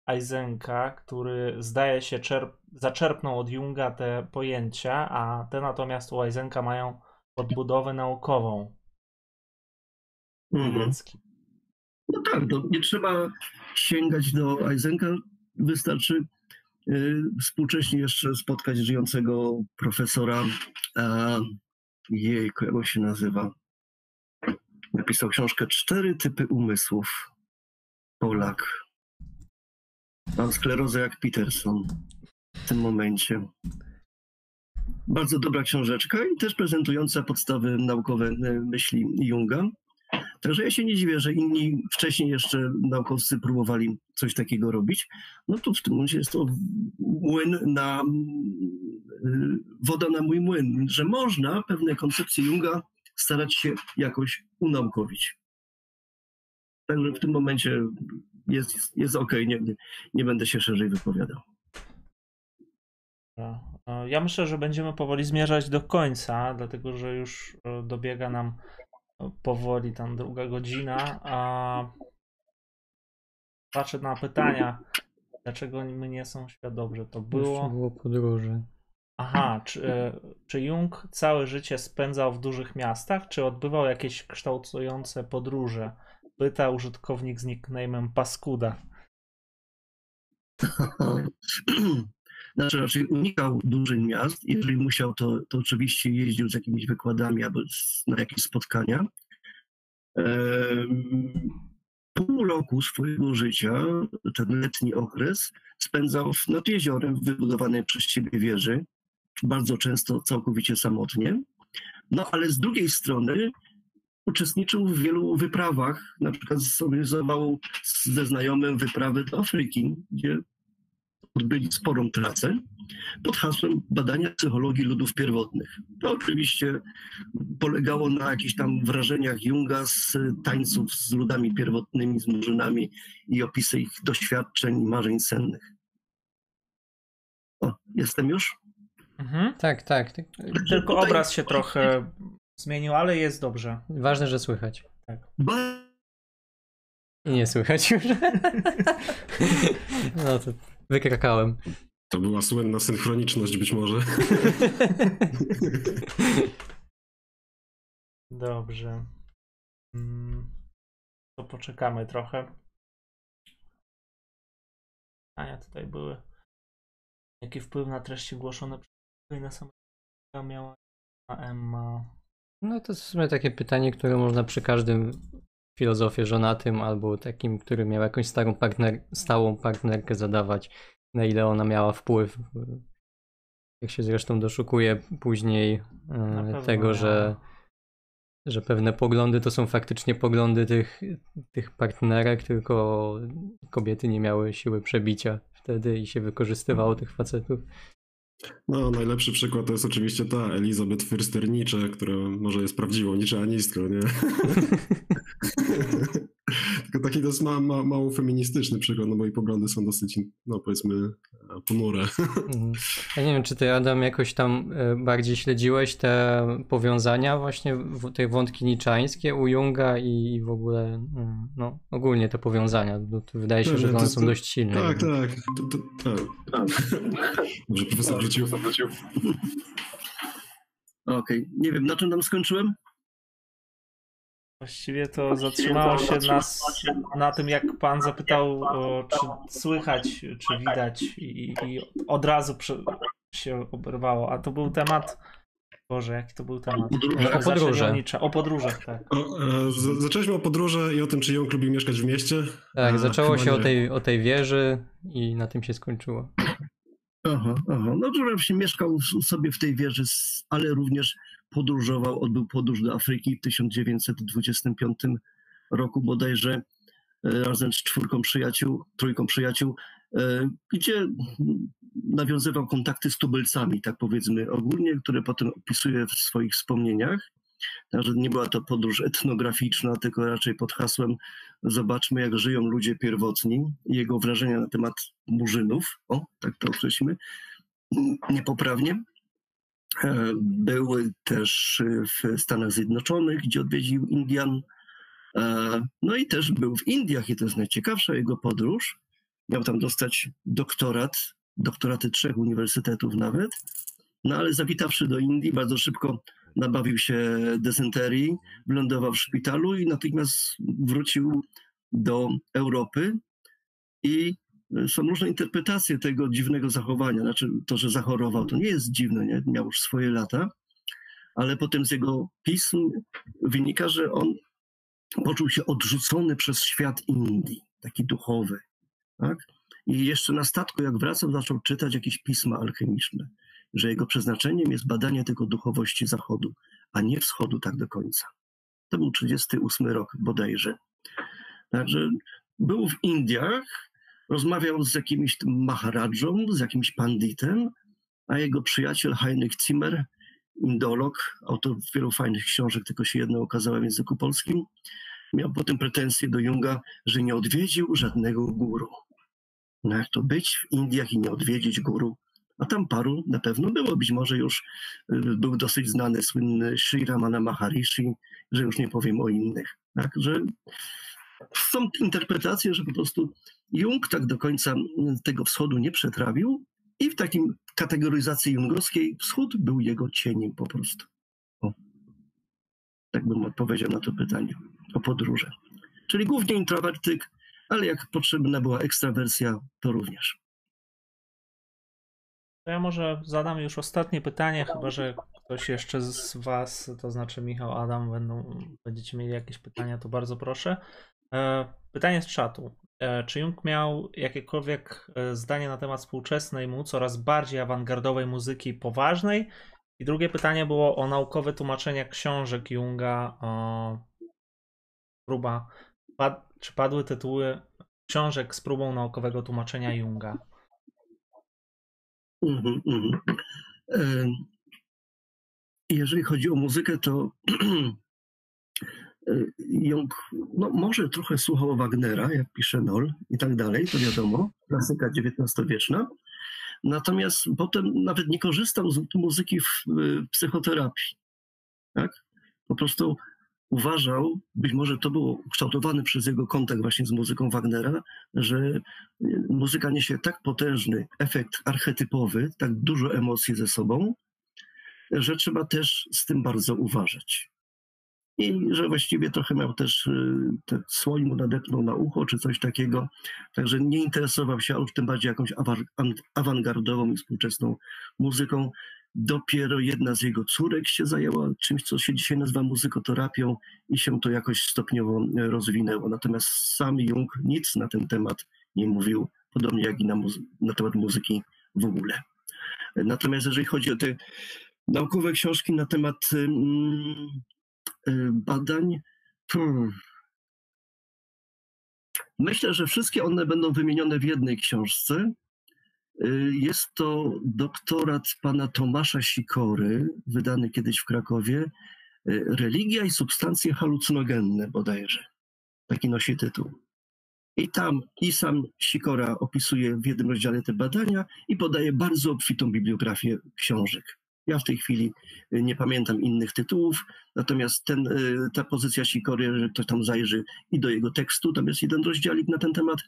Eisenka, który zdaje się czerp- zaczerpnął od Junga te pojęcia, a te natomiast u Eisenka mają podbudowę naukową. Mhm. No tak, to nie trzeba sięgać do Eisenka, wystarczy y, współcześnie jeszcze spotkać żyjącego profesora, a, jejku, jak się nazywa? Napisał książkę Cztery typy umysłów. Polak. Mam sklerozę jak Peterson w tym momencie. Bardzo dobra książeczka i też prezentująca podstawy naukowe y, myśli Junga. Także ja się nie dziwię, że inni wcześniej jeszcze naukowcy próbowali coś takiego robić. No to w tym momencie jest to młyn na, woda na mój młyn, że można pewne koncepcje Junga starać się jakoś unaukowić. Także w tym momencie jest, jest ok, nie, nie, będę się szerzej wypowiadał. Ja myślę, że będziemy powoli zmierzać do końca, dlatego że już e, dobiega nam powoli tam druga godzina, a patrzę na pytania, dlaczego my nie są świat dobrze. To było. było podróży. Aha, czy, e, czy Jung całe życie spędzał w dużych miastach, czy odbywał jakieś kształtujące podróże? Pyta użytkownik z nickname'em Paskuda. Znaczy raczej unikał dużych miast. Jeżeli musiał, to, to oczywiście jeździł z jakimiś wykładami albo na jakieś spotkania. Pół roku swojego życia, ten letni okres, spędzał nad jeziorem w wybudowanej przez siebie wieży, bardzo często całkowicie samotnie. No ale z drugiej strony uczestniczył w wielu wyprawach, na przykład zorganizował ze znajomym wyprawy do Afryki, gdzie odbyli sporą pracę pod hasłem badania psychologii ludów pierwotnych. To oczywiście polegało na jakichś tam wrażeniach Junga z tańców z ludami pierwotnymi, z murzynami i opisy ich doświadczeń i marzeń sennych. O, jestem już? Mhm. Tak, tak. Tylko tutaj... obraz się trochę zmienił, ale jest dobrze. Ważne, że słychać. Tak. Nie słychać już. no to wykrakałem. To była słynna synchroniczność być może. Dobrze. Mm, to poczekamy trochę. Pytania tutaj były. Jaki wpływ na treści głoszone przez na samego miała Emma? No to jest w sumie takie pytanie, które można przy każdym filozofie żonatym albo takim, który miał jakąś starą partner, stałą partnerkę zadawać, na ile ona miała wpływ. Jak się zresztą doszukuje później e, tego, że, że pewne poglądy to są faktycznie poglądy tych, tych partnerek, tylko kobiety nie miały siły przebicia wtedy i się wykorzystywało tych facetów. No, najlepszy przykład to jest oczywiście ta Elizabeth Fürster-Nietzsche, która może jest prawdziwą niczeanistką, nie? Taki to jest ma, ma, mało feministyczny przykład, no bo jej poglądy są dosyć, no powiedzmy, ponure. Mhm. Ja nie wiem, czy ty Adam jakoś tam e, bardziej śledziłeś te powiązania właśnie, te wątki niczańskie u Junga i w ogóle, mm, no ogólnie te powiązania, bo wydaje się, że one są dość silne. Tak, tak, to, to, tak. Może profesor wrócił. Okej, okay. nie wiem, na czym tam skończyłem? Właściwie to zatrzymało się na, na tym, jak pan zapytał, czy słychać, czy widać, i, i od razu się oberwało. A to był temat. Boże, jaki to był temat? O podróże. O podróżach, tak. O, e, zaczęliśmy o podróży i o tym, czy ją lubił mieszkać w mieście. Tak, A, zaczęło się o tej, o tej wieży i na tym się skończyło. Aha, aha. No to właśnie mieszkał sobie w tej wieży, ale również podróżował, odbył podróż do Afryki w 1925 roku bodajże e, razem z czwórką przyjaciół, trójką przyjaciół, e, gdzie nawiązywał kontakty z tubylcami, tak powiedzmy ogólnie, które potem opisuje w swoich wspomnieniach. Także nie była to podróż etnograficzna, tylko raczej pod hasłem zobaczmy, jak żyją ludzie pierwotni jego wrażenia na temat murzynów, o, tak to określimy, niepoprawnie. E, były też w Stanach Zjednoczonych, gdzie odwiedził Indian. E, no i też był w Indiach i to jest najciekawsza jego podróż. Miał tam dostać doktorat, doktoraty trzech uniwersytetów nawet. No ale zawitawszy do Indii, bardzo szybko nabawił się desenterii, wylądował w szpitalu i natychmiast wrócił do Europy i są różne interpretacje tego dziwnego zachowania. Znaczy, to, że zachorował, to nie jest dziwne, nie? miał już swoje lata, ale potem z jego pism wynika, że on poczuł się odrzucony przez świat Indii, taki duchowy. Tak? I jeszcze na statku, jak wracał, zaczął czytać jakieś pisma alchemiczne, że jego przeznaczeniem jest badanie tego duchowości Zachodu, a nie Wschodu tak do końca. To był 38 rok bodajże. Także był w Indiach, rozmawiał z jakimś maharadżą, z jakimś panditem, a jego przyjaciel Heinrich Zimmer, indolog, autor wielu fajnych książek, tylko się jedna ukazała w języku polskim, miał potem pretensje do Junga, że nie odwiedził żadnego guru. No jak to być w Indiach i nie odwiedzić guru? A tam paru na pewno było, być może już y, był dosyć znany, słynny Sri Ramana Maharishi, że już nie powiem o innych. Tak, że są interpretacje, że po prostu Jung tak do końca tego wschodu nie przetrawił i w takim kategoryzacji jungowskiej wschód był jego cieniem po prostu. O. Tak bym odpowiedział na to pytanie o podróże. Czyli głównie introwertyk, ale jak potrzebna była ekstrawersja, to również. To ja może zadam już ostatnie pytanie, chyba że ktoś jeszcze z Was, to znaczy Michał, Adam, będą, będziecie mieli jakieś pytania, to bardzo proszę. E, pytanie z czatu. E, czy Jung miał jakiekolwiek e, zdanie na temat współczesnej mu, coraz bardziej awangardowej muzyki poważnej I drugie pytanie było o naukowe tłumaczenia książek Junga. O próba, czy padły tytuły książek z próbą naukowego tłumaczenia Junga? Mm -hmm. Jeżeli chodzi o muzykę, to Jung no, może trochę słuchał Wagnera, jak pisze Noll i tak dalej, to wiadomo, klasyka XIX-wieczna. Natomiast potem nawet nie korzystał z muzyki w psychoterapii. Tak? Po prostu uważał, być może to było kształtowane przez jego kontakt właśnie z muzyką Wagnera, że muzyka niesie tak potężny efekt archetypowy, tak dużo emocji ze sobą, że trzeba też z tym bardzo uważać. I że właściwie trochę miał też, y, te słoń mu nadepnął na ucho, czy coś takiego. Także nie interesował się, a już tym bardziej jakąś awangardową i współczesną muzyką. Dopiero jedna z jego córek się zajęła czymś, co się dzisiaj nazywa muzykoterapią i się to jakoś stopniowo rozwinęło. Natomiast sam Jung nic na ten temat nie mówił, podobnie jak i na, na temat muzyki w ogóle. Natomiast jeżeli chodzi o te naukowe książki na temat Y, badań. Hmm. Myślę, że wszystkie one będą wymienione w jednej książce. Y, jest to doktorat pana Tomasza Sikory, wydany kiedyś w Krakowie. Y, Religia i substancje halucynogenne bodajże. Taki nosi tytuł. I tam i sam Sikora opisuje w jednym rozdziale te badania i podaje bardzo obfitą bibliografię książek. Ja w tej chwili y, nie pamiętam innych tytułów, natomiast ten, y, ta pozycja Sikory, że ktoś tam zajrzy i do jego tekstu, tam jest jeden rozdziałik na ten temat,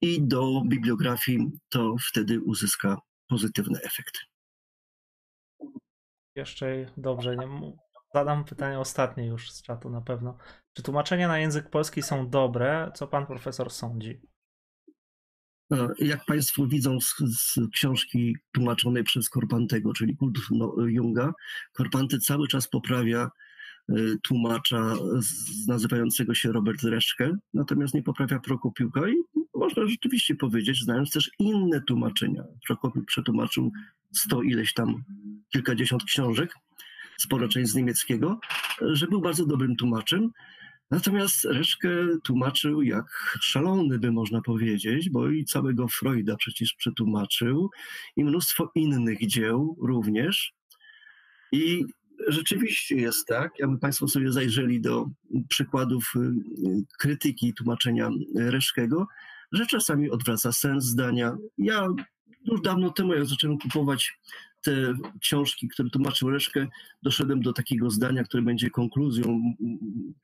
i do bibliografii, to wtedy uzyska pozytywny efekt. Jeszcze dobrze, nie, zadam pytanie ostatnie już z czatu na pewno. Czy tłumaczenia na język polski są dobre? Co pan profesor sądzi? E, jak Państwo widzą z, z książki tłumaczonej przez Korpantego, czyli Kult no, Junga, Korpanty cały czas poprawia e, tłumacza z, nazywającego się Robert Reszkę, natomiast nie poprawia Prokopiuka i można rzeczywiście powiedzieć, znając też inne tłumaczenia. Prokopiuk przetłumaczył sto ileś tam, kilkadziesiąt książek, sporo część z niemieckiego, że był bardzo dobrym tłumaczem. Natomiast Reszkę tłumaczył jak szalony, by można powiedzieć, bo i całego Freuda przecież przetłumaczył i mnóstwo innych dzieł również. I rzeczywiście jest tak, jakby Państwo sobie zajrzeli do przykładów y, krytyki tłumaczenia Reszkego, że czasami odwraca sens zdania. Ja już dawno temu, jak zacząłem kupować te książki, które tłumaczył Reszkę, doszedłem do takiego zdania, które będzie konkluzją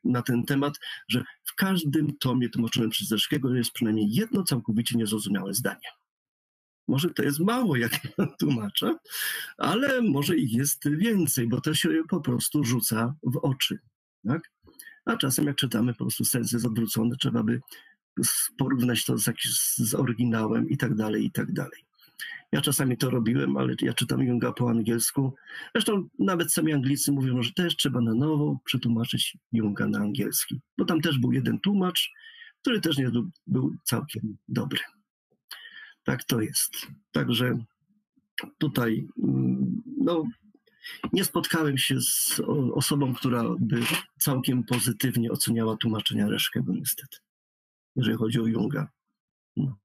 na ten temat, że w każdym tomie tłumaczonym przez Reszkiego jest przynajmniej jedno całkowicie niezrozumiałe zdanie. Może to jest mało, jak tłumaczę, ale może ich jest więcej, bo to się po prostu rzuca w oczy. Tak? A czasem, jak czytamy, po prostu sens jest odwrócony, trzeba by porównać to z, z oryginałem i tak dalej, i tak dalej. Ja czasami to robiłem, ale ja czytam Junga po angielsku. Zresztą nawet sami Anglicy mówią, że też trzeba na nowo przetłumaczyć Junga na angielski, bo tam też był jeden tłumacz, który też nie był, całkiem dobry. Tak to jest. Także tutaj mm, no, nie spotkałem się z osobą, która by całkiem pozytywnie oceniała tłumaczenia Reszkego niestety, jeżeli chodzi o Junga. No.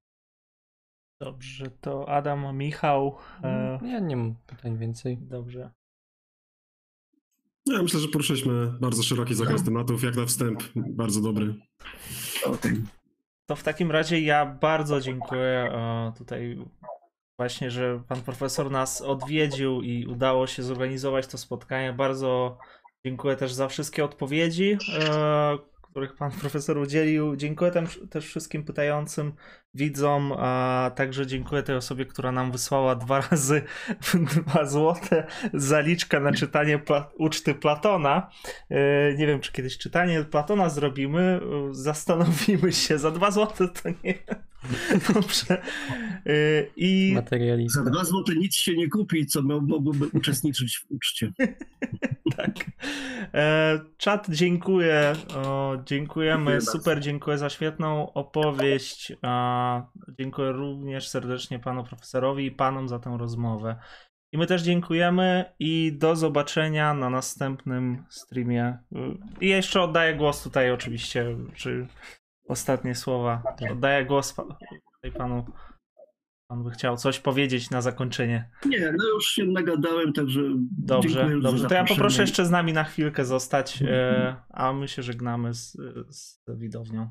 Dobrze, to Adam, Michał. E... Ja nie mam pytań więcej. Dobrze. Ja myślę, że poruszyliśmy bardzo szeroki zakres no. tematów, jak na wstęp, bardzo dobry. To w takim razie ja bardzo dziękuję e, tutaj właśnie, że pan profesor nas odwiedził i udało się zorganizować to spotkanie. Bardzo dziękuję też za wszystkie odpowiedzi, e, których pan profesor udzielił. Dziękuję też wszystkim pytającym widzom, a także dziękuję tej osobie, która nam wysłała dwa razy dwa złote zaliczka na czytanie pla uczty Platona. E, nie wiem, czy kiedyś czytanie Platona zrobimy. Zastanowimy się. Za dwa złote to nie. Dobrze. E, I... Za dwa złote nic się nie kupi, co mogłoby uczestniczyć w uczcie. tak. E, czat, dziękuję. dziękujemy. Dziękuję Super, bardzo. dziękuję za świetną opowieść. Dziękuję również serdecznie panu profesorowi i panom za tę rozmowę. I my też dziękujemy i do zobaczenia na następnym streamie. I jeszcze oddaję głos tutaj oczywiście, czy ostatnie słowa. Oddaję głos panu. Pan by chciał coś powiedzieć na zakończenie. Nie, no już się nagadałem, także. Dobrze, dobrze. To ja poproszę jeszcze z nami na chwilkę zostać, e, a my się żegnamy z, z widownią.